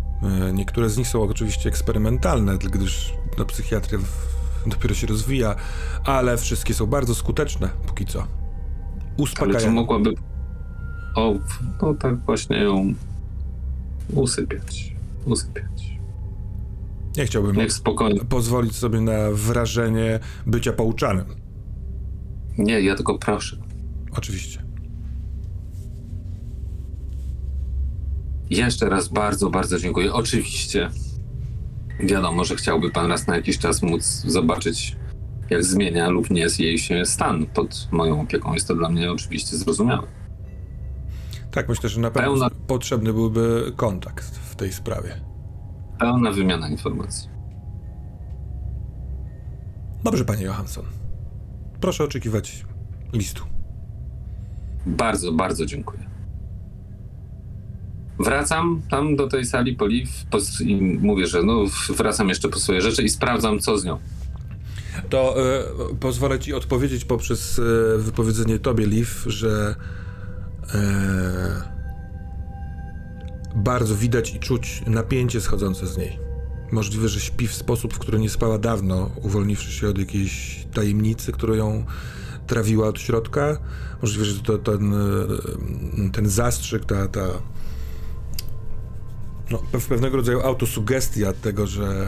Y, niektóre z nich są oczywiście eksperymentalne, gdyż psychiatria w, dopiero się rozwija, ale wszystkie są bardzo skuteczne póki co. Ale czy Uspokajają. mogłaby. O, no tak właśnie ją usypiać. Usypiać. Nie chciałbym Niech spokojnie. pozwolić sobie na wrażenie bycia pouczanym. Nie, ja tylko proszę. Oczywiście. Jeszcze raz bardzo, bardzo dziękuję. Oczywiście. Wiadomo, że chciałby pan raz na jakiś czas móc zobaczyć, jak zmienia lub nie jest jej się stan pod moją opieką. Jest to dla mnie oczywiście zrozumiałe. Tak, myślę, że na pewno Pełna- potrzebny byłby kontakt w tej sprawie. Pełna wymiana informacji. Dobrze, panie Johansson. Proszę oczekiwać listu. Bardzo, bardzo dziękuję. Wracam tam do tej sali poliw i mówię, że no, wracam jeszcze po swoje rzeczy i sprawdzam, co z nią. To e, pozwolę ci odpowiedzieć poprzez e, wypowiedzenie tobie, Liv, że e, bardzo widać i czuć napięcie schodzące z niej. Możliwe, że śpi w sposób, w który nie spała dawno, uwolniwszy się od jakiejś tajemnicy, którą ją trawiła od środka. Możliwe, że to ten, ten zastrzyk, ta, ta no, pe- pewnego rodzaju autosugestia tego, że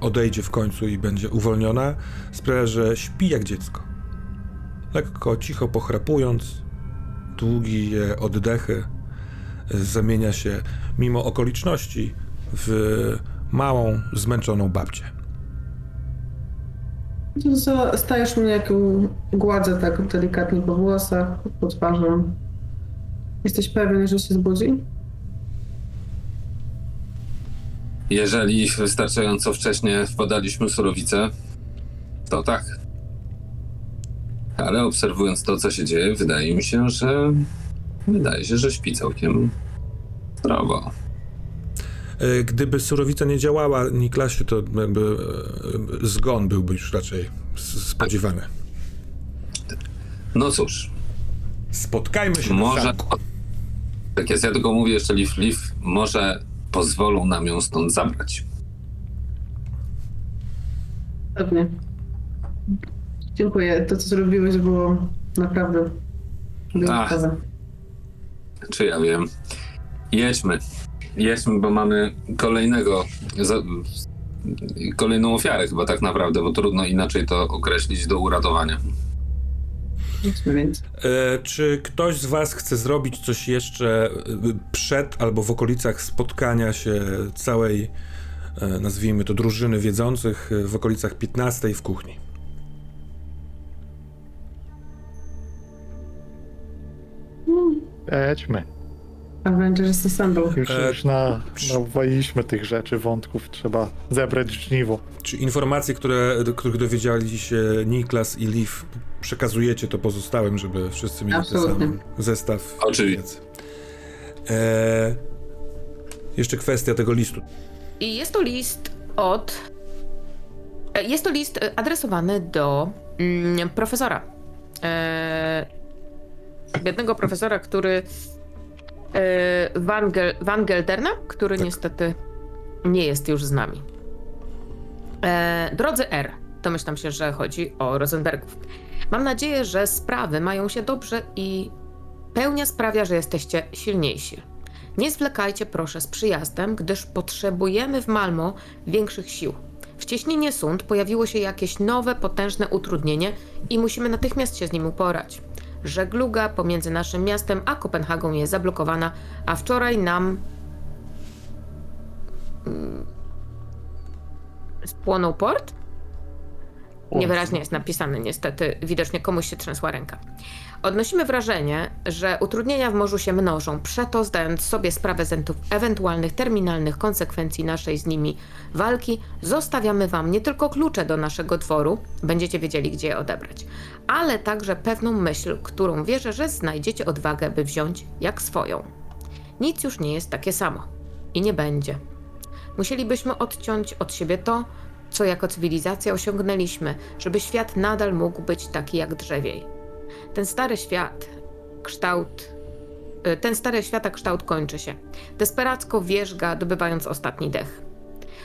odejdzie w końcu i będzie uwolniona, sprawia, że śpi jak dziecko. Lekko, cicho pochrapując, długie oddechy, zamienia się mimo okoliczności w małą, zmęczoną babcię. Stajesz mnie, jak gładzę tak delikatnie po włosach, po twarzy. Jesteś pewien, że się zbudzi? Jeżeli wystarczająco wcześnie podaliśmy surowicę, to tak. Ale obserwując to, co się dzieje, wydaje mi się, że wydaje się, że śpi całkiem zdrowo. Y, Gdyby surowica nie działała, Niklasie, to jakby y, zgon byłby już raczej spodziewany. No cóż, Spotkajmy się może. Tak jest, ja tylko mówię jeszcze Liv Liv, może pozwolą nam ją stąd zabrać. Pewnie. Dziękuję. To, co zrobiłeś, było naprawdę wyjątkowe. Czy ja wiem. Jedźmy. Jedźmy, bo mamy kolejnego. Kolejną ofiarę chyba tak naprawdę, bo trudno inaczej to określić do uratowania. E, czy ktoś z Was chce zrobić coś jeszcze e, przed albo w okolicach spotkania się całej, e, nazwijmy to, drużyny wiedzących w okolicach 15 w kuchni? Jedźmy. Avengers Assemble. Już, E, już na, nawaliliśmy tych rzeczy, wątków. Trzeba zebrać żniwo. Czy informacje, które, do których dowiedzieli się Niklas i Liv, przekazujecie to pozostałym, żeby wszyscy mieli ten sam zestaw Oczywiście. E, jeszcze kwestia tego listu. I jest to list od. e, Jest to list e, adresowany do mm, profesora. E, biednego profesora, który. E, Van, Gel, Van Gelderna, który niestety nie jest już z nami. E, drodzy R, domyślam się, że chodzi o Rosenbergów. Mam nadzieję, że sprawy mają się dobrze i pełnia sprawia, że jesteście silniejsi. Nie zwlekajcie proszę z przyjazdem, gdyż potrzebujemy w Malmo większych sił. W cieśninie Sund pojawiło się jakieś nowe, potężne utrudnienie i musimy natychmiast się z nim uporać. Żegluga pomiędzy naszym miastem a Kopenhagą jest zablokowana, a wczoraj nam mm, spłonął port? Niewyraźnie jest napisane, niestety. Widocznie komuś się trzęsła ręka. Odnosimy wrażenie, że utrudnienia w morzu się mnożą, przeto zdając sobie sprawę z entu- ewentualnych terminalnych konsekwencji naszej z nimi walki, zostawiamy wam nie tylko klucze do naszego dworu, będziecie wiedzieli gdzie je odebrać, ale także pewną myśl, którą wierzę, że znajdziecie odwagę, by wziąć jak swoją. Nic już nie jest takie samo i nie będzie. Musielibyśmy odciąć od siebie to, co jako cywilizacja osiągnęliśmy, żeby świat nadal mógł być taki jak drzewiej. Ten stary świat, kształt. y, Ten stary świata kształt kończy się. Desperacko wierzga, dobywając ostatni dech.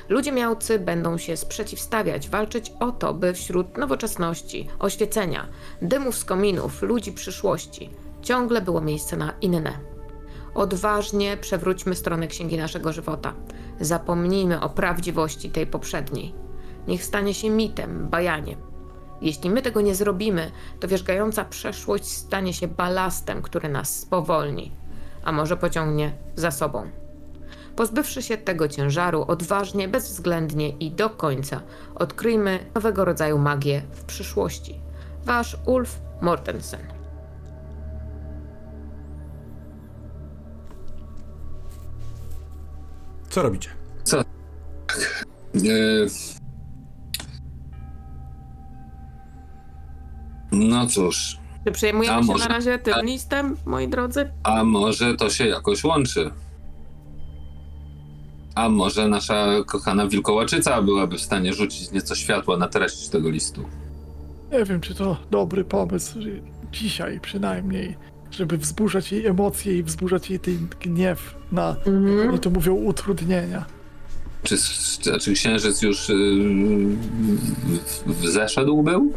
Ludzie miałcy będą się sprzeciwstawiać, walczyć o to, by wśród nowoczesności, oświecenia, dymów z kominów, ludzi przyszłości ciągle było miejsce na inne. Odważnie przewróćmy stronę księgi naszego żywota. Zapomnijmy o prawdziwości tej poprzedniej. Niech stanie się mitem, bajaniem. Jeśli my tego nie zrobimy, to wierzgająca przeszłość stanie się balastem, który nas spowolni, a może pociągnie za sobą. Pozbywszy się tego ciężaru, odważnie, bezwzględnie i do końca odkryjmy nowego rodzaju magię w przyszłości. Wasz Ulf Mortensen. Co robicie? E, No cóż, Czy przejmujemy A się może- na razie tym listem, moi drodzy? a może to się jakoś łączy? A może nasza kochana wilkołaczyca byłaby w stanie rzucić nieco światła na treść tego listu? Nie wiem, czy to dobry pomysł, że dzisiaj przynajmniej, żeby wzburzać jej emocje i wzburzać jej ten gniew na, Mhm. oni to mówią, utrudnienia. Czy, czy księżyc już yy, w- zeszedł był?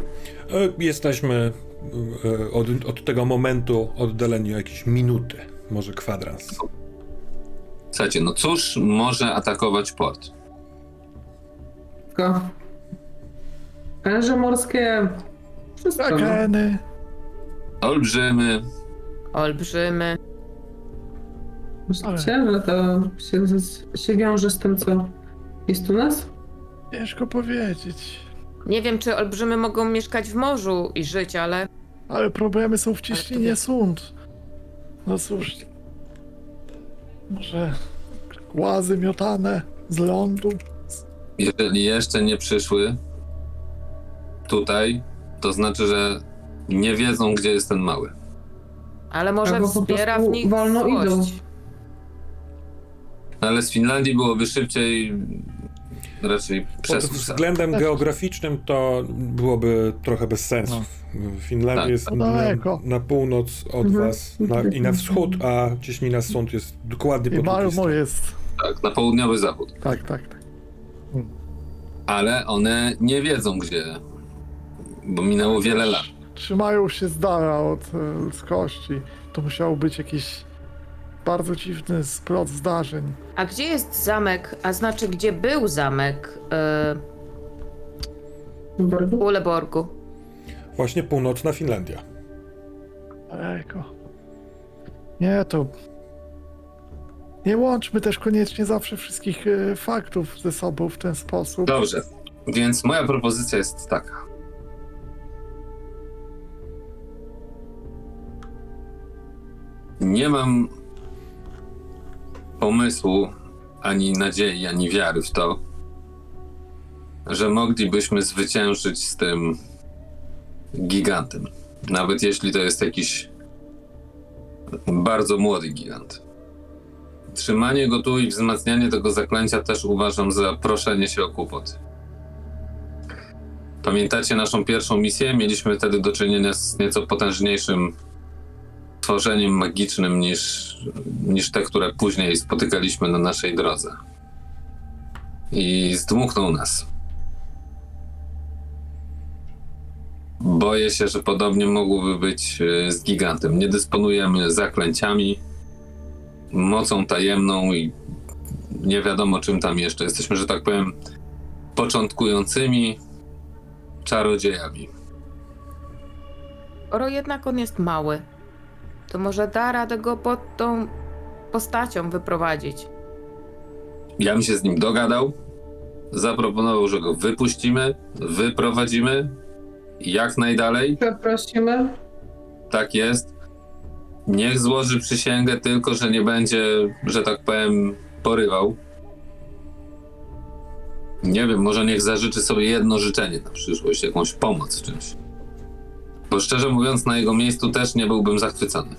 E, Jesteśmy e, od, od tego momentu oddaleni o jakieś minuty, może kwadrans. Słuchajcie, no cóż może atakować port? Wszystko. Węże morskie. Wszystko. no. Krakeny, Olbrzymy, Olbrzymy. Myślicie, że to się, się wiąże z tym, co jest u nas? ciężko powiedzieć. Nie wiem, czy olbrzymy mogą mieszkać w morzu i żyć, ale Ale problemy są w ciśnienie sund. No cóż, może głazy miotane z lądu. jeżeli jeszcze nie przyszły tutaj, to znaczy, że nie wiedzą, gdzie jest ten mały. Ale może Albo po wzbiera w prostu nich wolno złość. idą. Ale z Finlandii byłoby szybciej raczej Pod przez Tak. względem geograficznym to byłoby trochę bez sensu. Finlandia Tak. jest No na, na północ od Mhm. was na, i na wschód, a cieśnina sąd jest dokładnie I po drugiej Malmo jest. tak, na południowy zachód. Tak, tak, tak. Ale one nie wiedzą, gdzie. Bo minęło wiele lat. Trzymają się z dala od e, ludzkości. To musiał być jakiś bardzo dziwny splot zdarzeń. A gdzie jest zamek, a znaczy gdzie był zamek yy, Uleborgu? Właśnie północna Finlandia. Ejko. Nie, to... Nie łączmy też koniecznie zawsze wszystkich e, faktów ze sobą w ten sposób. Dobrze, więc moja propozycja jest taka. Nie mam pomysłu, ani nadziei, ani wiary w to, że moglibyśmy zwyciężyć z tym gigantem. Nawet jeśli to jest jakiś bardzo młody gigant. Trzymanie go tu i wzmacnianie tego zaklęcia też uważam za proszenie się o kłopot. Pamiętacie naszą pierwszą misję? Mieliśmy wtedy do czynienia z nieco potężniejszym tworzeniem magicznym niż, niż te, które później spotykaliśmy na naszej drodze. I zdmuchnął nas. Boję się, że podobnie mogłoby być e, z gigantem. Nie dysponujemy zaklęciami, mocą tajemną i nie wiadomo czym tam jeszcze. Jesteśmy, że tak powiem, początkującymi czarodziejami. Skoro jednak on jest mały, to może da radę go pod tą postacią wyprowadzić. Ja bym się z nim dogadał, zaproponował, że go wypuścimy, wyprowadzimy jak najdalej Przeprosimy. tak jest, niech złoży przysięgę tylko, że nie będzie, że tak powiem, porywał. Nie wiem, może niech zażyczy sobie jedno życzenie na przyszłość, jakąś pomoc w czymś. Bo szczerze mówiąc, na jego miejscu też nie byłbym zachwycony.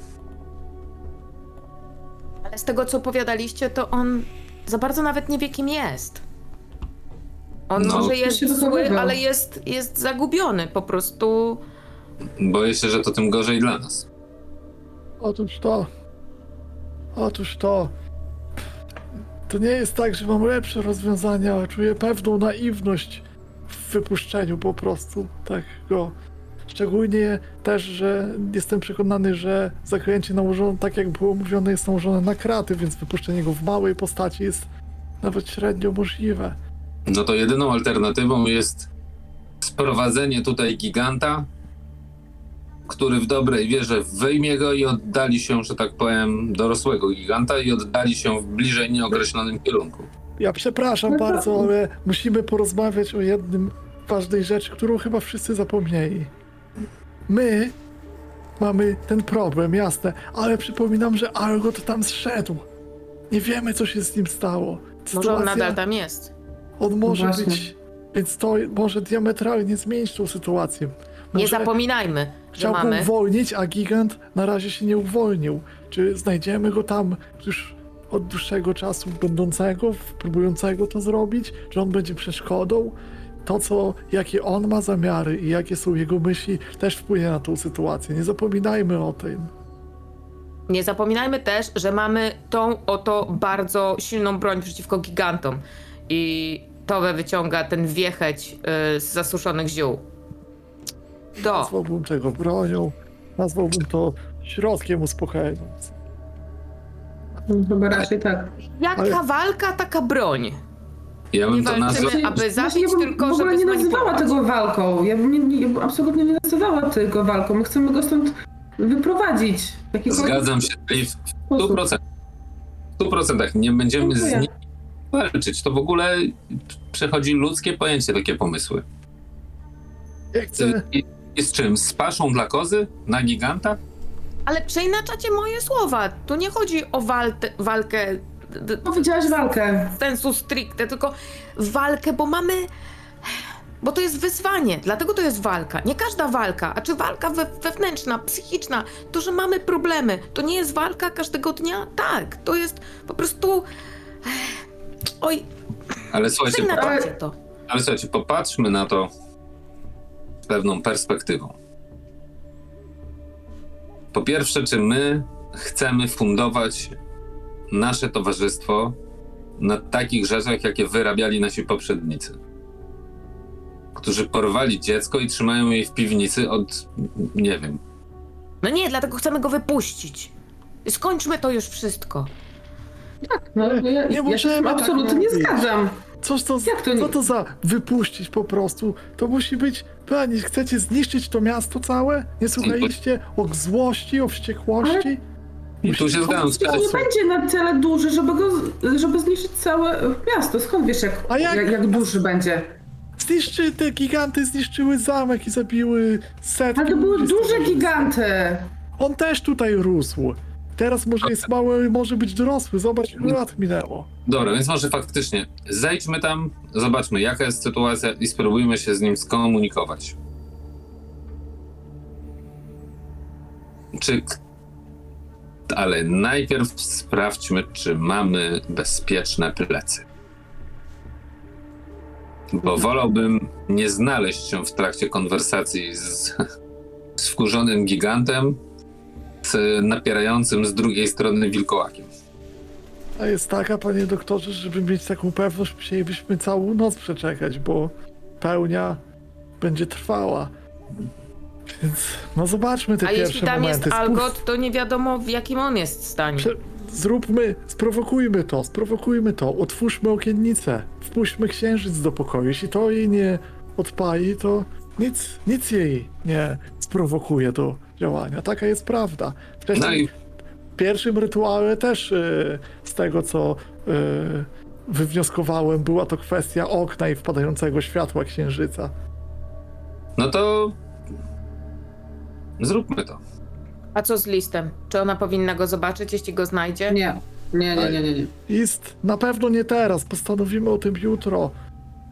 Ale z tego, co opowiadaliście, to on za bardzo nawet nie wie, kim jest. On No. może jest się zły, ale jest, jest zagubiony. Po prostu Boję się, że to tym gorzej dla nas. Otóż to. Otóż to. To nie jest tak, że mam lepsze rozwiązania, czuję pewną naiwność w wypuszczeniu po prostu tak go. Szczególnie też, że jestem przekonany, że zaklęcie nałożone, tak jak było mówione, jest nałożone na kraty, więc wypuszczenie go w małej postaci jest nawet średnio możliwe. No to jedyną alternatywą jest sprowadzenie tutaj giganta, który w dobrej wierze wyjmie go i oddali się, że tak powiem, dorosłego giganta i oddali się w bliżej nieokreślonym kierunku. Ja przepraszam No bardzo, ale musimy porozmawiać o jednym ważnej rzeczy, którą chyba wszyscy zapomnieli. My mamy ten problem, jasne, ale przypominam, że Algot tam zszedł. Nie wiemy, co się z nim stało. może on Sytuacja- nadal tam jest. On może Właśnie. być. Więc to może diametralnie zmienić tą sytuację. Nie Może zapominajmy, że mamy. uwolnić, a gigant na razie się nie uwolnił. Czy znajdziemy go tam już od dłuższego czasu będącego, próbującego to zrobić? Czy on będzie przeszkodą? To, co, jakie on ma zamiary i jakie są jego myśli, też wpłynie na tą sytuację. Nie zapominajmy o tym. Nie zapominajmy też, że mamy tą oto bardzo silną broń przeciwko gigantom. I Towe wyciąga ten wiecheć y, z zasuszonych ziół. To. Nazwałbym tego bronią, nazwałbym to środkiem uspokajającym. Chyba raczej tak. Jaka Ale- walka, taka broń. Ja Nie bym to walczymy, nazwał... aby Znaczy, zabić, ja bym tylko w ogóle żeby nie nazywała tego walką. Ja bym, nie, nie, ja bym absolutnie nie nazywała tego walką. My chcemy go stąd wyprowadzić. Zgadzam się w sposób. 100%. W 100% nie będziemy z Dziękuję. nim walczyć. To w ogóle przechodzi ludzkie pojęcie takie pomysły. Ja chcę... I, I z czym? Z paszą dla kozy? Na giganta? Ale przeinaczacie moje słowa. Tu nie chodzi o waltę, walkę Powiedziałaś walkę. w sensu stricte, tylko walkę, bo mamy. Bo to jest wyzwanie, dlatego to jest walka. Nie każda walka, a czy walka we, wewnętrzna, psychiczna, to, że mamy problemy, to nie jest walka każdego dnia? Tak, to jest po prostu. Oj, Ale słuchajcie, to. ale słuchajcie, popatrzmy na to z pewną perspektywą. Po pierwsze, czy my chcemy fundować nasze towarzystwo na takich rzeczach, jakie wyrabiali nasi poprzednicy? Którzy porwali dziecko i trzymają je w piwnicy od, nie wiem, No nie, dlatego chcemy go wypuścić. Skończmy to już wszystko. No, ja, Nie ja się możemy tak absolutnie nie robić. zgadzam. To, Jak to nie- co to za wypuścić po prostu? To musi być. Pani, chcecie zniszczyć to miasto całe? Nie słuchaliście o złości, o wściekłości? I tu się zgadzam z To nie Kasią. będzie na tyle duży, żeby go, żeby zniszczyć całe miasto. Skąd wiesz, jak, A jak- jak... jak duży będzie? Zniszczy, te giganty zniszczyły zamek i zabiły setki. Ale to były ludzi z duże giganty. On też tutaj rósł. Teraz może jest mały, może być dorosły. Zobacz, ile lat minęło. Dobra, więc może faktycznie zejdźmy tam, zobaczmy jaka jest sytuacja i spróbujmy się z nim skomunikować. Czy. k- Ale najpierw sprawdźmy, czy mamy bezpieczne plecy. Bo wolałbym nie znaleźć się w trakcie konwersacji z, z wkurzonym gigantem, z napierającym z drugiej strony wilkołakiem. A jest taka, panie doktorze, żeby mieć taką pewność, musielibyśmy całą noc przeczekać, bo pełnia będzie trwała. Więc no zobaczmy te A pierwsze jeśli tam momenty. jest Algot, to nie wiadomo w jakim on jest stanie. Prze- Zróbmy, sprowokujmy to, sprowokujmy to, otwórzmy okiennicę, wpuśćmy księżyc do pokoju. Jeśli to jej nie odpali, to nic, nic jej nie sprowokuje do działania. Taka jest prawda. Wcześniej No i pierwszym rytuale też e, z tego, co e, wywnioskowałem, była to kwestia okna i wpadającego światła księżyca. No to zróbmy to. A co z listem? Czy ona powinna go zobaczyć, jeśli go znajdzie? Nie, nie, nie, nie, nie. nie. List na pewno nie teraz, postanowimy o tym jutro.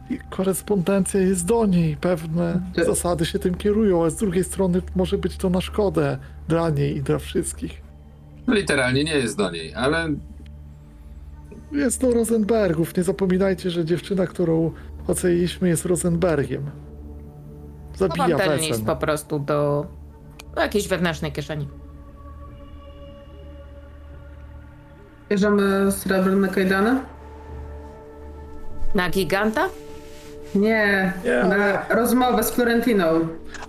I korespondencja jest do niej, pewne Ty- zasady się tym kierują, a z drugiej strony może być to na szkodę dla niej i dla wszystkich. No, literalnie nie jest do niej, ale Jest do Rosenbergów, nie zapominajcie, że dziewczyna, którą oceniliśmy jest Rosenbergiem. Chowam Zabija ten list Wesen. po prostu do, do jakiejś wewnętrznej kieszeni. Bierzemy srebrne kajdany? Na giganta? Nie, Nie, na rozmowę z Florentiną.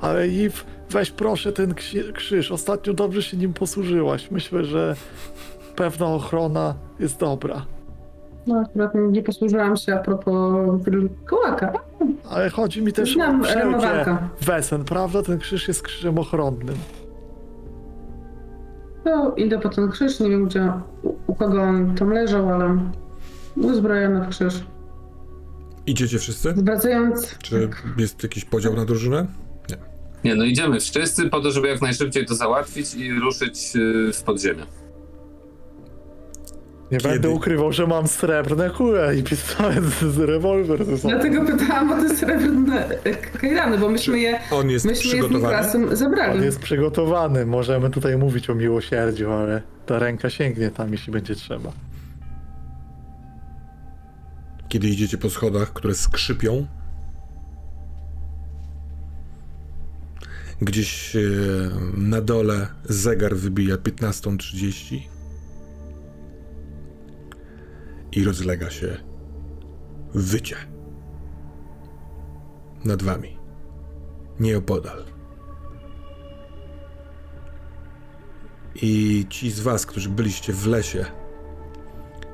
Ale Iw, weź proszę ten ksi- krzyż, ostatnio dobrze się nim posłużyłaś. Myślę, że pewna ochrona jest dobra. No akurat nie posłużyłam się a propos wilkołaka. Ale chodzi mi też Znam o wszelkie wesen, prawda? Ten krzyż jest krzyżem ochronnym. No, idę po ten krzyż, nie wiem gdzie, u, kogo on tam leżał, ale uzbrojony w krzyż. Idziecie wszyscy? Zwracając... Czy jest jakiś podział na drużynę? Nie. nie no, idziemy wszyscy po to, żeby jak najszybciej to załatwić i ruszyć yy, w podziemie. Nie Kiedy? będę ukrywał, że mam srebrne kule i pistolet z rewolwer ze sobą. Dlatego pytałam o te srebrne kajdany, bo myśmy je, On jest myśmy je z przygotowany? Niklasem zabrali. On jest przygotowany. Możemy tutaj mówić o miłosierdziu, ale ta ręka sięgnie tam, jeśli będzie trzeba. Kiedy idziecie po schodach, które skrzypią, gdzieś e, na dole zegar wybija 15.30 i rozlega się wycie nad wami, nieopodal. I ci z was, którzy byliście w lesie,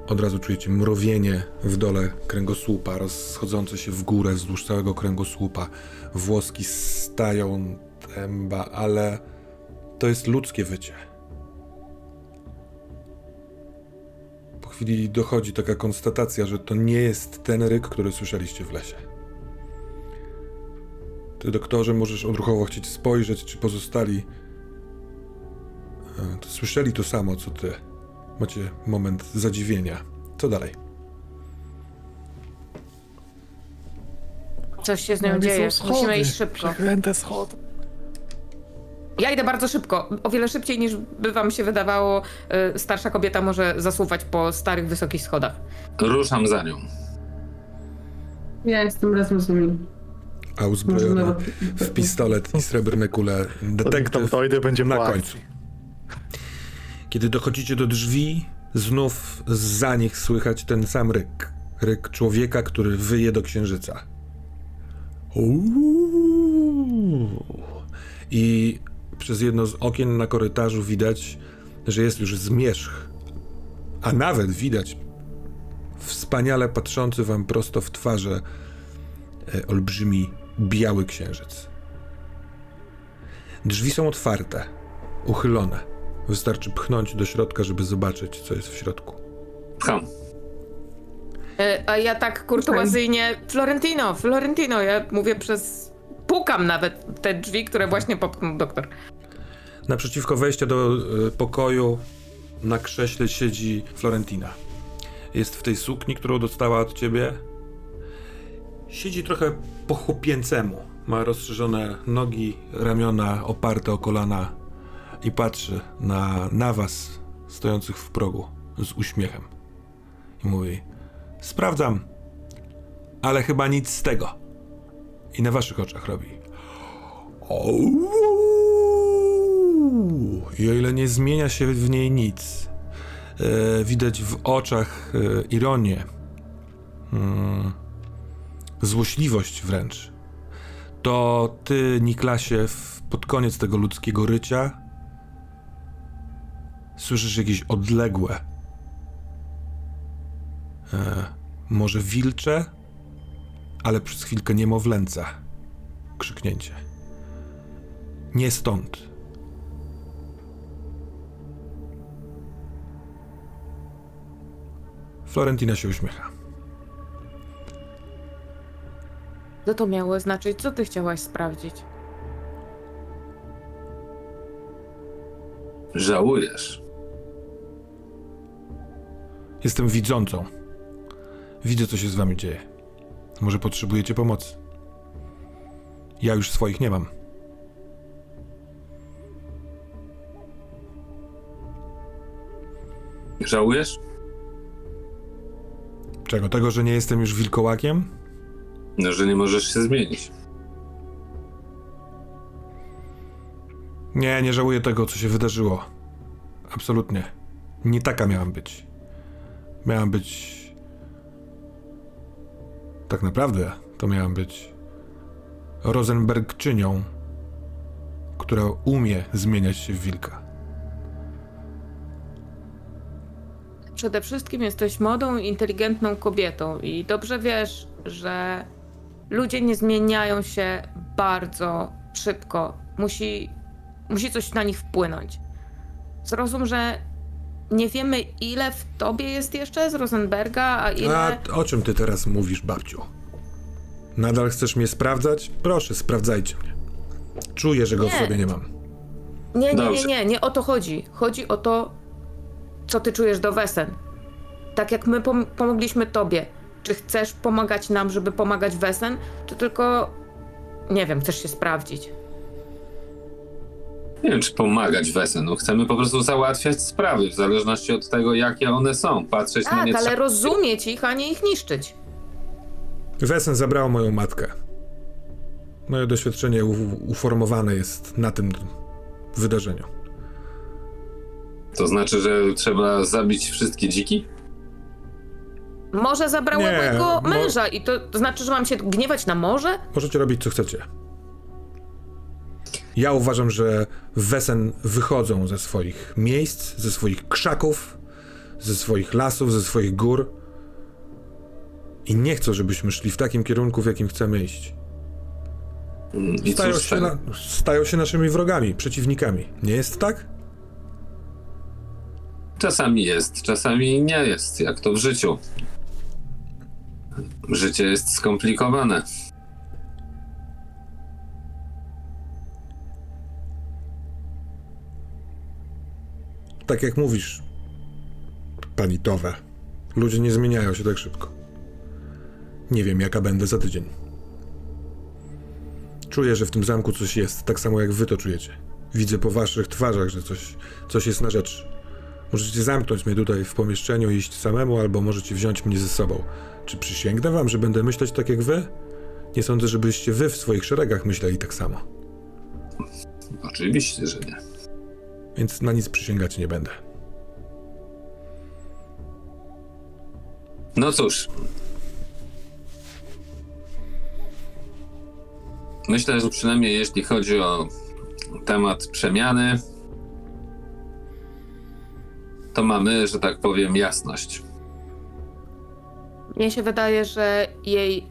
od razu czujecie mrowienie w dole kręgosłupa, rozchodzące się w górę wzdłuż całego kręgosłupa. Włoski stają tęba, ale to jest ludzkie wycie. Chwili dochodzi taka konstatacja, że to nie jest ten ryk, który słyszeliście w lesie. Ty, doktorze, możesz odruchowo chcieć spojrzeć, czy pozostali e, to słyszeli to samo, co ty. Macie moment zadziwienia. Co dalej? Coś się z nią Ale dzieje. Musimy iść szybko. Przeklęte schody. Ja idę bardzo szybko. O wiele szybciej niż by wam się wydawało. y, Starsza kobieta może zasuwać po starych, wysokich schodach. Ruszam za nią. Ja jestem razem z nimi. A uzbrojony Możemy- w pistolet i srebrne kule Tam detektyw dojdę, będzie na płakać. końcu. Kiedy dochodzicie do drzwi, znów za nich słychać ten sam ryk. Ryk człowieka, który wyje do księżyca. Uuu. I przez jedno z okien na korytarzu widać, że jest już zmierzch. A nawet widać wspaniale patrzący wam prosto w twarze e, olbrzymi biały księżyc. Drzwi są otwarte, uchylone. Wystarczy pchnąć do środka, żeby zobaczyć, co jest w środku. Pcham. Y, A ja tak kurtuazyjnie, Florentino, Florentino, ja mówię przez... Pukam nawet te drzwi, które właśnie popchnął doktor. Naprzeciwko wejścia do y, pokoju na krześle siedzi Florentina. Jest w tej sukni, którą dostała od ciebie. Siedzi trochę po chłopięcemu. Ma rozszerzone nogi, ramiona oparte o kolana i patrzy na, na was, stojących w progu, z uśmiechem. I mówi: Sprawdzam, ale chyba nic z tego. I na waszych oczach robi. I o ile nie zmienia się w niej nic, e, widać w oczach e, ironię, mm, złośliwość wręcz, to ty, Niklasie, pod koniec tego ludzkiego rycia słyszysz jakieś odległe, e, może wilcze, ale przez chwilkę niemowlęce krzyknięcie. Nie stąd. Florentina się uśmiecha. Co to miało znaczyć? Co ty chciałaś sprawdzić? Żałujesz. Jestem widzącą. Widzę, co się z wami dzieje. Może potrzebujecie pomocy. Ja już swoich nie mam. Żałujesz? Czego? Tego, że nie jestem już wilkołakiem? No, że nie możesz się zmienić. Nie, nie żałuję tego, co się wydarzyło. Absolutnie. Nie taka miałam być. Miałam być. Tak naprawdę to miałam być Rosenbergczynią, która umie zmieniać się w wilka. Przede wszystkim jesteś młodą, inteligentną kobietą i dobrze wiesz, że ludzie nie zmieniają się bardzo szybko. Musi, musi coś na nich wpłynąć. Zrozum, że nie wiemy, ile w tobie jest jeszcze z Rosenberga, a ile. A o czym ty teraz mówisz, babciu? Nadal chcesz mnie sprawdzać? Proszę, sprawdzajcie mnie. Czuję, że go w Nie. sobie nie mam. Nie, nie, nie, nie, nie o to chodzi. Chodzi o to, co ty czujesz do Wesen. Tak jak my pom- pomogliśmy tobie. Czy chcesz pomagać nam, żeby pomagać Wesen, czy tylko, nie wiem, chcesz się sprawdzić? Nie wiem, czy pomagać Wesenu. Chcemy po prostu załatwiać sprawy, w zależności od tego, jakie one są. Patrzeć na Tak, nie ale trzeba. rozumieć ich, a nie ich niszczyć. Wesen zabrało moją matkę. Moje doświadczenie u- uformowane jest na tym wydarzeniu. To znaczy, że trzeba zabić wszystkie dziki? Może zabrało Nie, mojego mo- męża i to, to znaczy, że mam się gniewać na morze? Możecie robić co chcecie. Ja uważam, że Wesen wychodzą ze swoich miejsc, ze swoich krzaków, ze swoich lasów, ze swoich gór. I nie chcę, żebyśmy szli w takim kierunku, w jakim chcemy iść. Mm, I Stają cóż, się, ten- na, stają się naszymi wrogami, przeciwnikami. Nie jest tak? Czasami jest, czasami nie jest, jak to w życiu. Życie jest skomplikowane. Tak jak mówisz, pani Towe. Ludzie nie zmieniają się tak szybko. Nie wiem, jaka będę za tydzień. Czuję, że w tym zamku coś jest, tak samo jak wy to czujecie. Widzę po waszych twarzach, że coś, coś jest na rzecz. Możecie zamknąć mnie tutaj w pomieszczeniu i iść samemu, albo możecie wziąć mnie ze sobą. Czy przysięgnę wam, że będę myśleć tak jak wy? Nie sądzę, żebyście wy w swoich szeregach myśleli tak samo. Oczywiście, że nie. Więc na nic przysięgać nie będę. No cóż. Myślę, że przynajmniej jeśli chodzi o temat przemiany, to mamy, że tak powiem, jasność. Mnie się wydaje, że jej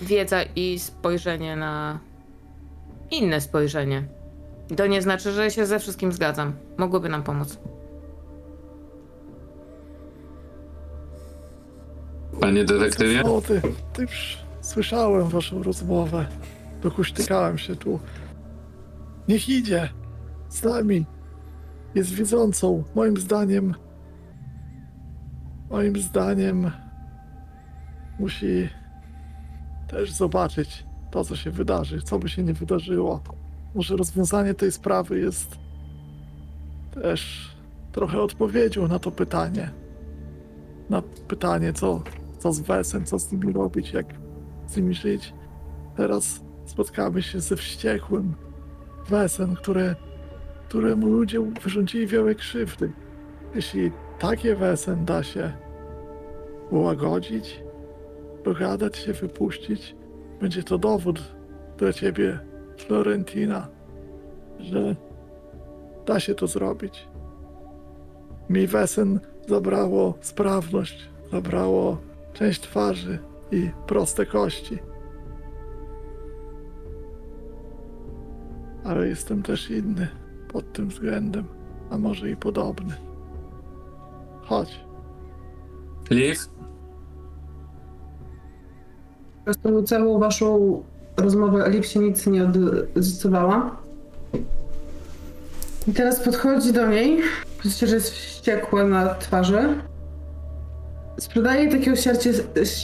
wiedza i spojrzenie na inne spojrzenie. To nie znaczy, że się ze wszystkim zgadzam. Mogłyby nam pomóc. Panie detektywie? O, ty, ty już słyszałem waszą rozmowę. Dokuśtykałem się tu. Niech idzie z nami. Jest widzącą. Moim zdaniem. Moim zdaniem musi też zobaczyć to, co się wydarzy, co by się nie wydarzyło. Może rozwiązanie tej sprawy jest też trochę odpowiedzią na to pytanie. Na pytanie, co, co z Wesem, co z nimi robić, jak z nimi żyć. Teraz spotkamy się ze wściekłym Wesem, które, któremu ludzie wyrządzili wiele krzywdy. Jeśli takie Wesen da się ułagodzić, dogadać się, wypuścić, będzie to dowód dla ciebie, Florentina, że da się to zrobić. Mi Wesen zabrało sprawność, zabrało część twarzy i proste kości. Ale jestem też inny pod tym względem, a może i podobny. Chodź. Liv? Po prostu całą waszą rozmowę Liv się nic nie odzyskywała. I teraz podchodzi do niej. Widzicie, że jest wściekła na twarzy. Sprzedaje takiego siarcie,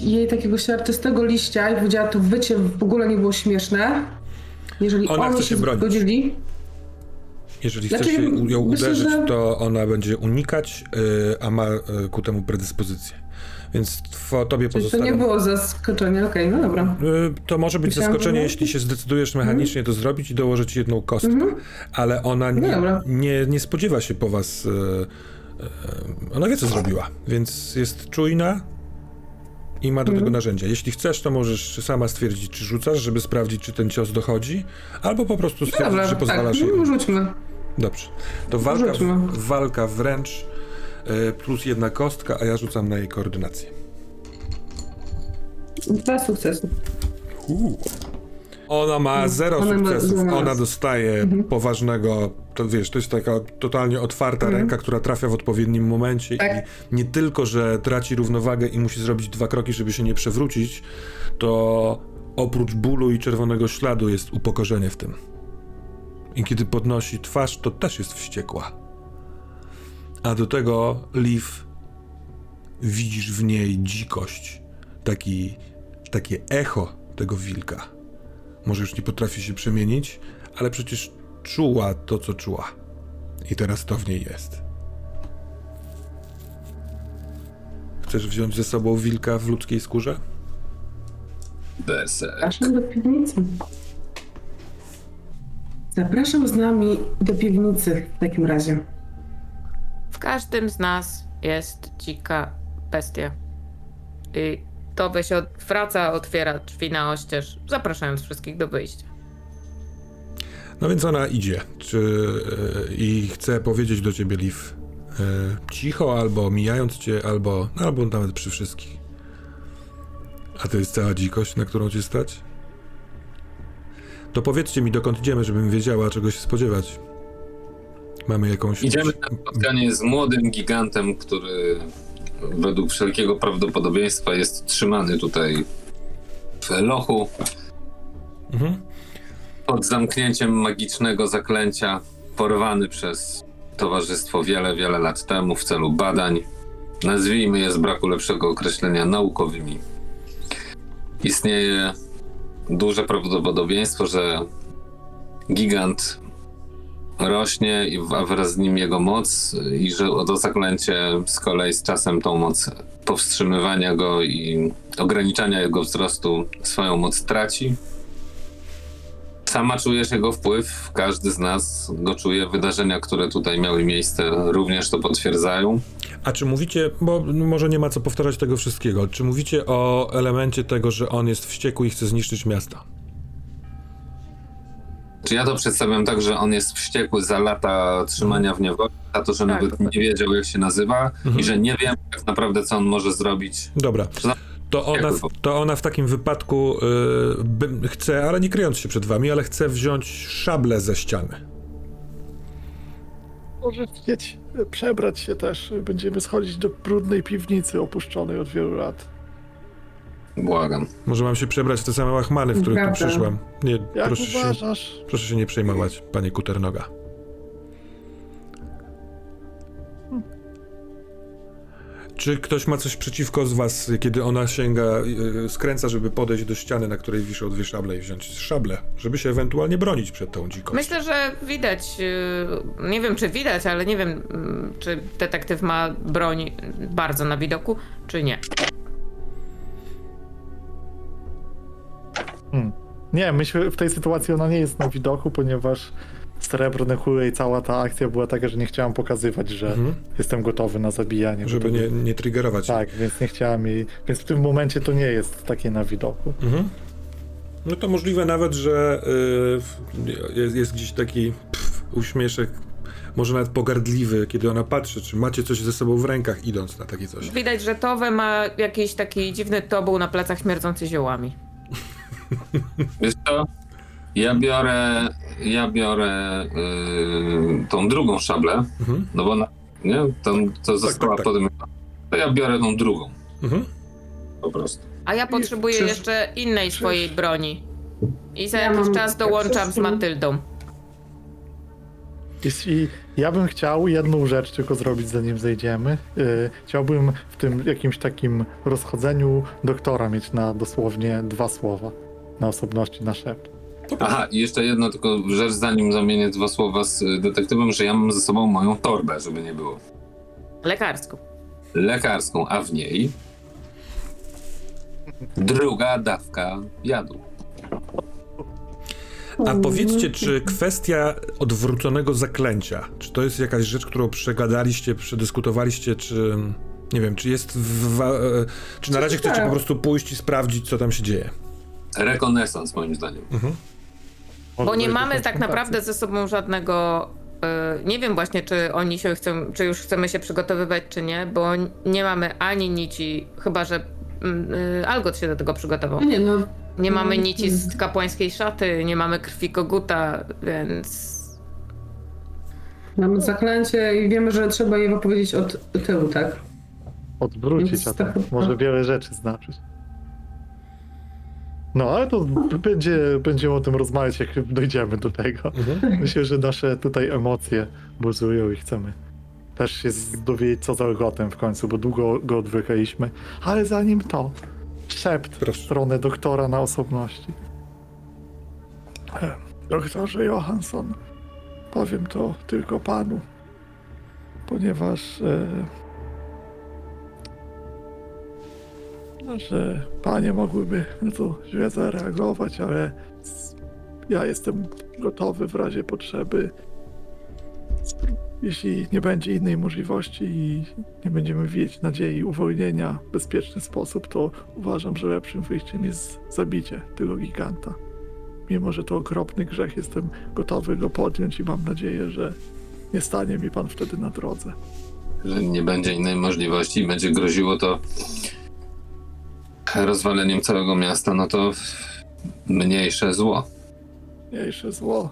jej takiego siarczystego liścia i powiedziała, to wycie w ogóle nie było śmieszne. Jeżeli Ona chce się bronić. zgodzili, Jeżeli Znaczy, chcesz się ją myślę, uderzyć, że- to ona będzie unikać, y, a ma y, ku temu predyspozycję. Więc tw- tobie czyli to pozostawiam. nie było zaskoczenie, okej, no dobra. Y, To może być Myślałam, zaskoczenie, jeśli się zdecydujesz mechanicznie to zrobić i dołożyć jedną kostkę. Mhm. Ale ona nie, Dobra. nie, nie spodziewa się po was. y, y, Ona wie, co zrobiła, więc jest czujna i ma do Mhm. tego narzędzia. Jeśli chcesz, to możesz sama stwierdzić, czy rzucasz, żeby sprawdzić, czy ten cios dochodzi, albo po prostu stwierdzić, Dobra, że tak, pozwalasz jej. no, rzućmy. Dobrze. To walka, Rzućmy. walka wręcz plus jedna kostka, a ja rzucam na jej koordynację. Dwa sukcesy. Ona ma zero Ona ma sukcesów. zero. Ona dostaje poważnego. To wiesz, to jest taka totalnie otwarta ręka, która trafia w odpowiednim momencie Tak. i nie tylko, że traci równowagę i musi zrobić dwa kroki, żeby się nie przewrócić, to oprócz bólu i czerwonego śladu jest upokorzenie w tym. I kiedy podnosi twarz, to też jest wściekła. A do tego Liv widzisz w niej dzikość, taki, takie echo tego wilka. Może już nie potrafi się przemienić, ale przecież czuła to, co czuła. I teraz to w niej jest. Chcesz wziąć ze sobą wilka w ludzkiej skórze? Deser. Zapraszam do piwnicy. Zapraszam z nami do piwnicy w takim razie. W każdym z nas jest dzika bestia. I to się odwraca, otwiera drzwi na oścież, zapraszając wszystkich do wyjścia. No więc ona idzie. Czy, e, I chce powiedzieć do ciebie, Liv, e, cicho, albo mijając cię, albo, no, albo nawet przy wszystkich. A to jest cała dzikość, na którą cię stać? To powiedzcie mi, dokąd idziemy, żebym wiedziała, czego się spodziewać. Mamy jakąś... Idziemy na spotkanie z młodym gigantem, który według wszelkiego prawdopodobieństwa jest trzymany tutaj w lochu Mhm. pod zamknięciem magicznego zaklęcia, porwany przez towarzystwo wiele, wiele lat temu w celu badań. Nazwijmy je z braku lepszego określenia naukowymi. Istnieje duże prawdopodobieństwo, że gigant rośnie, a wraz z nim jego moc, i że to zaklęcie z kolei z czasem tą moc powstrzymywania go i ograniczania jego wzrostu swoją moc traci. Sama czujesz jego wpływ, każdy z nas go czuje. Wydarzenia, które tutaj miały miejsce, również to potwierdzają. A czy mówicie, bo może nie ma co powtarzać tego wszystkiego, czy mówicie o elemencie tego, że on jest wściekły i chce zniszczyć miasta? Czy ja to przedstawiam tak, że on jest wściekły za lata trzymania w niewoli, za to, że Tak, nawet dokładnie. nie wiedział, jak się nazywa i że nie wiem tak naprawdę, co on może zrobić. Dobra. To ona, w, to ona w takim wypadku y, bym, chce, ale nie kryjąc się przed wami, ale chce wziąć szablę ze ściany. Może chcieć przebrać się też. Będziemy schodzić do brudnej piwnicy opuszczonej od wielu lat. Błagam. Może mam się przebrać w te same łachmany, w których tu Prawda. przyszłam. Nie, Jak proszę się, uważasz? proszę się nie przejmować, panie Kuternoga. Czy ktoś ma coś przeciwko z was, kiedy ona sięga, y, skręca, żeby podejść do ściany, na której wiszą dwie szable i wziąć szable, żeby się ewentualnie bronić przed tą dzikością? Myślę, że widać, yy, nie wiem czy widać, ale nie wiem, mm, czy detektyw ma broń bardzo na widoku, czy nie. Hmm. Nie, myślę, w tej sytuacji ona nie jest na widoku, ponieważ srebrne kule i cała ta akcja była taka, że nie chciałam pokazywać, że Mhm. jestem gotowy na zabijanie. Żeby nie, nie triggerować. Tak, więc nie chciałam jej. Więc w tym momencie to nie jest takie na widoku. Mhm. No to możliwe nawet, że y, jest, jest gdzieś taki pff, uśmieszek, może nawet pogardliwy, kiedy ona patrzy, czy macie coś ze sobą w rękach, idąc na takie coś. Widać, że Towe ma jakiś taki dziwny tobuł na plecach śmierdzący ziołami. Wiesz co? Ja biorę, ja biorę yy, tą drugą szablę, Mhm. no bo ona, nie? To została tak. potem. To ja biorę tą drugą, Mhm. po prostu. A ja potrzebuję Przecież- jeszcze innej swojej broni. I za Ja jakiś mam- czas dołączam z Matyldą. Jeśli ja bym chciał jedną rzecz tylko zrobić, zanim zejdziemy. Yy, chciałbym w tym jakimś takim rozchodzeniu doktora mieć na dosłownie dwa słowa na osobności na szept. Aha, i jeszcze jedno tylko rzecz, zanim zamienię dwa słowa z y, detektywem, że ja mam ze sobą moją torbę, żeby nie było. Lekarską. Lekarską, a w niej druga dawka jadu. A powiedzcie, czy kwestia odwróconego zaklęcia, czy to jest jakaś rzecz, którą przegadaliście, przedyskutowaliście, czy nie wiem, czy jest w, e, czy na razie chcecie po prostu pójść i sprawdzić, co tam się dzieje? Rekonesans moim zdaniem. Może Bo nie mamy tak naprawdę ze sobą żadnego. y, nie wiem właśnie, czy oni się chcą, czy już chcemy się przygotowywać, czy nie, bo nie mamy ani nici, chyba że mm, y, Algot się do tego przygotował. No nie, no. Nie mamy no, nici z kapłańskiej szaty, nie mamy krwi koguta, więc. Mamy zaklęcie i wiemy, że trzeba je wypowiedzieć od tyłu, tak? Odwrócić, a to tak- może wiele rzeczy znaczyć. No, ale to będzie, będziemy o tym rozmawiać, jak dojdziemy do tego. Myślę, że nasze tutaj emocje buzują i chcemy też się dowiedzieć, co za Elgotem w końcu, bo długo go odwykaliśmy. Ale zanim to, szept w Proszę. stronę doktora na osobności. Doktorze Johansson, powiem to tylko panu, ponieważ e, że panie mogłyby na to źle zareagować, ale ja jestem gotowy w razie potrzeby. Jeśli nie będzie innej możliwości i nie będziemy widzieć nadziei uwolnienia w bezpieczny sposób, to uważam, że lepszym wyjściem jest zabicie tego giganta. Mimo, że to okropny grzech, jestem gotowy go podjąć i mam nadzieję, że nie stanie mi pan wtedy na drodze. Że nie będzie innej możliwości i będzie groziło to rozwaleniem całego miasta, no to mniejsze zło. Mniejsze zło.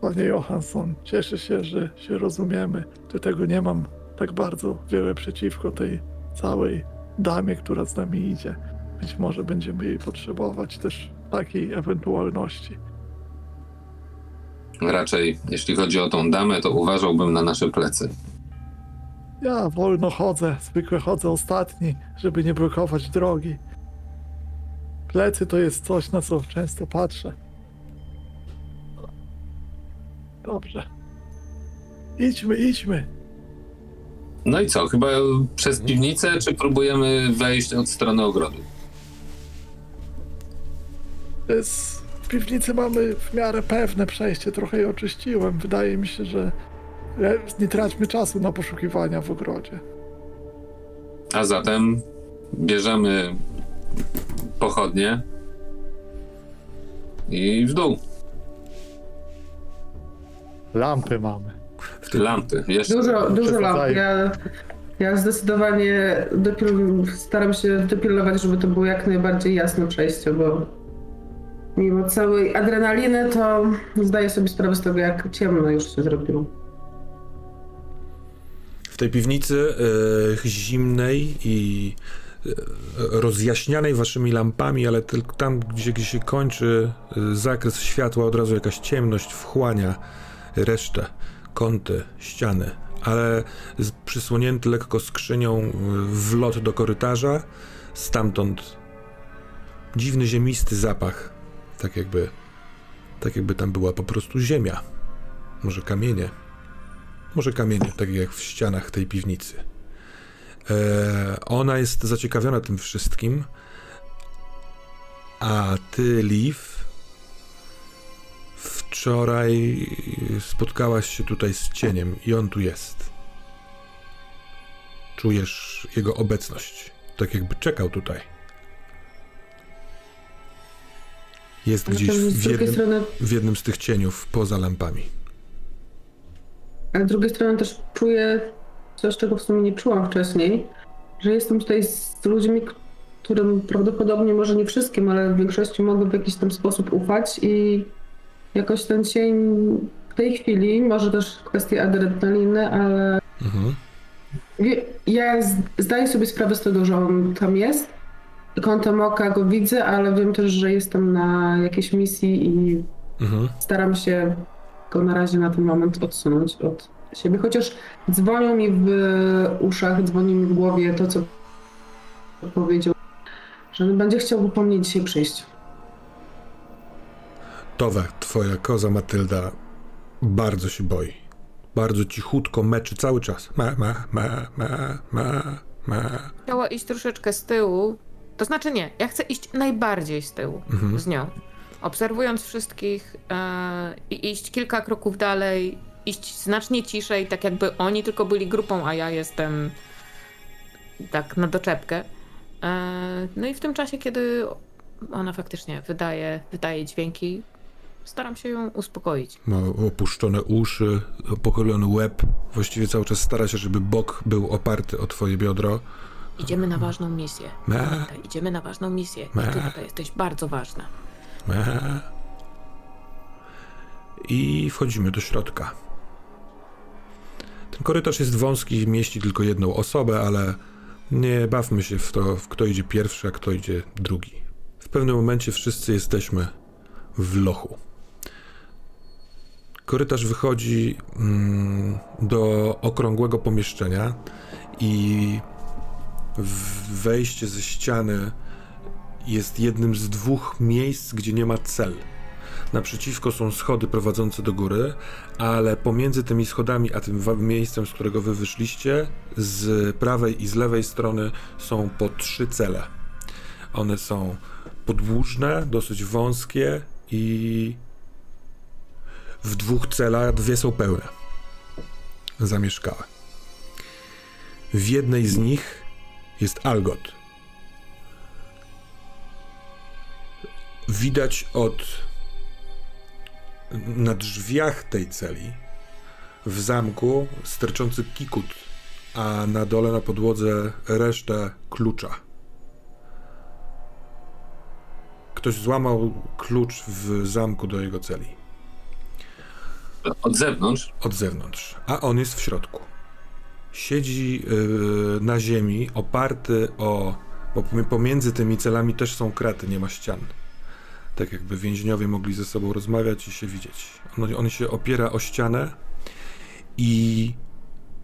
Panie Johansson, cieszę się, że się rozumiemy. Do tego nie mam tak bardzo wiele przeciwko tej całej damie, która z nami idzie. Być może będziemy jej potrzebować też takiej ewentualności. Raczej, jeśli chodzi o tą damę, to uważałbym na nasze plecy. Ja wolno chodzę, zwykle chodzę ostatni, żeby nie blokować drogi. Plecy to jest coś, na co często patrzę. Dobrze. Idźmy, idźmy. No i co, chyba przez piwnicę, czy próbujemy wejść od strony ogrodu? W piwnicy mamy w miarę pewne przejście, trochę je oczyściłem. Wydaje mi się, że nie traćmy czasu na poszukiwania w ogrodzie. A zatem bierzemy pochodnie i w dół. Lampy mamy. Lampy. Jeszcze Dużo, dużo lamp. Ja, ja zdecydowanie dopil, staram się dopilnować, żeby to było jak najbardziej jasne przejście, bo mimo całej adrenaliny, to zdaję sobie sprawę z tego, jak ciemno już się zrobiło. W tej piwnicy e, zimnej i rozjaśnianej waszymi lampami, ale tylko tam, gdzie, gdzie się kończy e, zakres światła, od razu jakaś ciemność wchłania resztę, kąty, ściany, ale przysłonięty lekko skrzynią e, wlot do korytarza, stamtąd dziwny ziemisty zapach, tak jakby, tak jakby tam była po prostu ziemia, może kamienie. Może kamienie, tak jak w ścianach tej piwnicy. E, ona jest zaciekawiona tym wszystkim, a ty, Liv, wczoraj spotkałaś się tutaj z cieniem i on tu jest. Czujesz jego obecność, tak jakby czekał tutaj. Jest gdzieś Natomiast w jednym, strony, w jednym z tych cieniów poza lampami. ale z drugiej strony też czuję coś, czego w sumie nie czułam wcześniej, że jestem tutaj z ludźmi, którym prawdopodobnie, może nie wszystkim, ale w większości mogę w jakiś tam sposób ufać i jakoś ten cień w tej chwili, może też kwestie adrenaliny, ale Mhm. Ja zdaję sobie sprawę z tego, że on tam jest. Kątem oka go widzę, ale wiem też, że jestem na jakiejś misji i Mhm. staram się go na razie na ten moment odsunąć od siebie, chociaż dzwonią mi w uszach, dzwoni mi w głowie to, co powiedział, że będzie chciał po mnie dzisiaj przyjść. Towe, twoja koza Matylda bardzo się boi. Bardzo cichutko meczy cały czas. Ma, ma, ma, ma, ma, ma. Chciała iść troszeczkę z tyłu. To znaczy nie, ja chcę iść najbardziej z tyłu Mhm. z nią. Obserwując wszystkich e, i iść kilka kroków dalej, iść znacznie ciszej, tak jakby oni tylko byli grupą, a ja jestem tak na doczepkę. E, no i w tym czasie, kiedy ona faktycznie wydaje, wydaje dźwięki, staram się ją uspokoić. Ma opuszczone uszy, pochylony łeb. Właściwie cały czas stara się, żeby bok był oparty o twoje biodro. Idziemy na ważną misję. Pamiętaj, idziemy na ważną misję. I ty tutaj jesteś bardzo ważna. I wchodzimy do środka. Korytarz jest wąski, mieści tylko jedną osobę, ale nie bawmy się w to, w kto idzie pierwszy, a kto idzie drugi. W pewnym momencie wszyscy jesteśmy w lochu. Korytarz wychodzi mm, do okrągłego pomieszczenia i wejście ze ściany jest jednym z dwóch miejsc, gdzie nie ma cel. Naprzeciwko są schody prowadzące do góry, ale pomiędzy tymi schodami a tym miejscem, z którego wy wyszliście, z prawej i z lewej strony są po trzy cele. One są podłużne, dosyć wąskie i w dwóch celach dwie są pełne. Zamieszkałe. W jednej z nich jest Algot. Widać od na drzwiach tej celi w zamku sterczący kikut, a na dole na podłodze resztę klucza. Ktoś złamał klucz w zamku do jego celi. Od zewnątrz Od zewnątrz, a on jest w środku. Siedzi yy, na ziemi, oparty o. Bo pomi- pomiędzy tymi celami też są kraty, nie ma ścian. Tak jakby więźniowie mogli ze sobą rozmawiać i się widzieć. On, on się opiera o ścianę i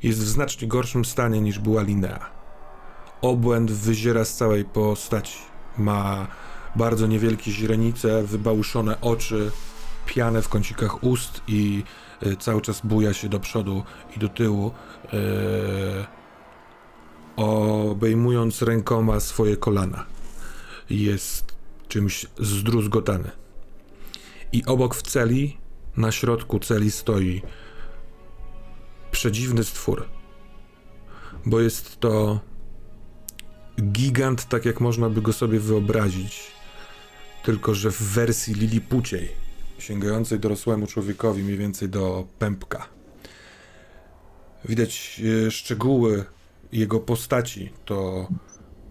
jest w znacznie gorszym stanie niż była Linea. Obłęd wyziera z całej postaci. Ma bardzo niewielkie źrenice, wybałuszone oczy, pianę w kącikach ust i y, cały czas buja się do przodu i do tyłu, y, obejmując rękoma swoje kolana. Jest czymś zdruzgotany. I obok w celi, na środku celi stoi przedziwny stwór. Bo jest to gigant, tak jak można by go sobie wyobrazić, tylko że w wersji lilipuciej sięgającej dorosłemu człowiekowi, mniej więcej do pępka. Widać e, szczegóły jego postaci. To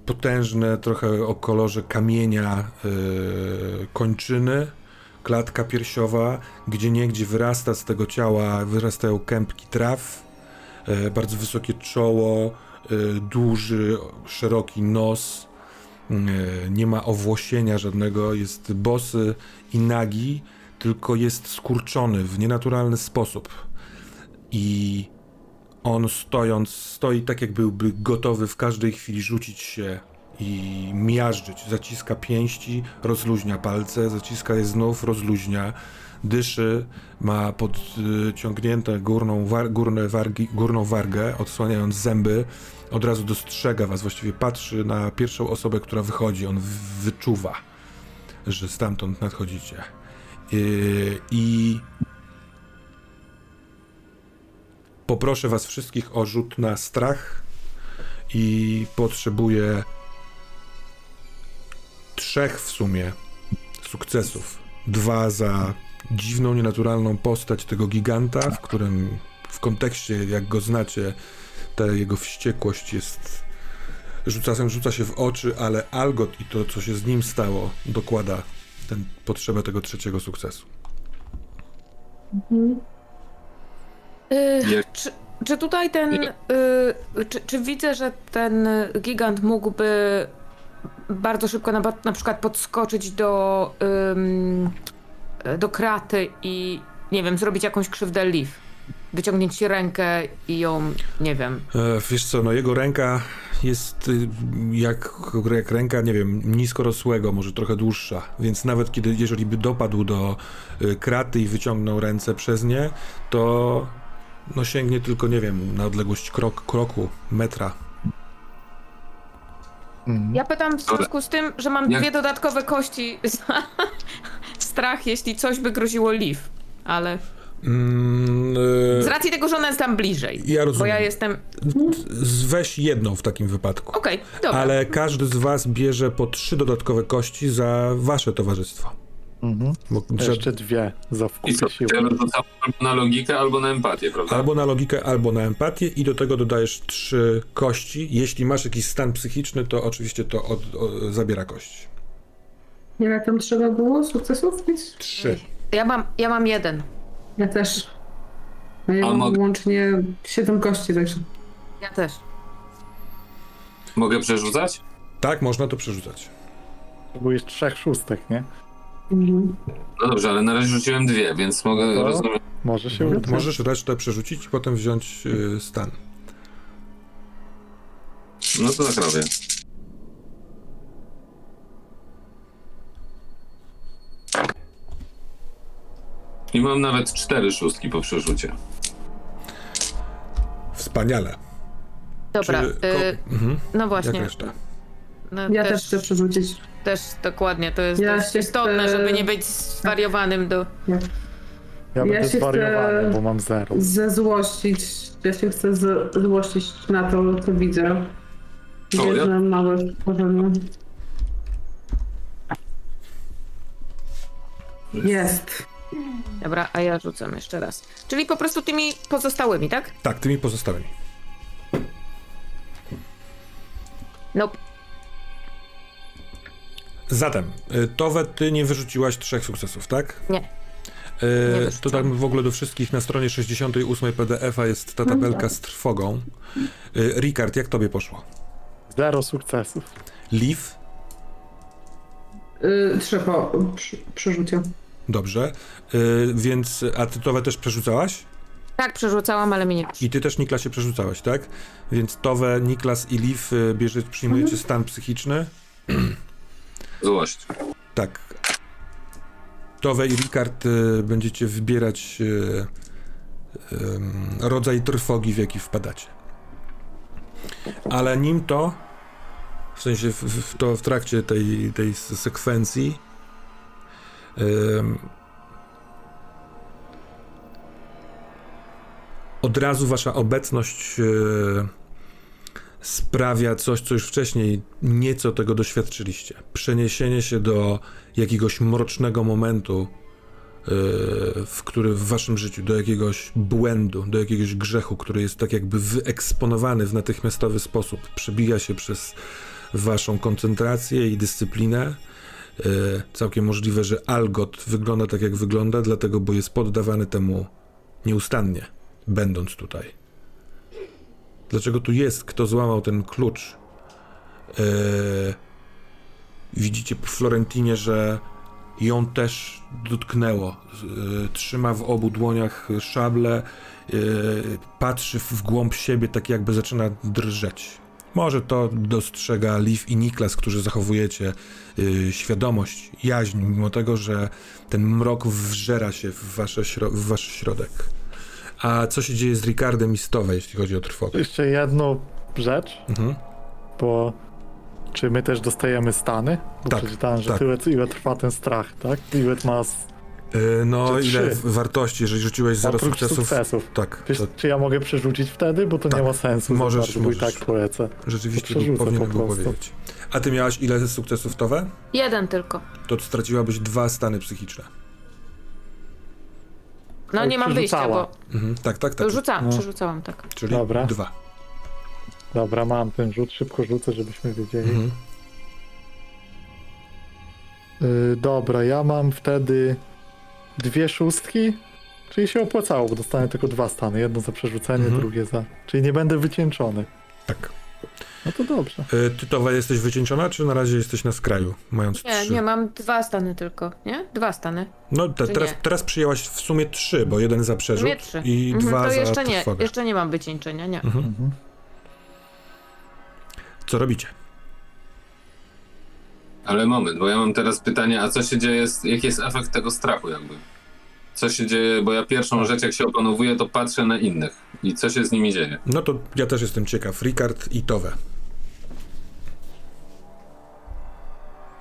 potężne, trochę o kolorze kamienia e, kończyny, klatka piersiowa, gdzie niegdzie wyrasta z tego ciała, wyrastają kępki traw, e, bardzo wysokie czoło, e, duży, szeroki nos, nie ma owłosienia żadnego, jest bosy i nagi, tylko jest skurczony w nienaturalny sposób. I on stojąc, stoi tak, jak byłby gotowy w każdej chwili rzucić się i miażdżyć. Zaciska pięści, rozluźnia palce, zaciska je znów, rozluźnia, dyszy, ma podciągnięte górną, war, górne wargi, górną wargę, odsłaniając zęby. Od razu dostrzega was, właściwie patrzy na pierwszą osobę, która wychodzi. On wyczuwa, że stamtąd nadchodzicie. Yy, I poproszę was wszystkich o rzut na strach i potrzebuję trzech w sumie sukcesów. Dwa za dziwną, nienaturalną postać tego giganta, w którym w kontekście, jak go znacie, ta jego wściekłość jest rzuca, rzuca się w oczy, ale Algot i to, co się z nim stało, dokłada ten, potrzebę tego trzeciego sukcesu. Y, Nie. czy, czy tutaj ten. Y, czy, czy widzę, że ten gigant mógłby bardzo szybko na, na przykład podskoczyć do, do kraty i nie wiem, zrobić jakąś krzywdę Liv. Wyciągnąć ci rękę i ją, nie wiem. E, wiesz co, no jego ręka jest y, jak, jak ręka, nie wiem, niskorosłego, może trochę dłuższa, więc nawet kiedy, jeżeli by dopadł do y, kraty i wyciągnął ręce przez nie, to no sięgnie tylko, nie wiem, na odległość krok, kroku, metra. Mhm. Ja pytam w związku z tym, że mam dwie dodatkowe kości za strach, jeśli coś by groziło Liv. Ale Mm, z y, racji tego, że ona jest tam bliżej. ja Bo rozumiem. ja jestem. Z- Weź jedną w takim wypadku. Okej, dobra. Ale każdy z was bierze po trzy dodatkowe kości za wasze towarzystwo. Mhm. Że, Jeszcze dwie za rzucał albo na logikę, albo na empatię, prawda? albo na logikę, albo na empatię i do tego dodajesz trzy kości. Jeśli masz jakiś stan psychiczny, to oczywiście to od, o, zabiera kość. Ile tam trzeba było sukcesów mieć? Trzy. Ja mam, ja mam jeden. Ja też. A ja mam mogę- łącznie 7 kości, także. Ja też. Mogę przerzucać? Tak, można to przerzucać. Potrzebujesz trzech szóstek, nie? Mhm. No dobrze, ale na razie rzuciłem dwie, więc mogę, No rozumiem, Może się uda. Możesz resztę przerzucić i potem wziąć y, stan. no to tak robię. I mam nawet cztery szóstki po przerzucie. Wspaniale. Dobra. Czy y, ko- mhm. no Jak właśnie. reszta? No, Ja też chcę przerzucić. też dokładnie, to jest Ja istotne, chcę- żeby nie być zwariowanym do... Ja, Ja będę się zwariowany, chcę- bo mam zero. Zezłościć. Ja się chcę z- złościć na to, co widzę. O, ja- małe stworzenie. Jest. Dobra, a ja rzucam jeszcze raz. Czyli po prostu tymi pozostałymi, tak? Tak, tymi pozostałymi. Nope. Zatem, y, Towe, ty nie wyrzuciłaś trzech sukcesów, tak? Nie. Y, to tam w ogóle do wszystkich na stronie 68 PDF-a jest ta tabelka z trwogą. Y, Rikard, jak tobie poszło? Zero sukcesów. Liv? Yy, przy, przerzucie. Dobrze. Y, więc, a ty Towe też przerzucałaś? Tak, przerzucałam, ale mi nie. I ty też Niklasie przerzucałeś, tak? Więc Towe, Niklas i Liv bierze, przyjmujecie stan psychiczny? Złość. Tak. Towe i Rikard y, będziecie wybierać y, ym, rodzaj trwogi, w jaki wpadacie. Ale nim to, w sensie w, w, to w trakcie tej, tej sekwencji, od razu wasza obecność y, sprawia coś, co już wcześniej nieco tego doświadczyliście. Przeniesienie się do jakiegoś mrocznego momentu, yy, w który w waszym życiu, do jakiegoś błędu, do jakiegoś grzechu, który jest tak jakby wyeksponowany w natychmiastowy sposób, przebija się przez waszą koncentrację i dyscyplinę. Yy, całkiem możliwe, że Algot wygląda tak, jak wygląda, dlatego, bo jest poddawany temu nieustannie, będąc tutaj. Dlaczego tu jest? Kto złamał ten klucz? Eee, widzicie po Florentinie, że ją też dotknęło. Eee, trzyma w obu dłoniach szable, eee, patrzy w głąb siebie, tak jakby zaczyna drżeć. Może to dostrzega Liv i Niklas, którzy zachowujecie eee, świadomość, jaźń, mimo tego, że ten mrok wżera się w, wasze w wasz środek. A co się dzieje z Ricardem i Stowe, jeśli chodzi o trwogę? Jeszcze jedną rzecz, Mhm. bo czy my też dostajemy stany? Bo Tak, przeczytałem, że tak. tyle, ile trwa ten strach, tak? Ile ma z... Yy, no, ile trzy. wartości, jeżeli rzuciłeś zero sukcesów? sukcesów. Tak, Wiesz, to czy ja mogę przerzucić wtedy? Bo to Tak. nie ma sensu. Możesz, bardzo, bo i możesz. tak polecę. rzeczywiście powinienem po powiedzieć. A ty miałaś ile sukcesów towe? Jeden tylko. To straciłabyś dwa stany psychiczne. No nie mam wyjścia, bo Mhm. Tak, tak, tak. rzucałam, No. przerzucałam, tak. Czyli Dobra. dwa. Dobra, mam ten rzut, szybko rzucę, żebyśmy wiedzieli. Mhm. Y, dobra, ja mam wtedy dwie szóstki, czyli się opłacało, bo dostanę tylko dwa stany. Jedno za przerzucenie, Mhm. drugie za... Czyli nie będę wycieńczony. Tak. No to dobrze. Y, Tytowa, jesteś wycieńczona, czy na razie jesteś na skraju, mając Nie, trzy? nie, mam dwa stany tylko, nie? Dwa stany. No te, Czy teraz, nie? teraz przyjęłaś w sumie trzy, bo jeden za przerzut Mnie trzy. i Mhm, dwa to za jeszcze nie, trwogę. jeszcze nie mam wycieńczenia, nie. Mhm. Mhm. Co robicie? Ale moment, bo ja mam teraz pytanie, a co się dzieje, z, jaki jest efekt tego strachu jakby? Co się dzieje, bo ja pierwszą rzecz jak się opanowuję, to patrzę na innych i co się z nimi dzieje. No to ja też jestem ciekaw. Ricard i Towe.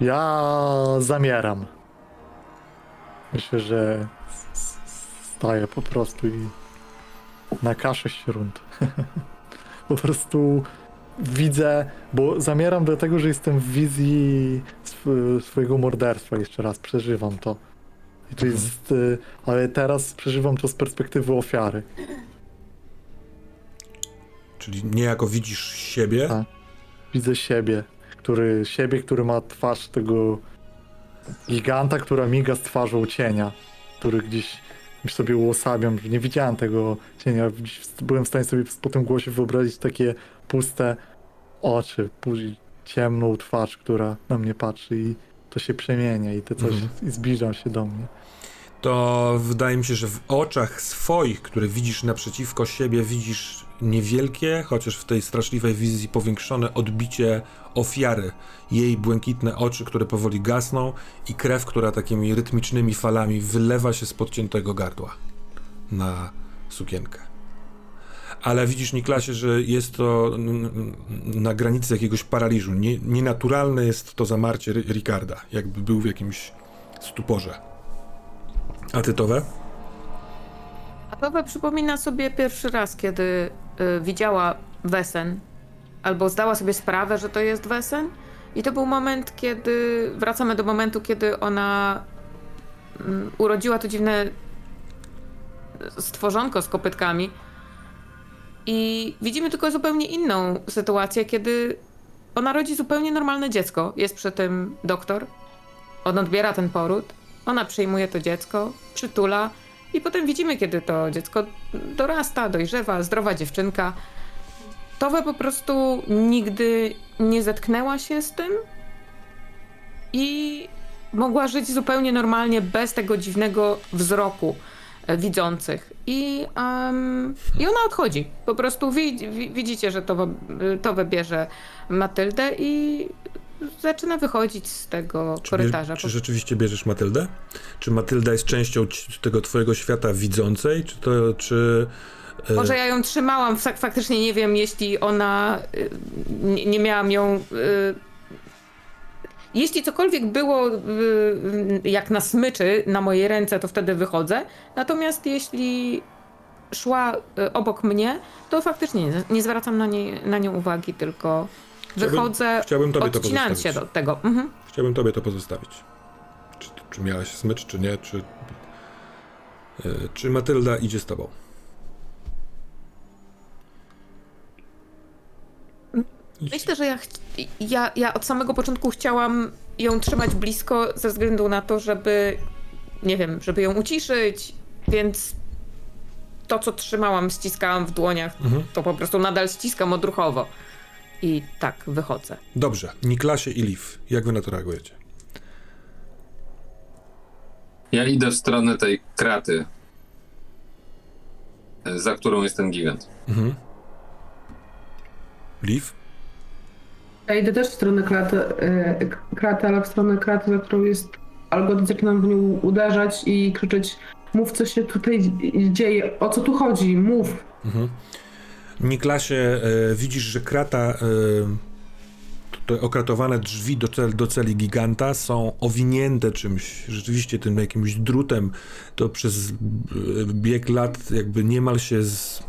Ja zamieram. Myślę, że staję po prostu i na kaszę śrund. po prostu widzę, bo zamieram do tego, że jestem w wizji sw- swojego morderstwa. Jeszcze raz przeżywam to. I to jest, y, ale teraz przeżywam to z perspektywy ofiary. Czyli niejako widzisz siebie. Tak. Widzę siebie, który, siebie, który ma twarz tego giganta, która miga z twarzą cienia, który gdzieś sobie uosabiam, że nie widziałem tego cienia, byłem w stanie sobie po tym głosie wyobrazić takie puste oczy, później ciemną twarz, która na mnie patrzy i to się przemienia i te coś Mhm. i zbliża się do mnie. To wydaje mi się, że w oczach swoich, które widzisz naprzeciwko siebie, widzisz niewielkie, chociaż w tej straszliwej wizji powiększone odbicie ofiary. Jej błękitne oczy, które powoli gasną i krew, która takimi rytmicznymi falami wylewa się z podciętego gardła na sukienkę. Ale widzisz, Niklasie, że jest to na granicy jakiegoś paraliżu. Nie, nienaturalne jest to zamarcie Ricarda, jakby był w jakimś stuporze. A tytowe? A Paweł przypomina sobie pierwszy raz, kiedy y, widziała Wesen, albo zdała sobie sprawę, że to jest Wesen. I to był moment, kiedy wracamy do momentu, kiedy ona mm, urodziła to dziwne stworzonko z kopytkami. I widzimy tylko zupełnie inną sytuację, kiedy ona rodzi zupełnie normalne dziecko. Jest przy tym doktor. On odbiera ten poród. Ona przyjmuje to dziecko, przytula. I potem widzimy, kiedy to dziecko dorasta, dojrzewa, zdrowa dziewczynka. Towe po prostu nigdy nie zetknęła się z tym i mogła żyć zupełnie normalnie bez tego dziwnego wzroku e, widzących. I, em, i ona odchodzi. Po prostu wi- wi- widzicie, że to, to bierze Matyldę i zaczyna wychodzić z tego Czy, korytarza. bie- czy rzeczywiście bierzesz Matyldę? Czy Matylda jest częścią ci- tego twojego świata widzącej? Czy to, czy... e, Może ja ją trzymałam, fak- faktycznie nie wiem, jeśli ona. y, Nie, nie miałam ją. y, Jeśli cokolwiek było jak na smyczy na mojej ręce, to wtedy wychodzę. Natomiast jeśli szła obok mnie, to faktycznie nie, zwracam na, na nią uwagi, tylko wychodzę, chciałbym tobie to odcinając się do tego. Mhm. Chciałbym tobie to pozostawić. Czy, czy miałaś smycz, czy nie, czy... e, Czy Matylda idzie z tobą? Myślę, że ja, ja, ja od samego początku chciałam ją trzymać blisko ze względu na to, żeby, nie wiem, żeby ją uciszyć, więc to, co trzymałam, ściskałam w dłoniach, Mhm. to po prostu nadal ściskam odruchowo. I tak, wychodzę. Dobrze. Niklasie i Liv, jak wy na to reagujecie? Ja idę w stronę tej kraty, za którą jest ten gigant. Mhm. Liv? Ja idę też w stronę kraty, e, kraty, ale w stronę kraty, za którą jest Algot, zaczynam w nią uderzać i krzyczeć mów, co się tutaj dzieje, o co tu chodzi, mów. Mhm. Niklasie, e, widzisz, że krata, e, okratowane drzwi do, cel, do celi giganta są owinięte czymś, rzeczywiście tym jakimś drutem. To przez e, bieg lat jakby niemal się z,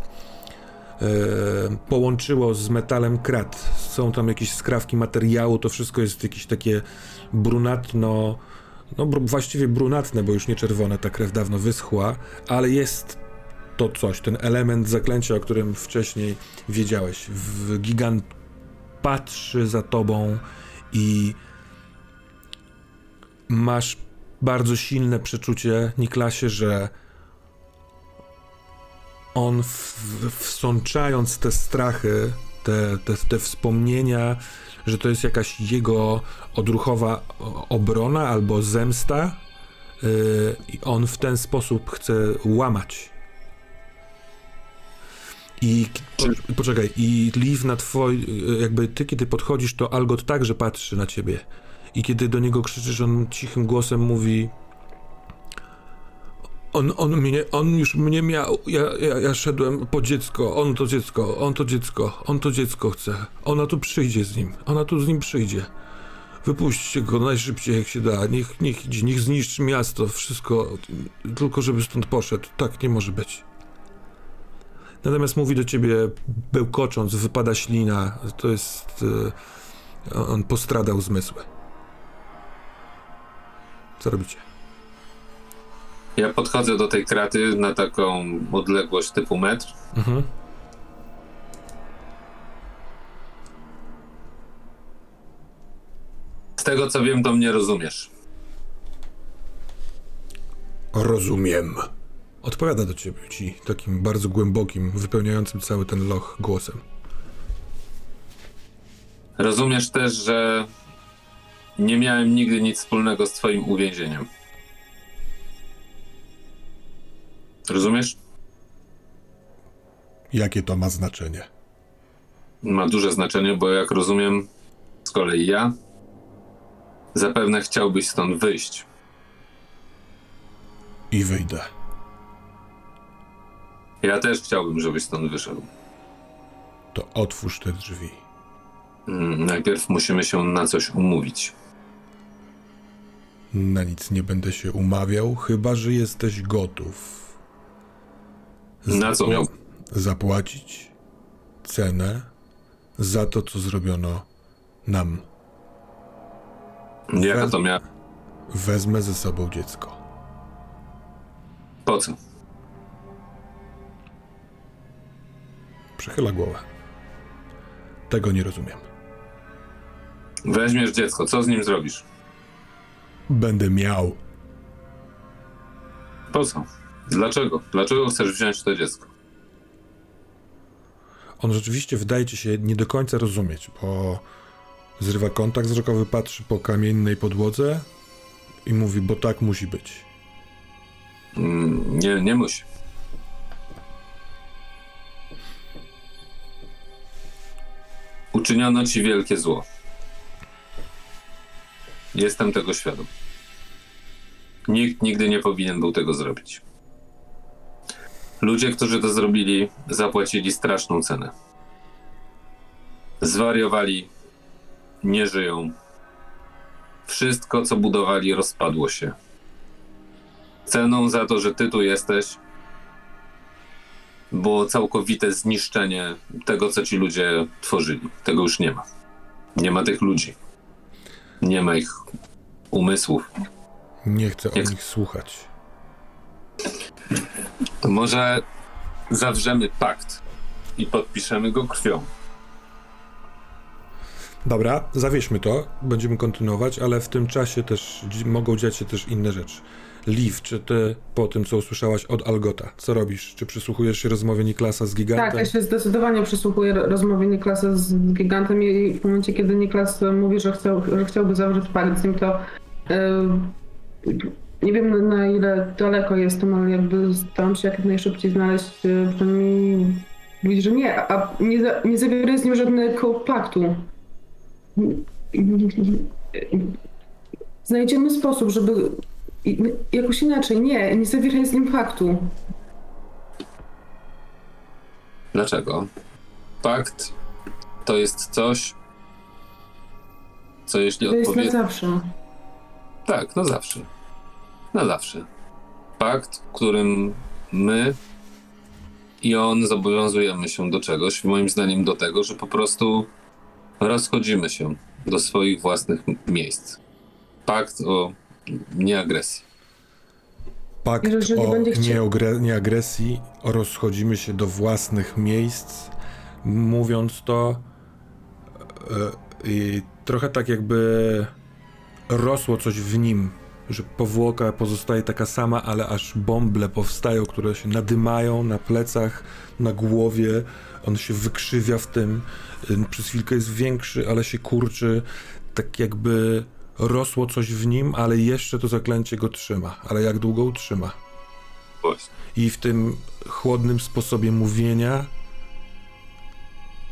e, połączyło z metalem krat. Są tam jakieś skrawki materiału, to wszystko jest jakieś takie brunatno, no właściwie brunatne, bo już nie czerwone, ta krew dawno wyschła, ale jest to coś, ten element zaklęcia, o którym wcześniej wiedziałeś. W gigant patrzy za tobą i masz bardzo silne przeczucie, Niklasie, że on w, wsączając te strachy te, te, te wspomnienia, że to jest jakaś jego odruchowa obrona albo zemsta yy, i on w ten sposób chce łamać. I poczekaj, i Liv na twoj, yy, jakby ty kiedy podchodzisz, to Algot także patrzy na ciebie. I kiedy do niego krzyczysz, on cichym głosem mówi on, on mnie, on już mnie miał, ja, ja, ja szedłem po dziecko, on to dziecko, on to dziecko, on to dziecko chce. Ona tu przyjdzie z nim, ona tu z nim przyjdzie. Wypuśćcie go najszybciej jak się da, niech, niech idzie, niech zniszczy miasto, wszystko, tylko żeby stąd poszedł. Tak nie może być. Natomiast mówi do ciebie, bełkocząc, wypada ślina, to jest... e, on postradał zmysły. Co robicie? Ja podchodzę do tej kraty na taką odległość typu metr. Mhm. Z tego co wiem, to mnie rozumiesz. Rozumiem. Odpowiada do ciebie ci takim bardzo głębokim, wypełniającym cały ten loch głosem. Rozumiesz też, że nie miałem nigdy nic wspólnego z twoim uwięzieniem. Rozumiesz? Jakie to ma znaczenie? Ma duże znaczenie, bo jak rozumiem, z kolei ja, zapewne chciałbyś stąd wyjść. I wyjdę. Ja też chciałbym, żebyś stąd wyszedł. To otwórz te drzwi. Mm, Najpierw musimy się na coś umówić. Na nic nie będę się umawiał, chyba że jesteś gotów. Na co miał? Zapłacić cenę za to, co zrobiono nam. Jaka to miała? Wezmę ze sobą dziecko. Po co? Przechyla głowę. Tego nie rozumiem. Weźmiesz dziecko, co z nim zrobisz? Będę miał. Po co? Dlaczego? Dlaczego chcesz wziąć to dziecko? On rzeczywiście wydaje ci się nie do końca rozumieć, bo zrywa kontakt wzrokowy, patrzy po kamiennej podłodze i mówi, bo tak musi być. Mm, Nie, nie musi. Uczyniono ci wielkie zło. Jestem tego świadom. Nikt nigdy nie powinien był tego zrobić. Ludzie, którzy to zrobili, zapłacili straszną cenę. Zwariowali, nie żyją. Wszystko, co budowali, rozpadło się. Ceną za to, że ty tu jesteś, było całkowite zniszczenie tego, co ci ludzie tworzyli. Tego już nie ma. Nie ma tych ludzi. Nie ma ich umysłów. Nie chcę o Jak- nich słuchać. To może zawrzemy pakt i podpiszemy go krwią. Dobra, zawieźmy to, będziemy kontynuować, ale w tym czasie też mogą dziać się też inne rzeczy. Liv, czy ty po tym, co usłyszałaś od Algota, co robisz? Czy przysłuchujesz się rozmowie Niklasa z Gigantem? Tak, ja się zdecydowanie przysłuchuję ro- rozmowie Niklasa z Gigantem i w momencie, kiedy Niklas mówi, że, chciał, że chciałby zawrzeć pakt z nim, to yy, nie wiem na, ile daleko jestem, ale jakby staram się jak najszybciej znaleźć, yy, przynajmniej mówić, że nie, a nie, nie z nim żadnego paktu. Znajdziemy sposób, żeby i- jakoś inaczej, nie, nie zawieraj z nim paktu. Dlaczego? Pakt to jest coś, co jeśli To jest na odpowie... zawsze. Tak, na zawsze. Na zawsze. Pakt, w którym my i on zobowiązujemy się do czegoś, moim zdaniem do tego, że po prostu rozchodzimy się do swoich własnych miejsc. Pakt o nieagresji. Pakt Jeżeli o nieogre- nieagresji, rozchodzimy się do własnych miejsc, mówiąc to e, i trochę tak jakby rosło coś w nim że powłoka pozostaje taka sama, ale aż bąble powstają, które się nadymają na plecach, na głowie. On się wykrzywia w tym. Przez chwilkę jest większy, ale się kurczy. Tak jakby rosło coś w nim, ale jeszcze to zaklęcie go trzyma. Ale jak długo utrzyma? I w tym chłodnym sposobie mówienia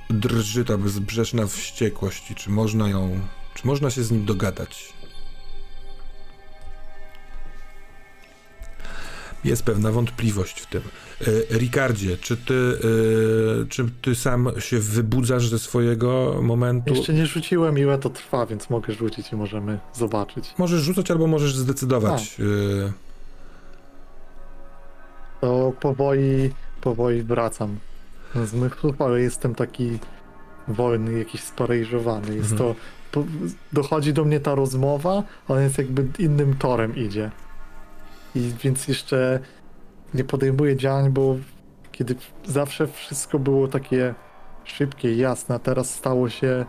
drży ta bezbrzeżna wściekłość. I czy można ją, czy można się z nim dogadać? Jest pewna wątpliwość w tym. E, Ricardzie, czy ty, e, czy ty sam się wybudzasz ze swojego momentu? Jeszcze nie rzuciłem, ile to trwa, więc mogę rzucić i możemy zobaczyć. Możesz rzucać albo możesz zdecydować. E, To powoli, powoli wracam z ale jestem taki wolny, jakiś sparaliżowany. Jest Mhm. to, dochodzi do mnie ta rozmowa, ale jest jakby innym torem idzie. I więc jeszcze nie podejmuję działań, bo kiedy zawsze wszystko było takie szybkie i jasne, a teraz stało się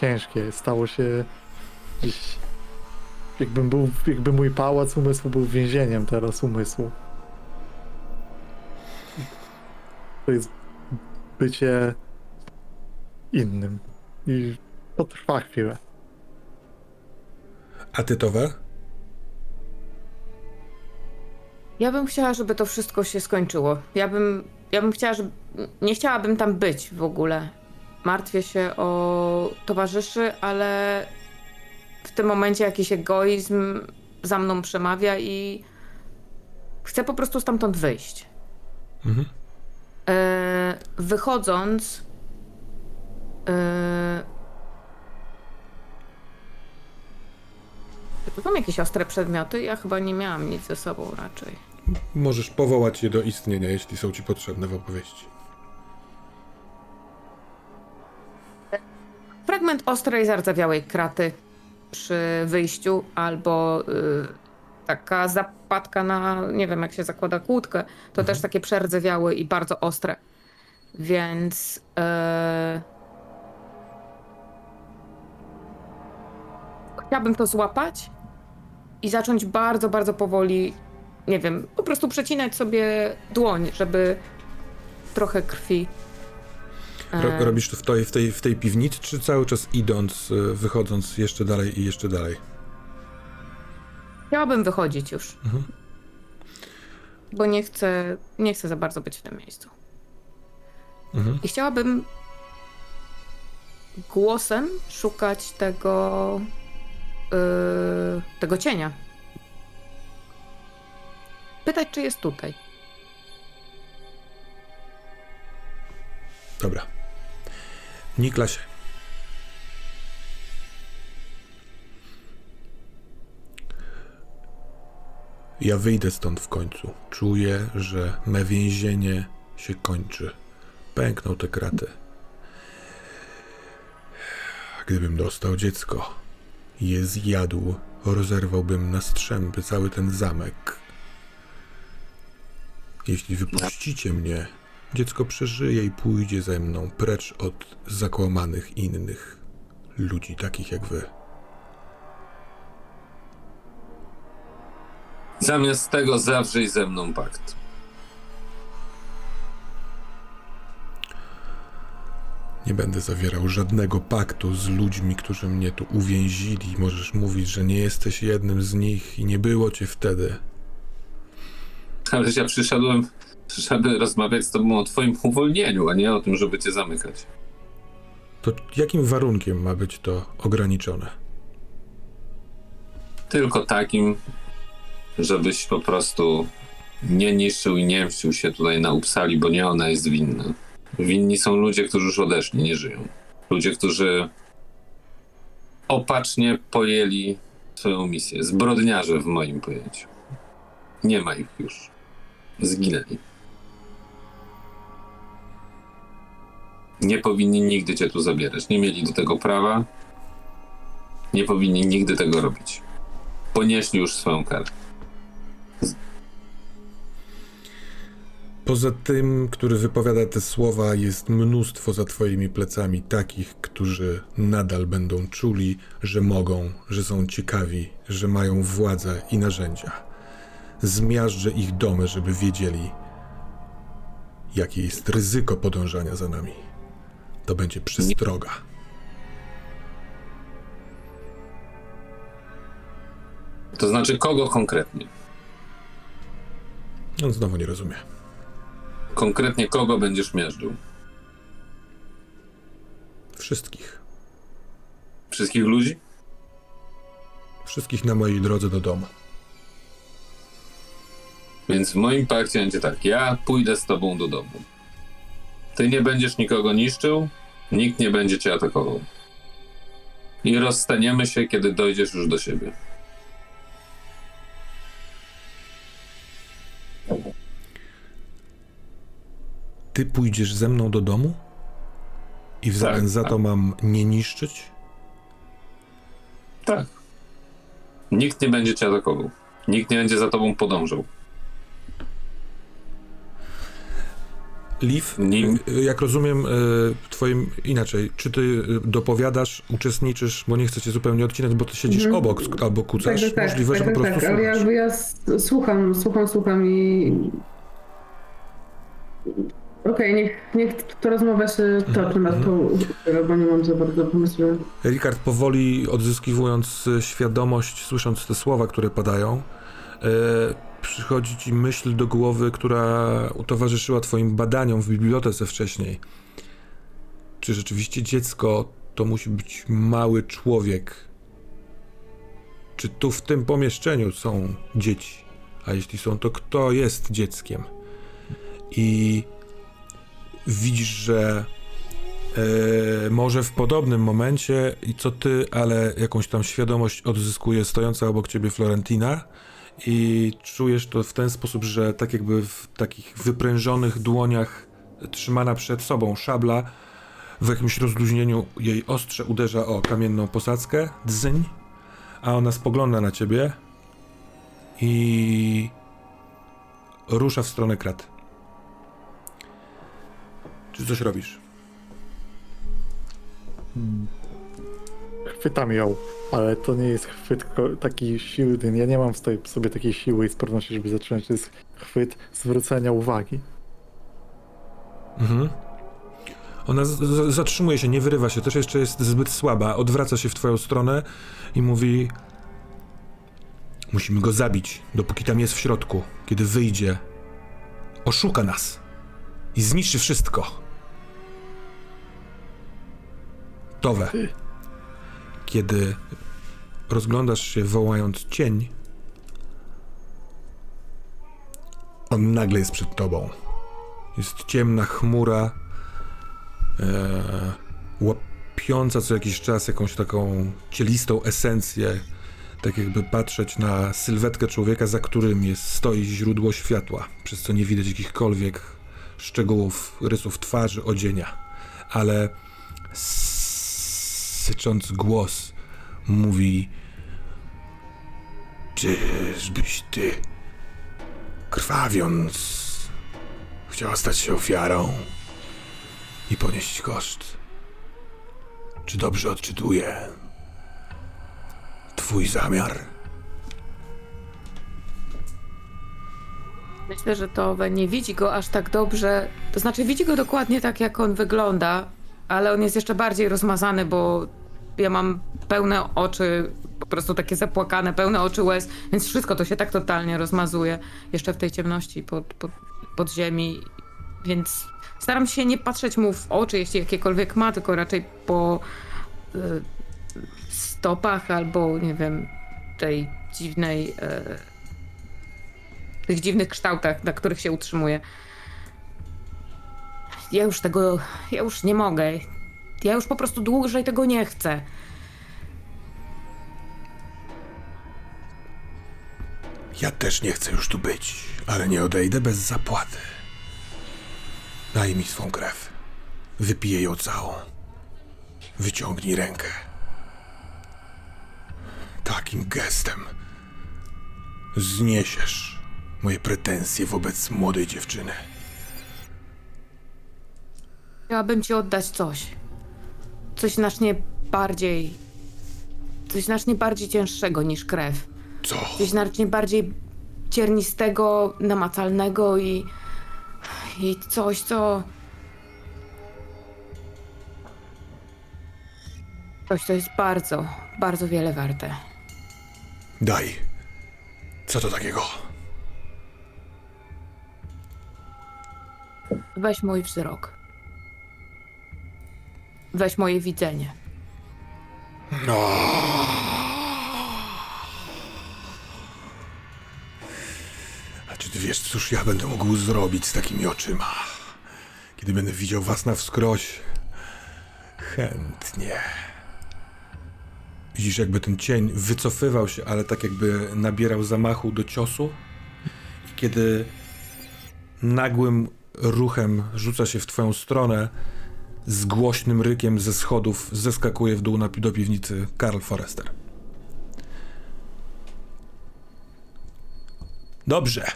ciężkie, stało się gdzieś jakbym był, jakby mój pałac umysłu był więzieniem teraz umysłu. To jest bycie innym. I to trwa chwilę. a ty, Ja bym chciała, żeby to wszystko się skończyło. Ja bym, ja bym chciała, żeby... Nie chciałabym tam być w ogóle. Martwię się o towarzyszy, ale w tym momencie jakiś egoizm za mną przemawia i chcę po prostu stamtąd wyjść. Mhm. E, wychodząc. E, czy jakieś ostre przedmioty? Ja chyba nie miałam nic ze sobą raczej. Możesz powołać je do istnienia, jeśli są ci potrzebne w opowieści. Fragment ostrej, zardzewiałej kraty przy wyjściu, albo y, taka zapadka na, nie wiem jak się zakłada kłódkę, to też takie przerdzewiałe i bardzo ostre. Więc y, chciałabym to złapać i zacząć bardzo, bardzo powoli, nie wiem, po prostu przecinać sobie dłoń, żeby trochę krwi. Ro, e, robisz to w tej, w, tej, w tej piwnicy, czy cały czas idąc, y, wychodząc jeszcze dalej i jeszcze dalej? Chciałabym wychodzić już. Mhm. Bo nie chcę, nie chcę za bardzo być w tym miejscu. Mhm. I chciałabym głosem szukać tego, yy, tego cienia. Pytać, czy jest tutaj. Dobra. Niklasie. Ja wyjdę stąd w końcu. Czuję, że me więzienie się kończy. Pękną te kraty. Gdybym dostał dziecko, je zjadł, rozerwałbym na strzępy cały ten zamek. Jeśli wypuścicie mnie, dziecko przeżyje i pójdzie ze mną precz od zakłamanych innych ludzi, takich jak wy. Zamiast tego zawrzyj ze mną pakt. Nie będę zawierał żadnego paktu z ludźmi, którzy mnie tu uwięzili. Możesz mówić, że nie jesteś jednym z nich i nie było cię wtedy. Ale ja przyszedłem, żeby rozmawiać z tobą o twoim uwolnieniu, a nie o tym, żeby cię zamykać. To jakim warunkiem ma być to ograniczone? Tylko takim, żebyś po prostu nie niszczył i nie mścił się tutaj na Upsali, bo nie ona jest winna. Winni są ludzie, którzy już odeszli, nie żyją. Ludzie, którzy opacznie pojęli swoją misję. Zbrodniarze w moim pojęciu. Nie ma ich już. Zginęli. Nie powinni nigdy cię tu zabierać. Nie mieli do tego prawa. Nie powinni nigdy tego robić. Ponieśli już swoją karę. Poza tym, który wypowiada te słowa, jest mnóstwo za twoimi plecami takich, którzy nadal będą czuli, że mogą, że są ciekawi, że mają władzę i narzędzia. Zmiażdżę ich domy, żeby wiedzieli, jakie jest ryzyko podążania za nami. To będzie przystroga. To znaczy kogo konkretnie? On znowu nie rozumie. Konkretnie kogo będziesz miażdżył? Wszystkich. Wszystkich ludzi? Wszystkich na mojej drodze do domu. Więc w moim pakcie będzie tak, ja pójdę z tobą do domu. Ty nie będziesz nikogo niszczył, nikt nie będzie cię atakował. I rozstaniemy się, kiedy dojdziesz już do siebie. Ty pójdziesz ze mną do domu? I w zamian Tak, za tak. to mam nie niszczyć? Tak. Nikt nie będzie cię atakował. Nikt nie będzie za tobą podążał. Liv, Nim- y, jak rozumiem, y, twoim inaczej, czy ty y, dopowiadasz, uczestniczysz, bo nie chcę cię zupełnie odcinać, bo ty siedzisz Mhm. obok albo kucasz, Tak, tak, tak, możliwe, tak, że po tak, prostu tak, ale jakby ja słucham, słucham, słucham i... Okej, niech, niech ta rozmowa się toczy nad tą, bo nie mam za bardzo pomysłu. Rikard powoli odzyskiwując y, świadomość, słysząc te słowa, które padają, y, przychodzi ci myśl do głowy, która towarzyszyła twoim badaniom w bibliotece wcześniej. Czy rzeczywiście dziecko to musi być mały człowiek? Czy tu w tym pomieszczeniu są dzieci? A jeśli są, to kto jest dzieckiem? I widzisz, że E, może w podobnym momencie i co ty, ale jakąś tam świadomość odzyskuje stojąca obok ciebie Florentina i czujesz to w ten sposób, że tak jakby w takich wyprężonych dłoniach trzymana przed sobą szabla w jakimś rozluźnieniu jej ostrze uderza o kamienną posadzkę, dzyń, a ona spogląda na ciebie i rusza w stronę krat. Czy coś robisz? Chwytam ją, ale to nie jest chwyt taki silny. Ja nie mam w sobie- takiej siły i sprawności, żeby zacząć. To jest chwyt zwrócenia uwagi. Mhm. Ona zatrzymuje się, nie wyrywa się, też jeszcze jest zbyt słaba. Odwraca się w twoją stronę i mówi: Musimy go zabić, dopóki tam jest w środku. Kiedy wyjdzie, oszuka nas i zniszczy wszystko. Towe. Kiedy rozglądasz się, wołając cień, on nagle jest przed tobą. Jest ciemna chmura, e, łapiąca co jakiś czas jakąś taką cielistą esencję, tak jakby patrzeć na sylwetkę człowieka, za którym jest, stoi źródło światła, przez co nie widać jakichkolwiek szczegółów, rysów twarzy, odzienia. Ale sycząc głos mówi Czyżbyś ty, krwawiąc, Chciała stać się ofiarą i ponieść koszt. Czy dobrze odczytuję twój zamiar? Myślę, że Towe nie widzi go aż tak dobrze. To znaczy, widzi go dokładnie tak, jak on wygląda, ale on jest jeszcze bardziej rozmazany, bo ja mam pełne oczy, po prostu takie zapłakane, pełne oczy łez, więc wszystko to się tak totalnie rozmazuje jeszcze w tej ciemności pod, pod, pod ziemi. Więc staram się nie patrzeć mu w oczy, jeśli jakiekolwiek ma, tylko raczej po y, stopach albo, nie wiem, tej dziwnej. Y, tych dziwnych kształtach, na których się utrzymuje. Ja już tego, ja już nie mogę. Ja już po prostu dłużej tego nie chcę. Ja też nie chcę już tu być, ale nie odejdę bez zapłaty. Daj mi swą krew. Wypiję ją całą. Wyciągnij rękę. Takim gestem zniesiesz moje pretensje wobec młodej dziewczyny. Chciałabym ci oddać coś. Coś znacznie bardziej. Coś znacznie bardziej cięższego niż krew. Co? Coś znacznie bardziej ciernistego, namacalnego i. i coś, co. Coś, co jest bardzo, bardzo wiele warte. Daj. Co to takiego? Weź mój wzrok. Weź moje widzenie. No. A czy ty wiesz, cóż ja będę mógł zrobić z takimi oczyma? Kiedy będę widział was na wskroś? Chętnie. Widzisz, jakby ten cień wycofywał się, ale tak jakby nabierał zamachu do ciosu. I kiedy nagłym ruchem rzuca się w twoją stronę, z głośnym rykiem ze schodów zeskakuje w dół na, do piwnicy Karl Forrester. Dobrze.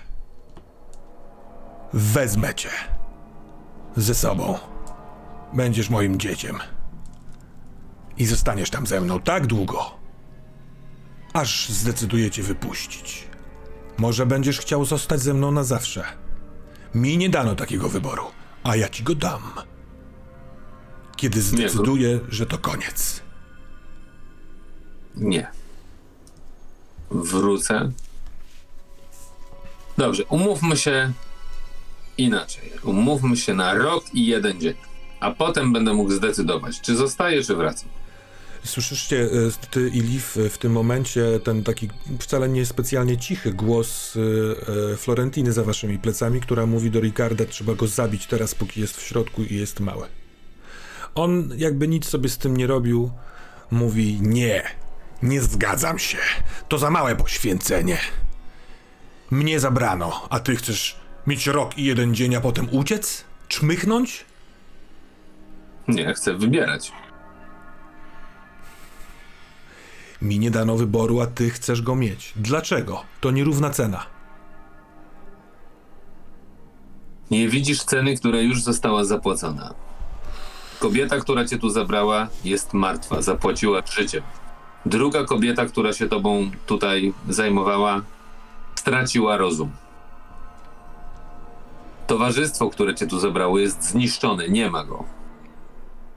Wezmę cię. Ze sobą. Będziesz moim dzieciem. I zostaniesz tam ze mną tak długo, aż zdecyduję cię wypuścić. Może będziesz chciał zostać ze mną na zawsze. Mi nie dano takiego wyboru, a ja ci go dam kiedy zdecyduję, że to koniec. Nie. Wrócę. Dobrze, umówmy się inaczej. Umówmy się na rok i jeden dzień. A potem będę mógł zdecydować, czy zostaję, czy wracam. Słyszycie, e, ty i Liv, e, w tym momencie ten taki wcale nie specjalnie cichy głos e, Florentiny za waszymi plecami, która mówi do Ricarda, trzeba go zabić teraz, póki jest w środku i jest mały. On jakby nic sobie z tym nie robił, mówi nie, nie zgadzam się, to za małe poświęcenie. Mnie zabrano, a ty chcesz mieć rok i jeden dzień, a potem uciec? Czmychnąć? Nie, chcę wybierać. Mi nie dano wyboru, a ty chcesz go mieć. Dlaczego? To nierówna cena. Nie widzisz ceny, która już została zapłacona. Kobieta, która cię tu zabrała, jest martwa, zapłaciła życiem. Druga kobieta, która się tobą tutaj zajmowała, straciła rozum. Towarzystwo, które cię tu zabrało, jest zniszczone, nie ma go.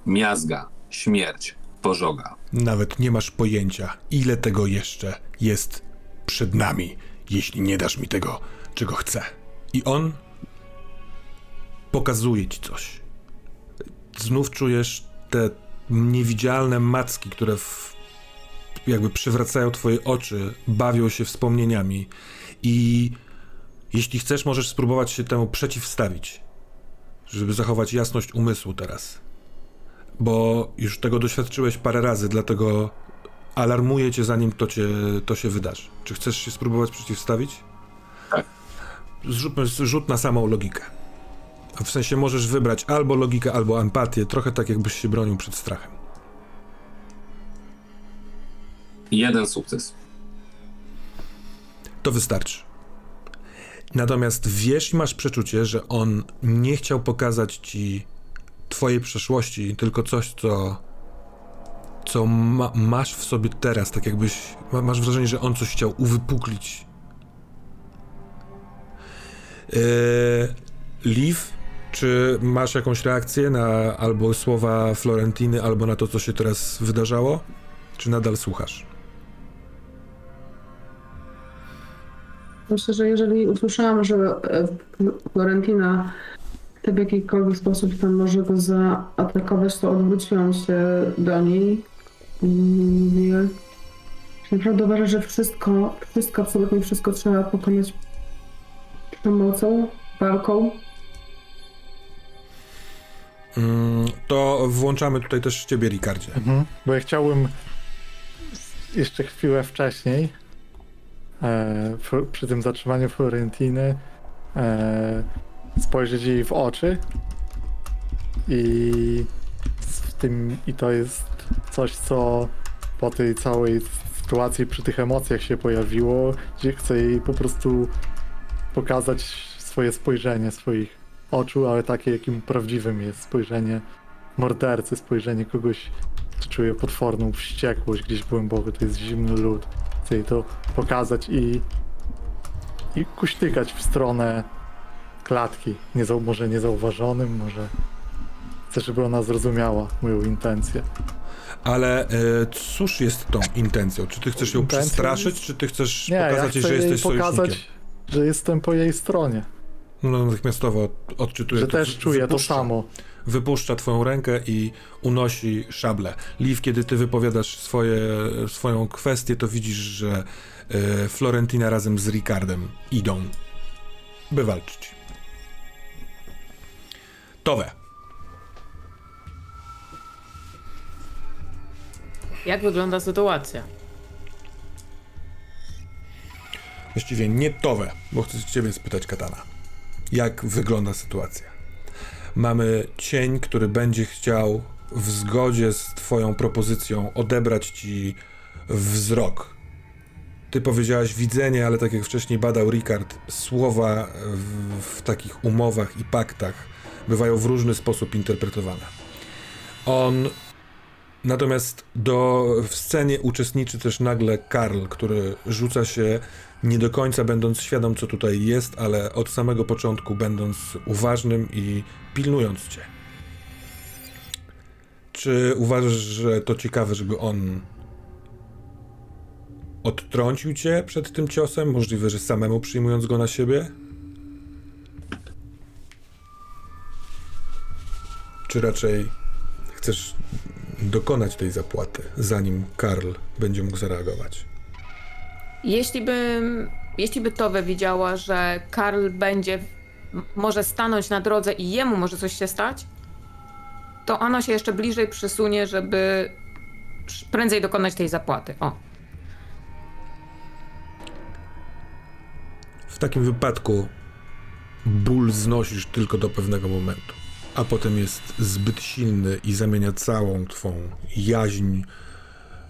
Miazga, śmierć, pożoga. Nawet nie masz pojęcia, ile tego jeszcze jest przed nami, jeśli nie dasz mi tego, czego chcę. I on pokazuje ci coś. Znów czujesz te niewidzialne macki, które w, jakby przywracają twoje oczy, bawią się wspomnieniami. I jeśli chcesz, możesz spróbować się temu przeciwstawić, żeby zachować jasność umysłu teraz bo już tego doświadczyłeś parę razy, dlatego alarmuję cię zanim to, cię, to się wydarzy. Czy chcesz się spróbować przeciwstawić? Tak. Zróbmy rzut na samą logikę. W sensie możesz wybrać albo logikę, albo empatię, trochę tak jakbyś się bronił przed strachem. Jeden sukces. To wystarczy. Natomiast wiesz i masz przeczucie, że on nie chciał pokazać ci twojej przeszłości, tylko coś, co, co ma, masz w sobie teraz, tak jakbyś, ma, masz wrażenie, że on coś chciał uwypuklić. Yy, Liv, czy masz jakąś reakcję na albo słowa Florentiny, albo na to, co się teraz wydarzało? Czy nadal słuchasz? Myślę, że jeżeli usłyszałam, że e, Florentina w jakikolwiek sposób tam może go zaatakować, to odwróciłam się do niej że naprawdę uważam, że wszystko, wszystko, absolutnie wszystko trzeba pokonać przemocą, walką. Mm, to włączamy tutaj też ciebie, Ricardzie. Mhm. Bo ja chciałbym jeszcze chwilę wcześniej, e, przy tym zatrzymaniu Florentiny, e, spojrzeć jej w oczy i tym i to jest coś, co po tej całej sytuacji, przy tych emocjach się pojawiło, gdzie chcę jej po prostu pokazać swoje spojrzenie, swoich oczu, ale takie, jakim prawdziwym jest spojrzenie mordercy, spojrzenie kogoś, kto czuje potworną wściekłość gdzieś głęboko, to jest zimny lód. Chcę jej to pokazać i, i kuśtykać w stronę klatki. Nie, może niezauważonym, może chcę, żeby ona zrozumiała moją intencję. Ale e, cóż jest tą intencją? Czy ty chcesz ją Intencją przestraszyć, czy ty chcesz Nie, ja pokazać jej, chcę że jej jesteś pokazać, sojusznikiem? że jestem po jej stronie, No natychmiastowo odczytuję że to. też czuję to wypuszcza. samo. wypuszcza twoją rękę i unosi szablę. Liv, kiedy ty wypowiadasz swoje, swoją kwestię, to widzisz, że e, Florentina razem z Ricardem idą, by walczyć. Towe. Jak wygląda sytuacja? Właściwie nie Towe, bo chcę ciebie spytać, Katana. Jak wygląda sytuacja? Mamy cień, który będzie chciał w zgodzie z twoją propozycją odebrać ci wzrok. Ty powiedziałaś widzenie, ale tak jak wcześniej badał Ricard, słowa w, w takich umowach i paktach bywają w różny sposób interpretowane. On Natomiast do, w scenie uczestniczy też nagle Karl, który rzuca się nie do końca będąc świadom, co tutaj jest, ale od samego początku będąc uważnym i pilnując cię. Czy uważasz, że to ciekawe, żeby on odtrącił cię przed tym ciosem? Możliwe, że samemu przyjmując go na siebie? Czy raczej chcesz dokonać tej zapłaty, zanim Karl będzie mógł zareagować? Jeśli by, jeśli by Towe widziała, że Karl będzie, może stanąć na drodze i jemu może coś się stać, to ona się jeszcze bliżej przysunie, żeby prędzej dokonać tej zapłaty. O. W takim wypadku ból znosisz tylko do pewnego momentu, a potem jest zbyt silny i zamienia całą twą jaźń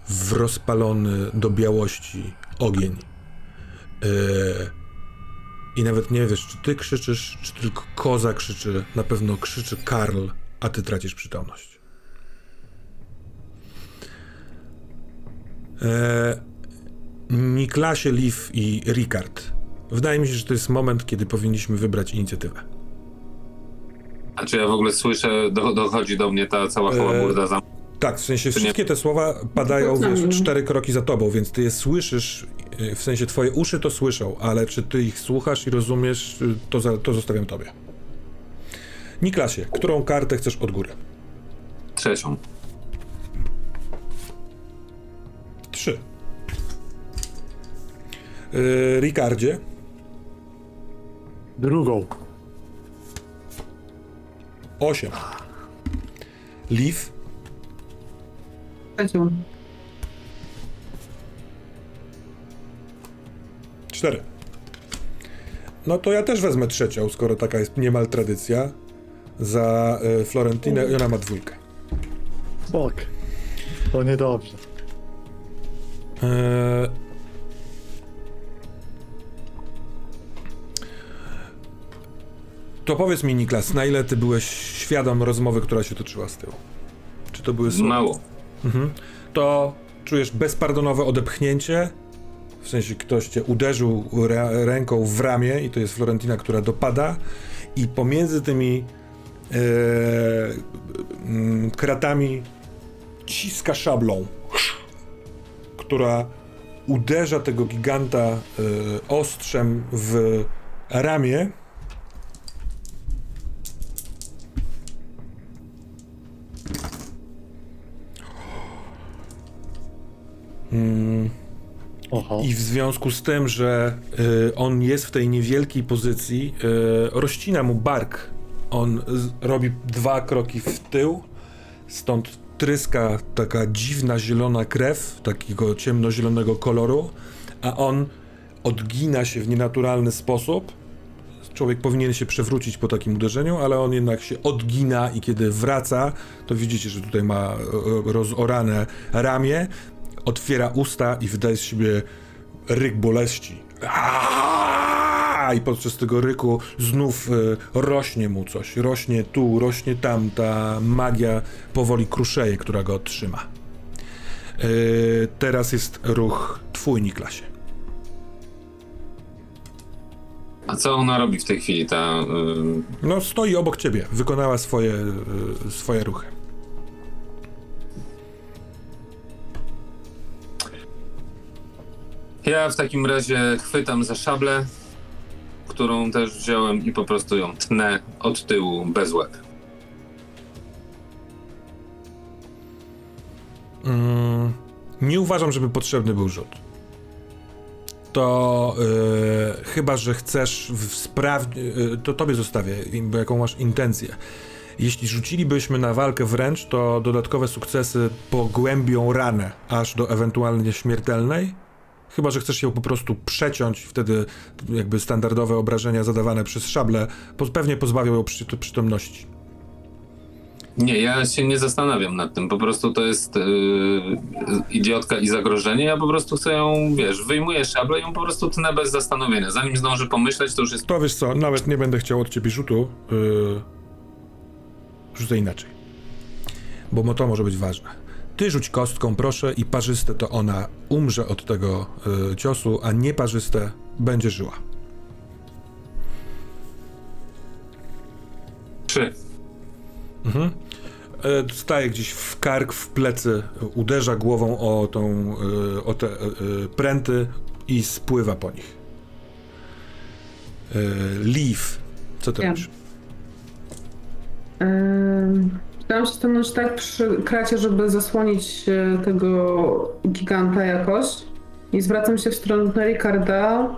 w rozpalony do białości ogień. Yy, I nawet nie wiesz, czy ty krzyczysz, czy tylko koza krzyczy. Na pewno krzyczy Karl, a ty tracisz przytomność. Eee, Niklasie, Liv i Ricard. Wydaje mi się, że to jest moment, kiedy powinniśmy wybrać inicjatywę. A czy ja w ogóle słyszę, do, dochodzi do mnie ta cała Eee, hałaburda za Tak, w sensie wszystkie te słowa padają wiesz, samo. cztery kroki za tobą, więc ty je słyszysz, y, w sensie twoje uszy to słyszą, ale czy ty ich słuchasz i rozumiesz, y, to, za, to zostawiam tobie. Niklasie, którą kartę chcesz od góry? trzecią? Trzy. Yy, Ricardzie, Drugą. osiem. Liv, Trzecią. cztery. No to ja też wezmę trzecią, skoro taka jest niemal tradycja. Za y, Florentinę i ona ma dwójkę. Bok. To niedobrze. Eee... To powiedz mi, Niklas, na ile ty byłeś świadom rozmowy, która się toczyła z tyłu? Czy to były słowa? Mało. Mhm. To czujesz bezpardonowe odepchnięcie, w sensie ktoś cię uderzył ręką w ramię i to jest Florentina, która dopada i pomiędzy tymi e, mm, kratami ciska szablą, która uderza tego giganta e, ostrzem w ramię. Mm. I w związku z tym, że y, on jest w tej niewielkiej pozycji, y, rozcina mu bark. On z, robi dwa kroki w tył, stąd tryska taka dziwna zielona krew, takiego ciemnozielonego koloru, a on odgina się w nienaturalny sposób. Człowiek powinien się przewrócić po takim uderzeniu, ale on jednak się odgina i kiedy wraca, to widzicie, że tutaj ma e, rozorane ramię, otwiera usta i wydaje z siebie ryk boleści. Aaaa! i podczas tego ryku znów y, rośnie mu coś. Rośnie tu, rośnie tam. Ta magia powoli kruszeje, która go trzyma. Y, teraz jest ruch twój, Niklasie. A co ona robi w tej chwili, ta... y, No, stoi obok ciebie. Wykonała swoje, swoje ruchy. Ja w takim razie chwytam za szablę, którą też wziąłem i po prostu ją tnę od tyłu bez łeb. Mm, nie uważam, żeby potrzebny był rzut. To y, chyba, że chcesz sprawdzić, to tobie zostawię, jaką masz intencję. Jeśli rzucilibyśmy na walkę wręcz, to dodatkowe sukcesy pogłębią ranę aż do ewentualnie śmiertelnej. Chyba, że chcesz ją po prostu przeciąć, wtedy jakby standardowe obrażenia zadawane przez szable pewnie pozbawią ją przy, przytomności. Nie, ja się nie zastanawiam nad tym. Po prostu to jest yy, idiotka i zagrożenie. Ja po prostu chcę ją, wiesz, wyjmuję szablę i ją po prostu tnę bez zastanowienia. Zanim zdążę pomyśleć, to już jest. To wiesz co, nawet nie będę chciał od ciebie rzutu. Yy, rzucę inaczej. Bo to może być ważne. Ty rzuć kostką, proszę, i parzyste to ona umrze od tego yy, ciosu, a nieparzyste będzie żyła. Trzy. Mhm. E, Staje gdzieś w kark, w plecy, uderza głową o tą, y, o te y, y, pręty i spływa po nich. Y, Leaf, co ty Ja. robisz? Ym, Staram się stanąć tak przy kracie, żeby zasłonić e, tego giganta jakoś. I zwracam się w stronę Ricarda.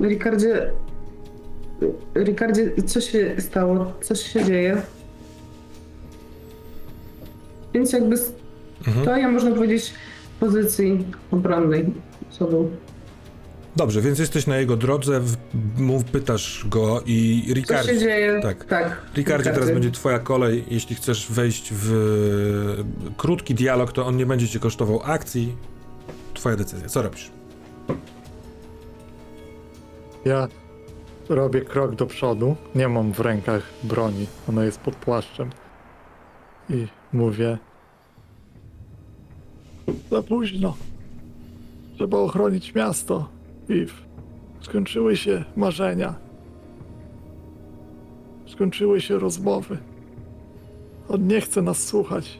Ricardzie. Ricardzie, co się stało? Co się dzieje? Więc jakby Mhm. to ja można powiedzieć w pozycji obronnej sobą. Dobrze, więc jesteś na jego drodze, mów, pytasz go i Co Ricard. się dzieje? tak. tak. Ricardzie, teraz będzie twoja kolej. Jeśli chcesz wejść w krótki dialog, to on nie będzie cię kosztował akcji. Twoja decyzja. Co robisz? Ja robię krok do przodu. Nie mam w rękach broni. Ona jest pod płaszczem. I mówię. Za późno. Trzeba ochronić miasto. I skończyły się marzenia. Skończyły się rozmowy. On nie chce nas słuchać.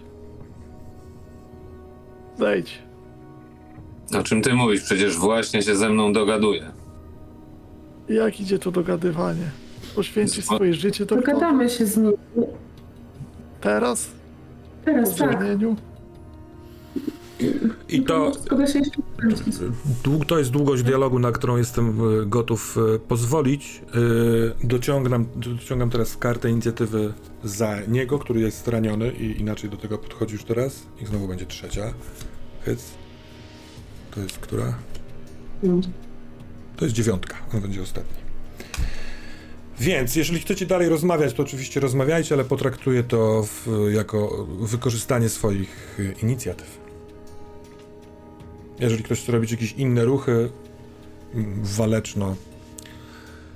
Zejdź. O czym ty mówisz? Przecież właśnie się ze mną dogaduje. Jak idzie to dogadywanie? Poświęcisz Zwa- swoje życie to Dogadamy się z nim. teraz? Teraz tak. zwolnieniu? I to, to jest długość dialogu, na którą jestem e, gotów e, pozwolić. E, Dociągam, dociągam teraz kartę inicjatywy za niego, który jest raniony i inaczej do tego podchodzi już teraz. I znowu będzie trzecia. Hyc. To jest która? To jest dziewiątka, on będzie ostatni. Więc, jeżeli chcecie dalej rozmawiać, to oczywiście rozmawiajcie, ale potraktuję to w, jako wykorzystanie swoich inicjatyw. Jeżeli ktoś chce robić jakieś inne ruchy, waleczno,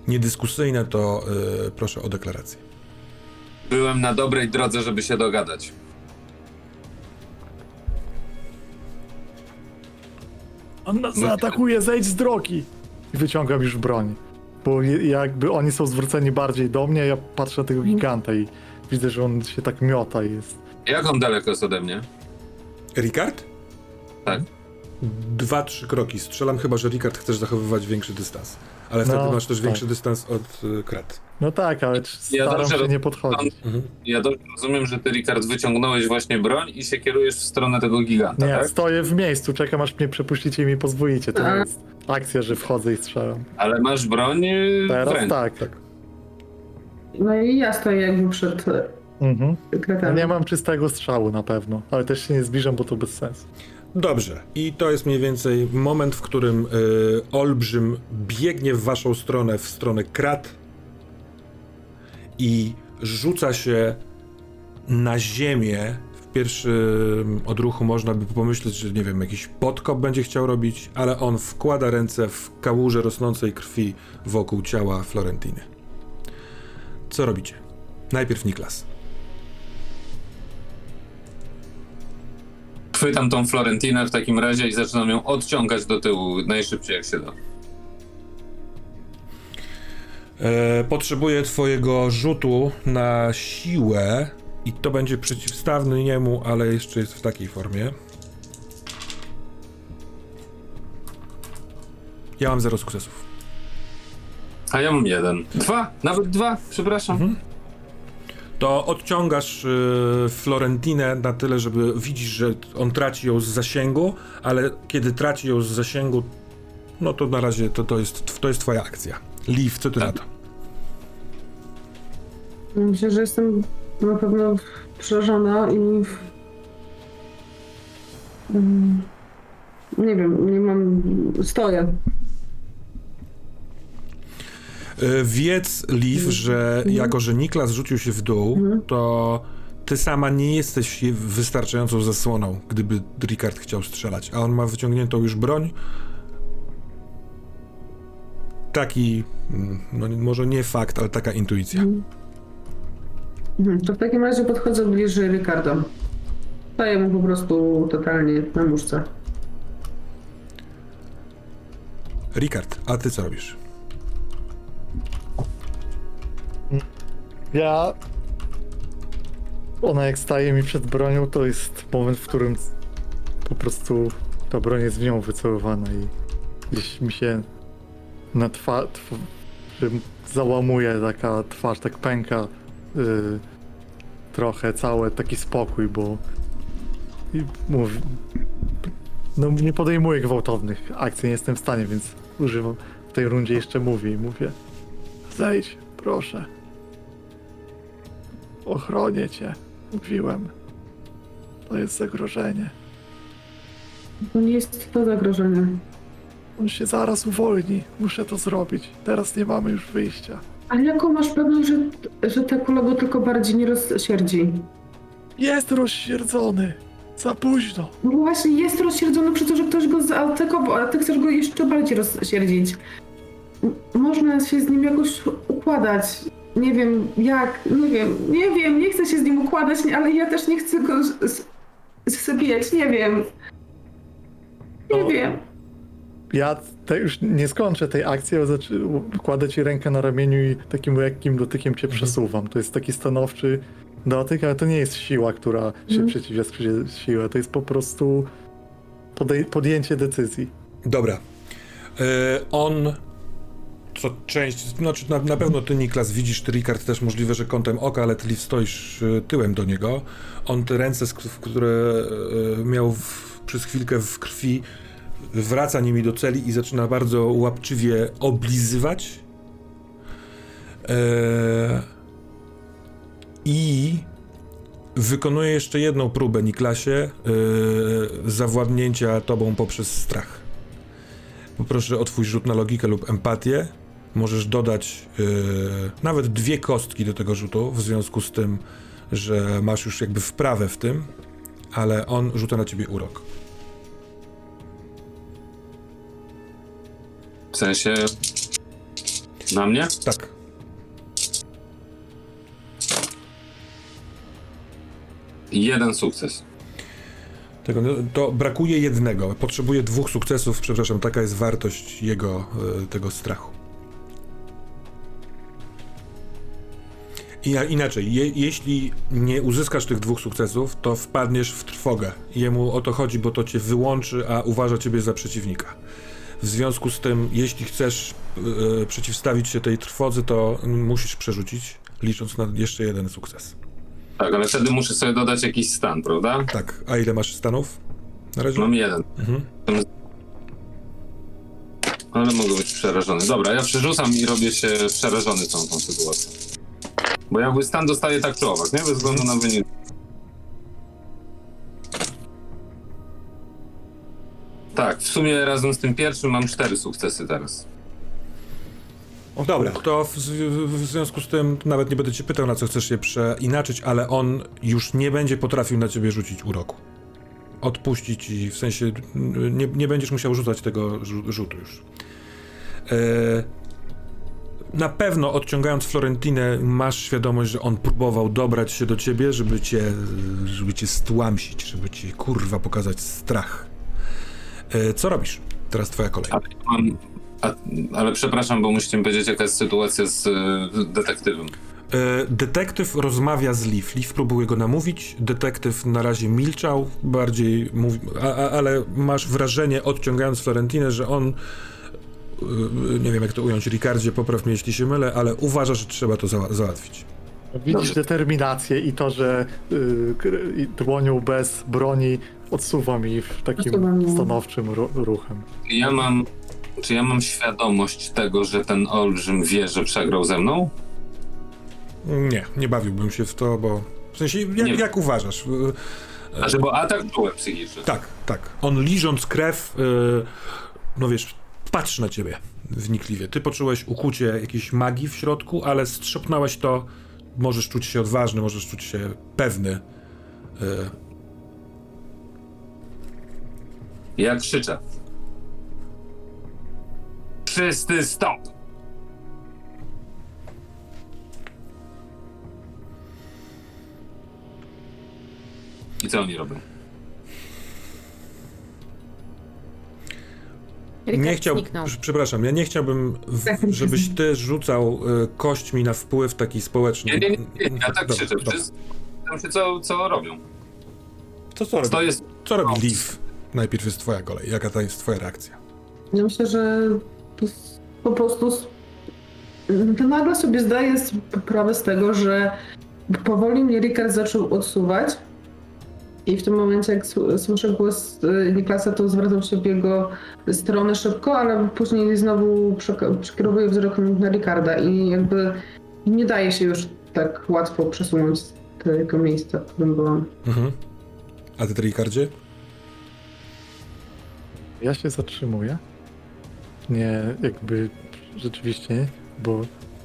niedyskusyjne, to y, proszę o deklarację. Byłem na dobrej drodze, żeby się dogadać. On nas zaatakuje, zejdź z drogi! I wyciągam już broń. Bo jakby oni są zwróceni bardziej do mnie, ja patrzę na tego giganta i widzę, że on się tak miota i jest. Jak on daleko jest ode mnie? Ricard? Tak. Dwa, trzy kroki strzelam, chyba że Ricard chcesz zachowywać większy dystans. Ale wtedy No, masz też tak. większy dystans od y, krat. No tak, ale Ja staram dobrze się nie podchodzić. Mhm. Ja dobrze rozumiem, że ty, Ricard, wyciągnąłeś właśnie broń i się kierujesz w stronę tego giganta, Nie, tak? stoję w miejscu, czekam aż mnie przepuścicie i mi pozwolicie. To nie jest akcja, że wchodzę i strzelam. Ale masz broń w Teraz ręku. tak. No i ja stoję jakby przed e, Mhm. Ja kratami. nie mam czystego strzału na pewno, ale też się nie zbliżam, bo to bez sensu. Dobrze. I to jest mniej więcej moment, w którym y, olbrzym biegnie w waszą stronę, w stronę krat i rzuca się na ziemię pierwszym odruchu można by pomyśleć, że nie wiem, jakiś podkop będzie chciał robić, ale on wkłada ręce w kałużę rosnącej krwi wokół ciała Florentiny. Co robicie? Najpierw Niklas. Chwytam tą Florentinę w takim razie i zaczynam ją odciągać do tyłu najszybciej jak się da. E, potrzebuję twojego rzutu na siłę i to będzie przeciwstawny niemu, ale jeszcze jest w takiej formie. Ja mam zero sukcesów. A ja mam jeden. Dwa, nawet dwa, przepraszam. To odciągasz y, Florentinę na tyle, żeby widzisz, że on traci ją z zasięgu, ale kiedy traci ją z zasięgu, no to na razie to, to, jest, to jest twoja akcja. Liv, co ty na to? Myślę, że jestem na pewno przerażona i. Mm, Nie wiem, nie mam. Stoję. Y, Wiedz, Liv, że jako, że Niklas rzucił się w dół, to ty sama nie jesteś je- wystarczającą zasłoną, gdyby Ricard chciał strzelać, a on ma wyciągniętą już broń. Taki, mm, no może nie fakt, ale taka intuicja. Mhm, To w takim razie podchodzę bliżej Ricardo. Daję mu po prostu totalnie na muszce. Ricard, a ty co robisz? Ja. Ona jak staje mi przed bronią, to jest moment, w którym po prostu ta broń jest w nią wycelowana i gdzieś mi się na twarz załamuje taka twarz, tak pęka y, trochę całe, taki spokój, bo i mówię, no nie podejmuję gwałtownych akcji, nie jestem w stanie, więc używam w tej rundzie jeszcze mówię i mówię zejdź, proszę. Ochronię cię, mówiłem. To jest zagrożenie. To nie jest to zagrożenie. On się zaraz uwolni. Muszę to zrobić. Teraz nie mamy już wyjścia. Ale jaką masz pewność, że, że ta kula go tylko bardziej nie rozsierdzi? Jest rozsierdzony. Za późno. No właśnie, jest rozsierdzony przez to, że ktoś go zaatakował, a ty chcesz go jeszcze bardziej rozsierdzić. Można się z nim jakoś układać. Nie wiem jak, nie wiem, nie wiem, nie chcę się z nim układać, nie- ale ja też nie chcę go zabijać, nie wiem. Nie O. wiem. Ja te już nie skończę tej akcji, ale kładę ci rękę na ramieniu i takim lekkim dotykiem cię przesuwam. To jest taki stanowczy dotyk, ale to nie jest siła, która się Mhm. przeciwia siłę. To jest po prostu podjęcie decyzji. Dobra. E, on, co część, znaczy na, na pewno ty, Niklas, widzisz, ty, Ricard, też możliwe, że kątem oka, ale ty, stoisz e, tyłem do niego. On te ręce, które e, miał w, przez chwilkę w krwi, wraca nimi do celi i zaczyna bardzo łapczywie oblizywać. E, I wykonuje jeszcze jedną próbę, Niklasie, e, zawładnięcia tobą poprzez strach. Poproszę o twój rzut na logikę lub empatię. Możesz dodać e, nawet dwie kostki do tego rzutu, w związku z tym, że masz już jakby wprawę w tym, ale on rzuca na ciebie urok. W sensie... Na mnie? Tak. Jeden sukces. Tego, to brakuje jednego. Potrzebuje dwóch sukcesów, przepraszam, taka jest wartość jego, e, tego strachu. Inaczej, je, jeśli nie uzyskasz tych dwóch sukcesów, to wpadniesz w trwogę. Jemu o to chodzi, bo to cię wyłączy, a uważa ciebie za przeciwnika. W związku z tym, jeśli chcesz e, przeciwstawić się tej trwodze, to musisz przerzucić, licząc na jeszcze jeden sukces. Tak, ale wtedy muszę sobie dodać jakiś stan, prawda? Tak, a ile masz stanów? Na razie? Mam jeden. Mhm. Ale mogę być przerażony. Dobra, ja przerzucam i robię się przerażony całą tą sytuacją. Bo jakby stan dostaje tak czy owak, nie? Bez względu na wynik. Tak, w sumie razem z tym pierwszym mam cztery sukcesy teraz. O Dobra, to w, w, w związku z tym nawet nie będę cię pytał, na co chcesz się przeinaczyć, ale on już nie będzie potrafił na ciebie rzucić uroku. Odpuścić i w sensie n- nie, nie będziesz musiał rzucać tego rzu- rzutu już. E, na pewno odciągając Florentinę masz świadomość, że on próbował dobrać się do ciebie, żeby cię, żeby cię stłamsić, żeby ci kurwa pokazać strach. E, co robisz? Teraz twoja kolej. Ale, mam, a, ale przepraszam, bo musicie mi powiedzieć, jaka jest sytuacja z detektywem. E, Detektyw rozmawia z Leaf. Leaf próbuje go namówić. Detektyw na razie milczał, bardziej mówi, a, a, ale masz wrażenie, odciągając Florentinę, że on, nie wiem jak to ująć, Ricardzie, popraw mnie jeśli się mylę, ale uważa, że trzeba to zała- załatwić. Widzisz Dobrze. determinację i to, że y, dłonią bez broni odsuwa mi w takim stanowczym ru- ruchem. Ja mam, czy ja mam świadomość tego, że ten olbrzym wie, że przegrał ze mną? Nie, nie bawiłbym się w to, bo w sensie, jak, Nie. jak uważasz? Znaczy, bo atak byłem psychiczny. Tak, tak. On liżąc krew, e, no wiesz, patrzy na ciebie wnikliwie. Ty poczułeś ukucie jakiejś magii w środku, ale strzepnąłeś to. Możesz czuć się odważny, możesz czuć się pewny. E, Ja krzyczę. Wszyscy stop! I co oni robią? Rikard nie chciał, zniknął. przepraszam, ja nie chciałbym, w, żebyś ty rzucał e, kośćmi na wpływ taki społeczny. Nie, nie, nie, nie ja tak Dobra, krzyczę. dobra. Pytam się, co, co robią. To co robi, To jest... co robi Leaf? Najpierw jest twoja kolej. Jaka to jest twoja reakcja? Ja myślę, że po prostu to nagle sobie zdaję sprawę z tego, że powoli mnie Rikard zaczął odsuwać i w tym momencie jak słyszę głos y, Niklasa, to zwracam się w jego stronę szybko, ale później znowu przek- przekierowuję wzrok na Ricarda i jakby nie daje się już tak łatwo przesunąć z tego miejsca, w którym byłam. Mhm. A ty, Ricardzie? Ja się zatrzymuję. Nie, jakby rzeczywiście, bo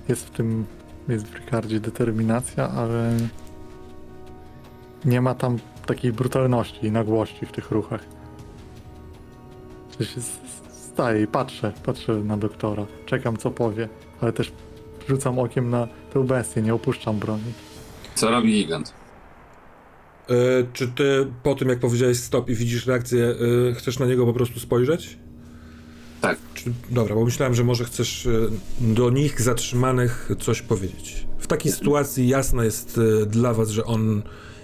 jest w tym, jest w Ricardzie determinacja, ale nie ma tam takiej brutalności i nagłości w tych ruchach. S- staję i patrzę, patrzę na doktora, czekam co powie, ale też rzucam okiem na tę bestię, nie opuszczam broni. Co robi gigant? E, czy ty po tym, jak powiedziałeś stop i widzisz reakcję, e, chcesz na niego po prostu spojrzeć? Tak. Czy, dobra, bo myślałem, że może chcesz e, do nich zatrzymanych coś powiedzieć. W takiej sytuacji jasne jest dla was, że on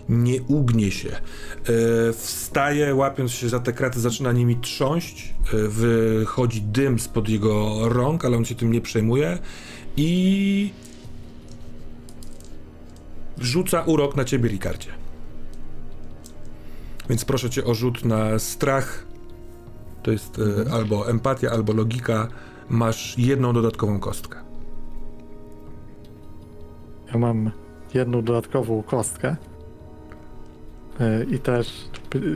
nie ugnie się. E, wstaje, łapiąc się za te kraty, zaczyna nimi trząść. E, wychodzi dym spod jego rąk, ale on się tym nie przejmuje. I rzuca urok na ciebie, Ricardzie. Więc proszę cię o rzut na strach. To jest e, albo empatia, albo logika. Masz jedną dodatkową kostkę. Ja mam jedną dodatkową kostkę i też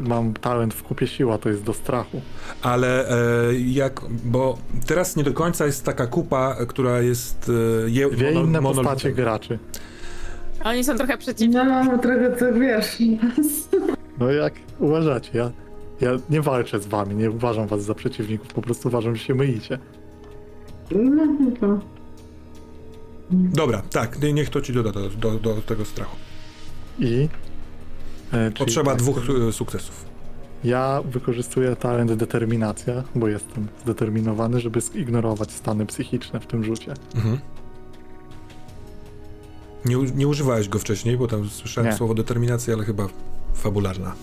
mam talent w kupie siła, to jest do strachu. Ale e, jak, bo teraz nie do końca jest taka kupa, e, która jest e, je, Dwie mono- inne monolitowa. postacie graczy. Oni są trochę przeciwni. No, trochę to wiesz. No jak uważacie, ja, ja nie walczę z wami, nie uważam was za przeciwników, po prostu uważam, że się mylicie. No, to. Dobra, tak, nie- niech to ci doda do, do, do tego strachu. I... e, czyli Potrzeba tak, dwóch e, sukcesów. Ja wykorzystuję talent determinacja, bo jestem zdeterminowany, żeby zignorować stany psychiczne w tym rzucie. Mhm. Nie, nie używałeś go wcześniej, bo tam słyszałem Nie. słowo determinacja, ale chyba fabularna.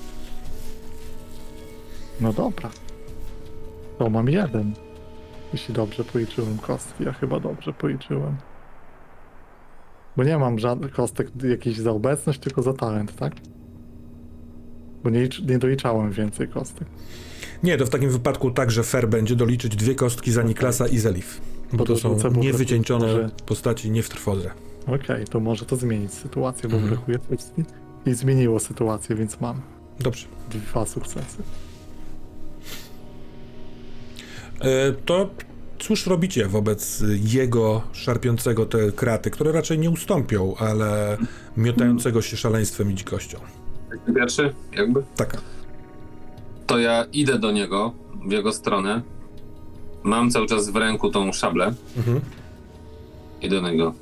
No dobra. To mam jeden. Jeśli dobrze policzyłem kostki, ja chyba dobrze policzyłem. Bo nie mam żadnych kostek jakichś za obecność, tylko za talent, tak? Bo nie, nie doliczałem więcej kostek. Nie, to w takim wypadku także fair będzie doliczyć dwie kostki za Niklasa i Zelif. Bo To to są niewycieńczone może- postaci, nie w trwodze. Okej, to może to zmienić sytuację, bo Mhm. brakuje kostki. I zmieniło sytuację, więc mam Dobrze. dwa sukcesy. E, to Cóż robicie wobec jego szarpiącego te kraty, które raczej nie ustąpią, ale miotającego się szaleństwem i dzikością? Pierwszy, jakby. Tak. To ja idę do niego, w jego stronę. Mam cały czas w ręku tą szablę. Mhm. Idę do niego.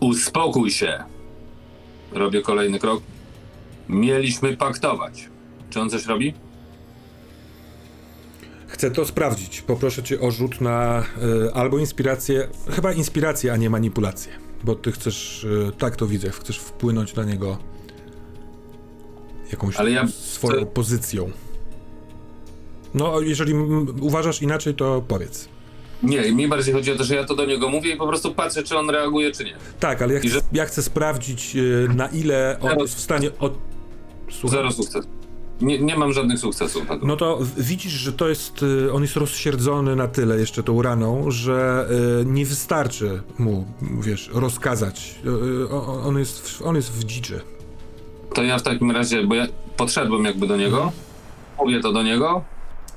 Uspokój się! Robię kolejny krok. Mieliśmy paktować. Czy on coś robi? Chcę to sprawdzić. Poproszę cię o rzut na y, albo inspirację, chyba inspirację, a nie manipulację. Bo ty chcesz, y, tak to widzę, chcesz wpłynąć na niego jakąś ja swoją pozycją. No, jeżeli uważasz inaczej, to powiedz. Nie, mi bardziej chodzi o to, że ja to do niego mówię i po prostu patrzę, czy on reaguje, czy nie. Tak, ale ja chcę, że- ja chcę sprawdzić, y, na ile on jest w stanie od... Słucham? Zero sukcesów. Nie, nie mam żadnych sukcesów. No to widzisz, że to jest, y, on jest rozsierdzony na tyle jeszcze tą raną, że y, nie wystarczy mu, wiesz, rozkazać. On, jest, w- on jest w dziczy. To ja w takim razie, bo ja podszedłem jakby do niego, mówię to do niego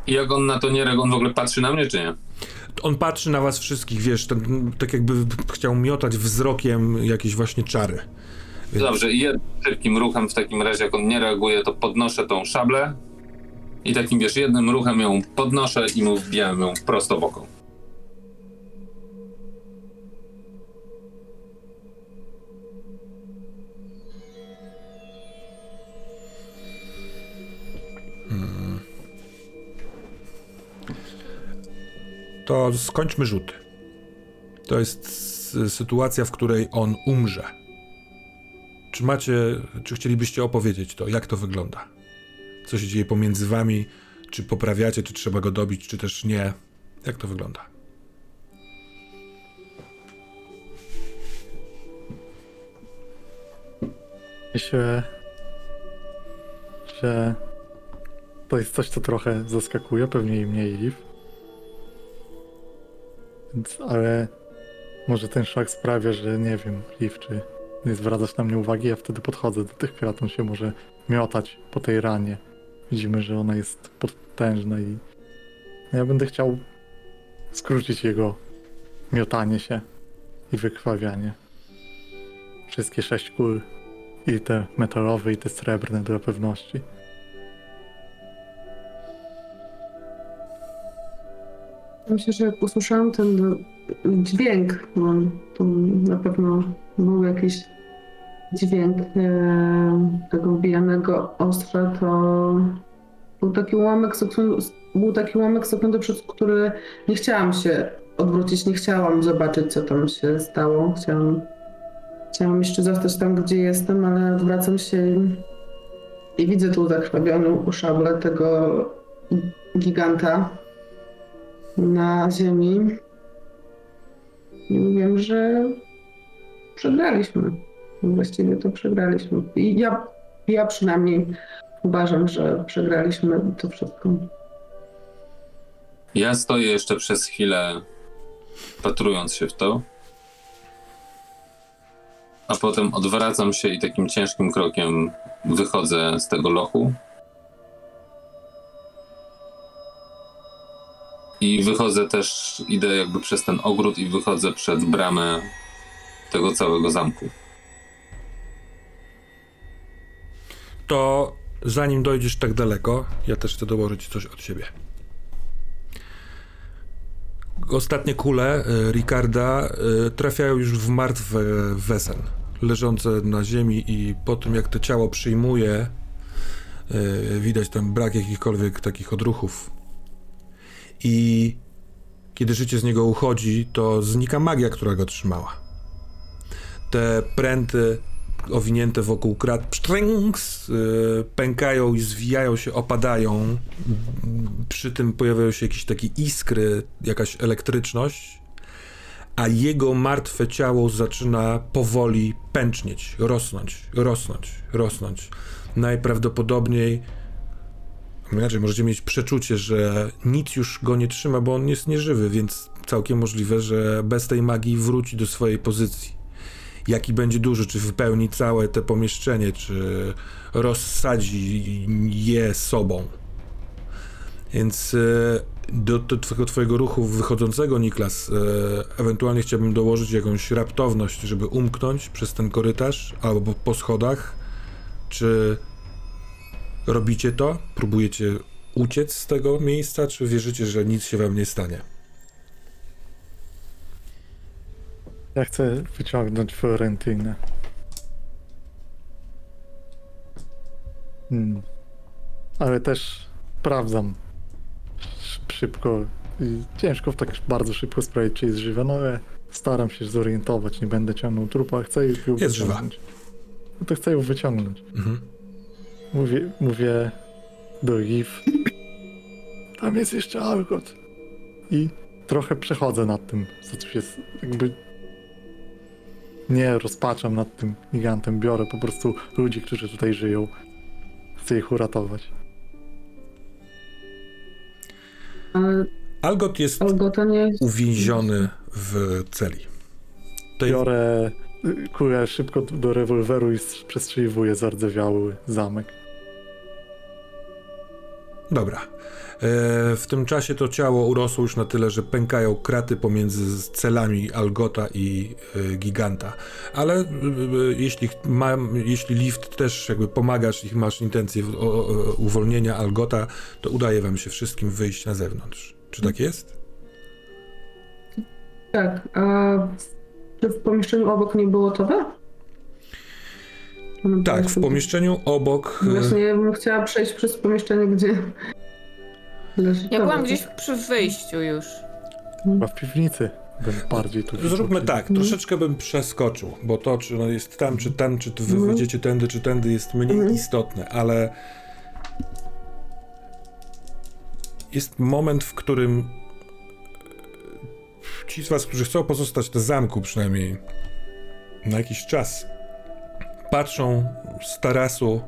i jak on na to nie reaguje, on w ogóle patrzy na mnie, czy nie? On patrzy na was wszystkich, wiesz, ten, tak jakby chciał miotać wzrokiem jakieś właśnie czary. Więc- Dobrze, i jednym szybkim ruchem w takim razie, jak on nie reaguje, to podnoszę tą szablę i takim, wiesz, jednym ruchem ją podnoszę i mu wbijam ją prosto w oko. To skończmy rzuty. To jest sytuacja, w której on umrze. Czy macie, czy chcielibyście opowiedzieć to, jak to wygląda? Co się dzieje pomiędzy wami? Czy poprawiacie, czy trzeba go dobić, czy też nie? Jak to wygląda? Myślę, że to jest coś, co trochę zaskakuje, pewnie i mnie i Liv. Ale może ten szok sprawia, że nie wiem, Liv, czy nie zwracasz na mnie uwagi, ja wtedy podchodzę do tych krat, on się może miotać po tej ranie. Widzimy, że ona jest potężna i ja będę chciał skrócić jego miotanie się i wykrwawianie. Wszystkie sześć kul i te metalowe, i te srebrne dla pewności. Myślę, że jak usłyszałam ten dźwięk, to na pewno był jakiś dźwięk e, tego wbijanego ostrza, to był taki ułamek sekundy, był taki ułamek sekundy, przez który nie chciałam się odwrócić, nie chciałam zobaczyć, co tam się stało. Chciałam, chciałam jeszcze zostać tam, gdzie jestem, ale odwracam się i, i widzę tu zakrwawioną szablę tego giganta na ziemi. I wiem, że przegraliśmy. Właściwie to przegraliśmy. I ja, ja przynajmniej uważam, że przegraliśmy to wszystko. Ja stoję jeszcze przez chwilę, patrując się w to, a potem odwracam się i takim ciężkim krokiem wychodzę z tego lochu. I wychodzę też, idę jakby przez ten ogród i wychodzę przed bramę tego całego zamku. To zanim dojdziesz tak daleko, ja też chcę dołożyć coś od siebie. Ostatnie kule y, Ricarda y, trafiają już w martwe wesen, leżące na ziemi i po tym jak to ciało przyjmuje, y, widać tam brak jakichkolwiek takich odruchów. I kiedy życie z niego uchodzi, to znika magia, która go trzymała. Te pręty owinięte wokół krat psztręks, yy, pękają i zwijają się, opadają. Przy tym pojawiają się jakieś takie iskry, jakaś elektryczność, a jego martwe ciało zaczyna powoli pęcznieć, rosnąć, rosnąć, rosnąć. Najprawdopodobniej Inaczej, możecie mieć przeczucie, że nic już go nie trzyma, bo on jest nieżywy, więc całkiem możliwe, że bez tej magii wróci do swojej pozycji. Jaki będzie duży, czy wypełni całe te pomieszczenie, czy rozsadzi je sobą. Więc e, do, do twojego, twojego ruchu wychodzącego, Niklas, e, ewentualnie chciałbym dołożyć jakąś raptowność, żeby umknąć przez ten korytarz albo po schodach. Czy robicie to? Próbujecie uciec z tego miejsca, czy wierzycie, że nic się wam nie stanie? Ja chcę wyciągnąć Fiorentynę. Hmm. Ale też sprawdzam Sz- szybko. I ciężko tak bardzo szybko sprawdzić, czy jest żywa, no ale staram się zorientować, nie będę ciągnął trupa, chcę ją Jest żywa. No to chcę ją wyciągnąć. Mhm. Mówię, mówię do Eve. Tam jest jeszcze Algot. I trochę przechodzę nad tym, co tu jest jakby... Nie rozpaczam nad tym gigantem, biorę po prostu ludzi, którzy tutaj żyją. Chcę ich uratować. Ale Algot jest Algota nie jest... uwięziony w celi. Biorę kulę szybko do rewolweru i przestrzeliwuję zardzewiały zamek. Dobra. E, w tym czasie to ciało urosło już na tyle, że pękają kraty pomiędzy celami Algota i e, Giganta. Ale e, jeśli, ma, jeśli Lift też jakby pomagasz i masz intencję uwolnienia Algota, to udaje wam się wszystkim wyjść na zewnątrz. Czy tak jest? Tak, a czy w pomieszczeniu obok nie było towe? Tak, w pomieszczeniu obok. e, Właśnie bym chciała przejść przez pomieszczenie, gdzie leży Ja byłam gdzieś przy wyjściu już. Chyba w piwnicy bym bardziej tu... Zróbmy tak, troszeczkę bym przeskoczył, bo to, czy ono jest tam, czy tam, czy wy Mhm. wyjdziecie tędy, czy tędy, jest mniej Mhm. istotne, ale jest moment, w którym ci z was, którzy chcą pozostać na zamku przynajmniej na jakiś czas, patrzą z tarasu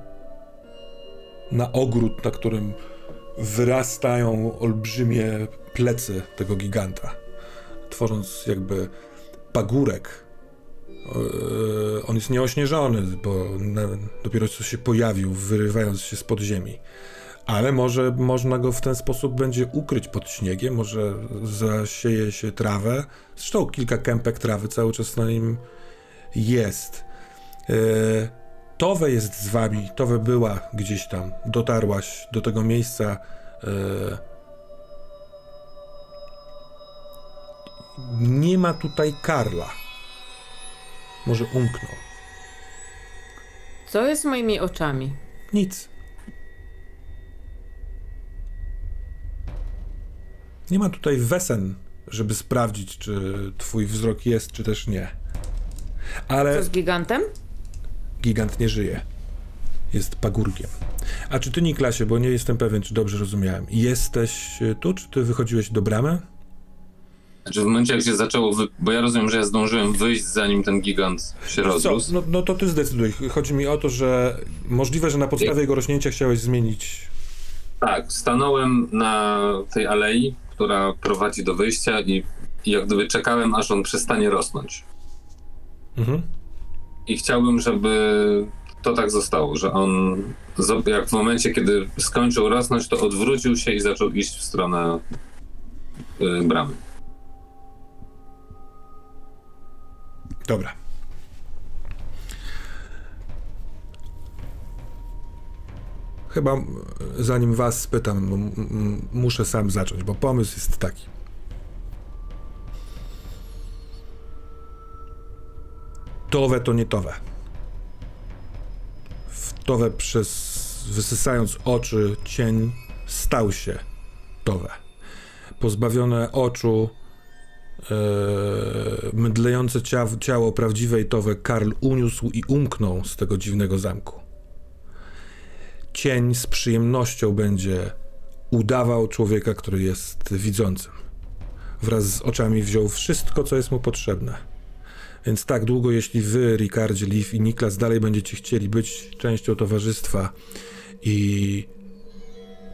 na ogród, na którym wyrastają olbrzymie plecy tego giganta tworząc jakby pagórek. Yy, On jest nieośnieżony, bo dopiero co się pojawił, wyrywając się spod ziemi. Ale może można go w ten sposób będzie ukryć pod śniegiem, może zasieje się trawę. Zresztą kilka kępek trawy cały czas na nim jest. Yy, Towe jest z wami, Towe była gdzieś tam, dotarłaś do tego miejsca. Yy, Nie ma tutaj Karla. Może umknął. Co jest z moimi oczami? Nic. Nie ma tutaj wesen, żeby sprawdzić, czy twój wzrok jest, czy też nie. Ale Co z gigantem? gigant nie żyje. Jest pagórkiem. A czy ty, Niklasie, bo nie jestem pewien, czy dobrze rozumiałem, jesteś y, tu, czy ty wychodziłeś do bramy? Znaczy w momencie jak się zaczęło, wy... bo ja rozumiem, że ja zdążyłem wyjść zanim ten gigant się rozrósł. No, no to ty zdecyduj. Chodzi mi o to, że możliwe, że na podstawie jego rośnięcia chciałeś zmienić. Tak, stanąłem na tej alei, która prowadzi do wyjścia i, i jak gdyby czekałem, aż on przestanie rosnąć. Mhm. I chciałbym, żeby to tak zostało, że on jak w momencie, kiedy skończył rosnąć, to odwrócił się i zaczął iść w stronę y, bramy. Dobra. Chyba zanim was spytam, muszę sam zacząć, bo pomysł jest taki. Towe to nie towe. W towe przez wysysając oczy cień stał się towe. Pozbawione oczu e, mydlejące cia- ciało prawdziwej Towe Karl uniósł i umknął z tego dziwnego zamku. Cień z przyjemnością będzie udawał człowieka, który jest widzącym. Wraz z oczami wziął wszystko, co jest mu potrzebne. Więc tak długo, jeśli wy, Ricardzie, Liv i Niklas dalej będziecie chcieli być częścią towarzystwa i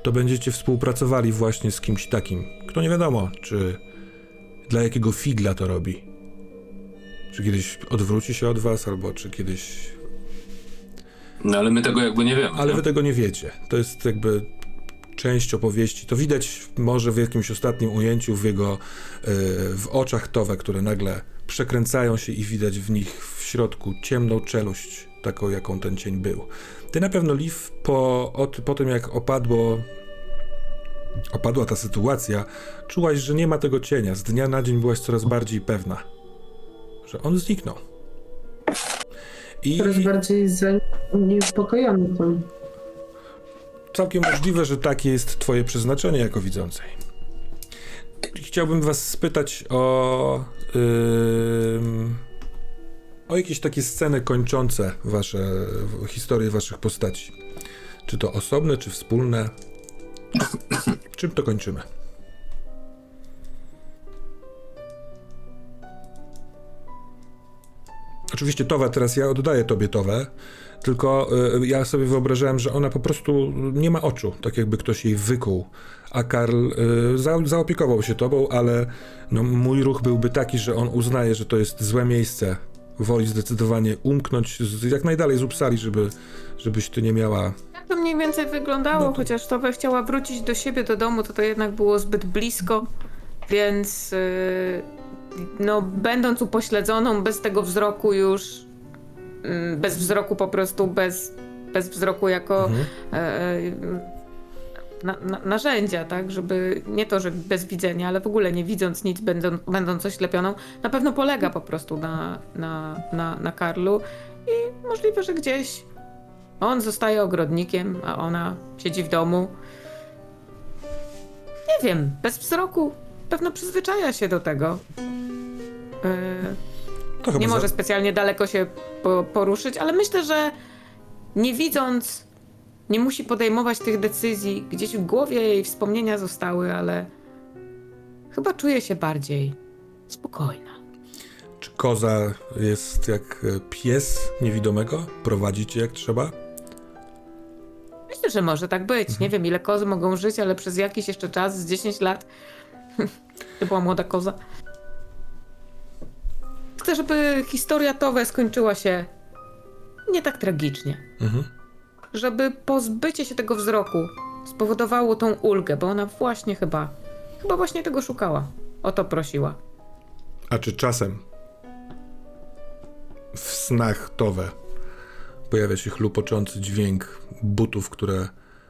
to będziecie współpracowali właśnie z kimś takim, kto nie wiadomo, czy dla jakiego figla to robi. Czy kiedyś odwróci się od was, albo czy kiedyś. No ale my tego jakby nie wiemy. Ale nie? wy tego nie wiecie. To jest jakby część opowieści. To widać może w jakimś ostatnim ujęciu w jego e, w oczach Towe, które nagle przekręcają się i widać w nich w środku ciemną czeluść, taką jaką ten cień był. Ty na pewno, Liv, po, od, po tym jak opadło opadła ta sytuacja, czułaś, że nie ma tego cienia. Z dnia na dzień byłaś coraz bardziej pewna, że on zniknął. I Coraz bardziej zaniepokojony tym. całkiem możliwe, że takie jest twoje przeznaczenie jako widzącej. Chciałbym was spytać o ym, o jakieś takie sceny kończące wasze historie waszych postaci. Czy to osobne, czy wspólne? Czym to kończymy? Oczywiście Towe, teraz ja oddaję tobie Towę, tylko y, ja sobie wyobrażałem, że ona po prostu nie ma oczu, tak jakby ktoś jej wykuł, a Karl y, za, zaopiekował się tobą, ale no, mój ruch byłby taki, że on uznaje, że to jest złe miejsce, woli zdecydowanie umknąć z, jak najdalej z Uppsali, żeby, żebyś ty nie miała... Tak to mniej więcej wyglądało, No to- chociaż Towe chciała wrócić do siebie, do domu, to to jednak było zbyt blisko, więc yy, no będąc upośledzoną, bez tego wzroku już, yy, bez wzroku po prostu, bez, bez wzroku jako Mhm. e, e, na, na, narzędzia, tak, żeby nie to, że bez widzenia, ale w ogóle nie widząc nic, będą, będąc oślepioną, na pewno polega po prostu na, na, na, na Karlu i możliwe, że gdzieś on zostaje ogrodnikiem, a ona siedzi w domu. Nie wiem, bez wzroku pewno przyzwyczaja się do tego. Chyba nie może specjalnie daleko się po, poruszyć, ale myślę, że nie widząc, nie musi podejmować tych decyzji. Gdzieś w głowie jej wspomnienia zostały, ale chyba czuje się bardziej spokojna. Czy koza jest jak e, pies niewidomego? Prowadzi cię jak trzeba? Myślę, że może tak być. Nie wiem, ile kozy mogą żyć, ale przez jakiś jeszcze czas, z 10 lat, to była młoda koza. Chcę, żeby historia Towe skończyła się nie tak tragicznie. Mhm. żeby pozbycie się tego wzroku spowodowało tą ulgę, bo ona właśnie chyba, chyba właśnie tego szukała. O to prosiła. A czy czasem w snach Towe pojawia się chlupoczący dźwięk butów, które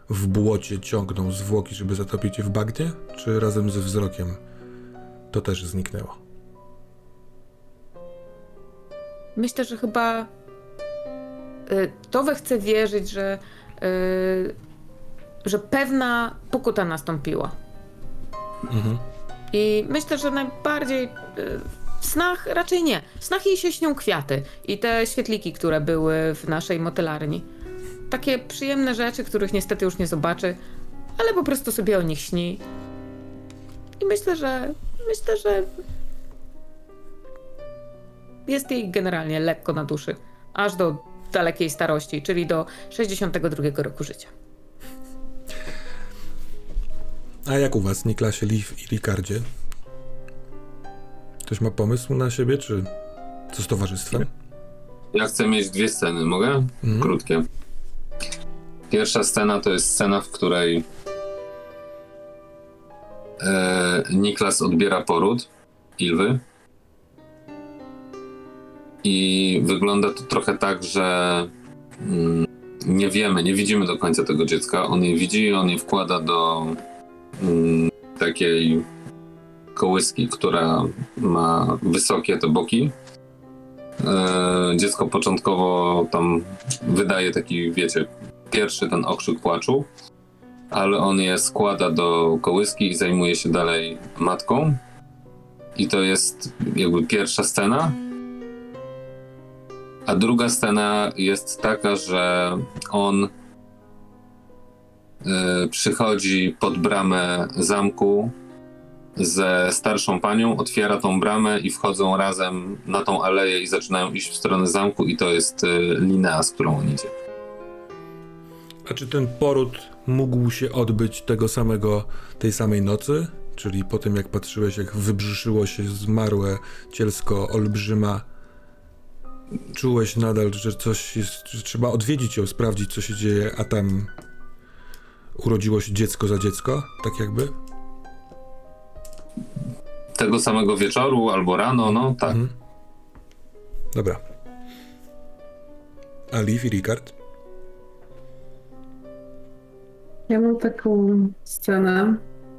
w błocie ciągną zwłoki, żeby zatopić je w bagnie? Czy razem ze wzrokiem to też zniknęło? Myślę, że chyba y, Towe chce wierzyć, że, y, że pewna pokuta nastąpiła. Mhm. I myślę, że najbardziej y, w snach raczej nie. W snach jej się śnią kwiaty i te świetliki, które były w naszej motelarni. Takie przyjemne rzeczy, których niestety już nie zobaczy, ale po prostu sobie o nich śni. I myślę, że myślę, że jest jej generalnie lekko na duszy, aż do dalekiej starości, czyli do 62 roku życia. A jak u was, Niklasie, Liv i Ricardzie? Ktoś ma pomysł na siebie, czy co z towarzystwem? Ja chcę mieć dwie sceny, mogę? Mhm. Krótkie. Pierwsza scena to jest scena, w której e, Niklas odbiera poród Ilwy. I wygląda to trochę tak, że mm, nie wiemy, nie widzimy do końca tego dziecka. On je widzi, on je wkłada do mm, takiej kołyski, która ma wysokie te boki. E, dziecko początkowo tam wydaje taki, wiecie, pierwszy ten okrzyk płaczu, ale on je składa do kołyski i zajmuje się dalej matką. I to jest jakby pierwsza scena. A druga scena jest taka, że on e, przychodzi pod bramę zamku ze starszą panią, otwiera tą bramę i wchodzą razem na tą aleję i zaczynają iść w stronę zamku i to jest y, Linea, z którą on idzie. A czy ten poród mógł się odbyć tego samego, tej samej nocy? Czyli po tym, jak patrzyłeś, jak wybrzyszyło się zmarłe cielsko olbrzyma, czułeś nadal, że coś jest, że trzeba odwiedzić ją, sprawdzić, co się dzieje, a tam urodziło się dziecko za dziecko, tak jakby? Tego samego wieczoru albo rano, no tak. Mhm. Dobra. A Liv i Ricard? Ja mam taką scenę,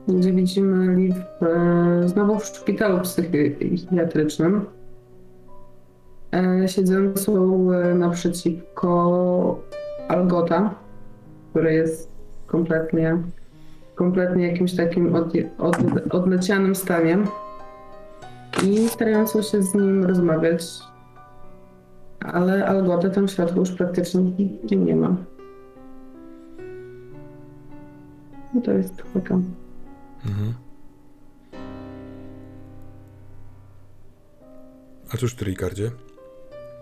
gdzie widzimy Liv e, znowu w szpitalu psychiatrycznym, e, siedzącą e, naprzeciwko Algota, który jest kompletnie, kompletnie jakimś takim od, od, odlecianym stanie i starającą się z nim rozmawiać, ale Algota tam w już praktycznie nie ma. No to jest taka. Mhm. A cóż ty, Ricardzie?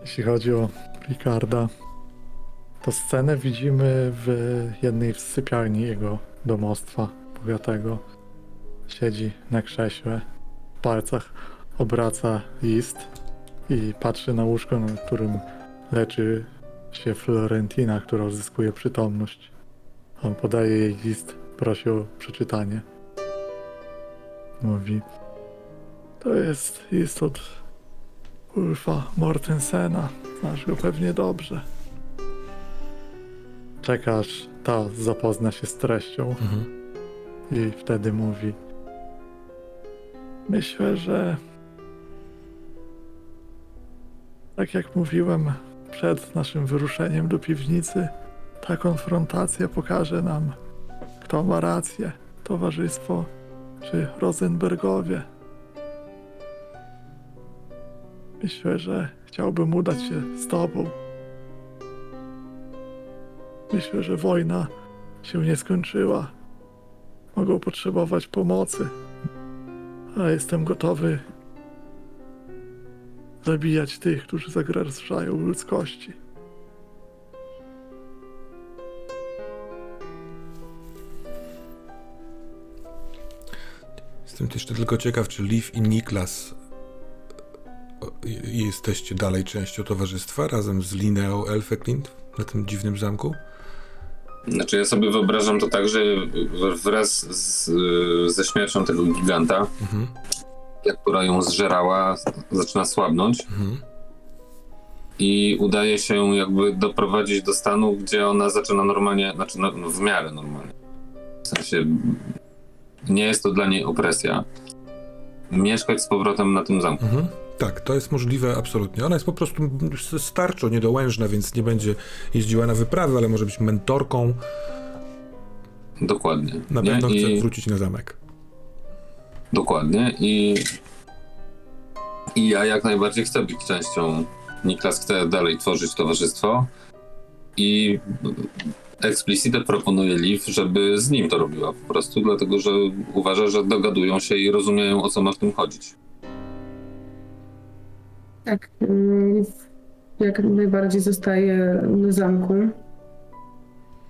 Jeśli chodzi o Ricarda, to scenę widzimy w jednej z sypialni jego domostwa bogatego. Siedzi na krześle, w palcach obraca list i patrzy na łóżko, na którym leczy się Florentina, która odzyskuje przytomność. On podaje jej list, prosi o przeczytanie. Mówi: To jest list od Ulfa Mortensena. Znasz go pewnie dobrze. Czekasz, ta zapozna się z treścią Mhm. i wtedy mówi: Myślę, że tak jak mówiłem przed naszym wyruszeniem do piwnicy, ta konfrontacja pokaże nam, ma rację, towarzystwo czy Rosenbergowie. Myślę, że chciałbym udać się z tobą. Myślę, że wojna się nie skończyła. Mogą potrzebować pomocy, a jestem gotowy zabijać tych, którzy zagrażają ludzkości. Jestem jeszcze tylko ciekaw, czy Liv i Niklas jesteście dalej częścią towarzystwa razem z Lineą Elfeklint na tym dziwnym zamku? Znaczy ja sobie wyobrażam to tak, że wraz z, ze śmiercią tego giganta, Mhm. która ją zżerała, zaczyna słabnąć Mhm. i udaje się jakby doprowadzić do stanu, gdzie ona zaczyna normalnie, znaczy no, w miarę normalnie. W sensie nie jest to dla niej opresja. Mieszkać z powrotem na tym zamku. Mhm. Tak, to jest możliwe absolutnie. Ona jest po prostu starczo niedołężna, więc nie będzie jeździła na wyprawy, ale może być mentorką. Dokładnie. Na nie? pewno chce I, wrócić na zamek. dokładnie. I, I ja jak najbardziej chcę być częścią. Niklas chce dalej tworzyć towarzystwo. I explicite proponuje Liv, żeby z nim to robiła po prostu, dlatego że uważa, że dogadują się i rozumieją o co ma w tym chodzić. Tak, jak najbardziej zostaje na zamku.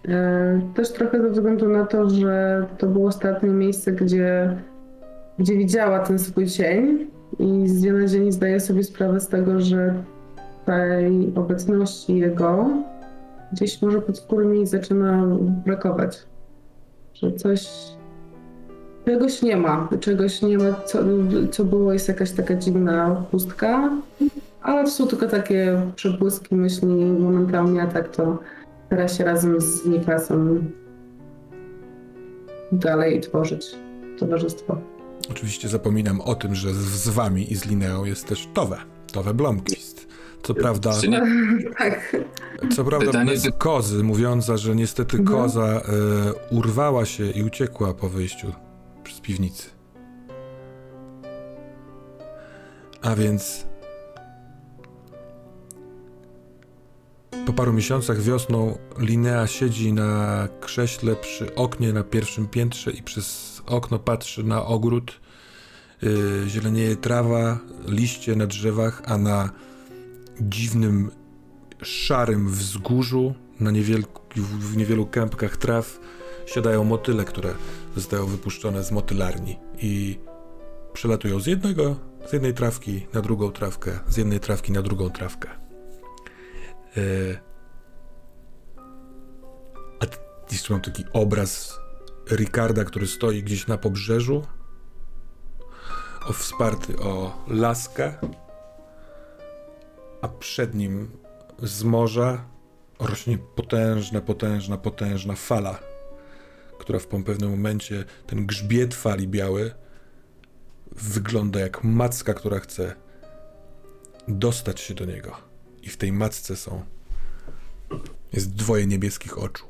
E, Też trochę ze względu na to, że to było ostatnie miejsce, gdzie, gdzie widziała ten swój cień i z dnia na dzień zdaje sobie sprawę z tego, że tej obecności jego gdzieś może pod skórami zaczyna brakować. Że coś, czegoś nie ma, czegoś nie ma, co, co było, jest jakaś taka dziwna pustka, ale to są tylko takie przebłyski myśli momentami, a tak to teraz się razem z Niklasem dalej tworzyć towarzystwo. Oczywiście zapominam o tym, że z, z wami i z Lineą jest też Towe. Towe Blomqvist. Co prawda? Tak. co prawda Pytanie, bez czy- kozy, mówiąca, że niestety Mhm. koza e, urwała się i uciekła po wyjściu z piwnicy. A więc po paru miesiącach wiosną Linea siedzi na krześle przy oknie na pierwszym piętrze i przez okno patrzy na ogród. Yy, zielenieje trawa, liście na drzewach, a na dziwnym, szarym wzgórzu, na w niewielu kępkach traw siadają motyle, które zostają wypuszczone z motylarni i przelatują z jednego, z jednej trawki na drugą trawkę, z jednej trawki na drugą trawkę. Yy. A Jeszcze mam taki obraz Ricarda, który stoi gdzieś na pobrzeżu, o wsparty o laskę, a przed nim z morza rośnie potężna, potężna, potężna fala, która w pewnym momencie, ten grzbiet fali biały, wygląda jak macka, która chce dostać się do niego. I w tej macce są. Jest dwoje niebieskich oczu.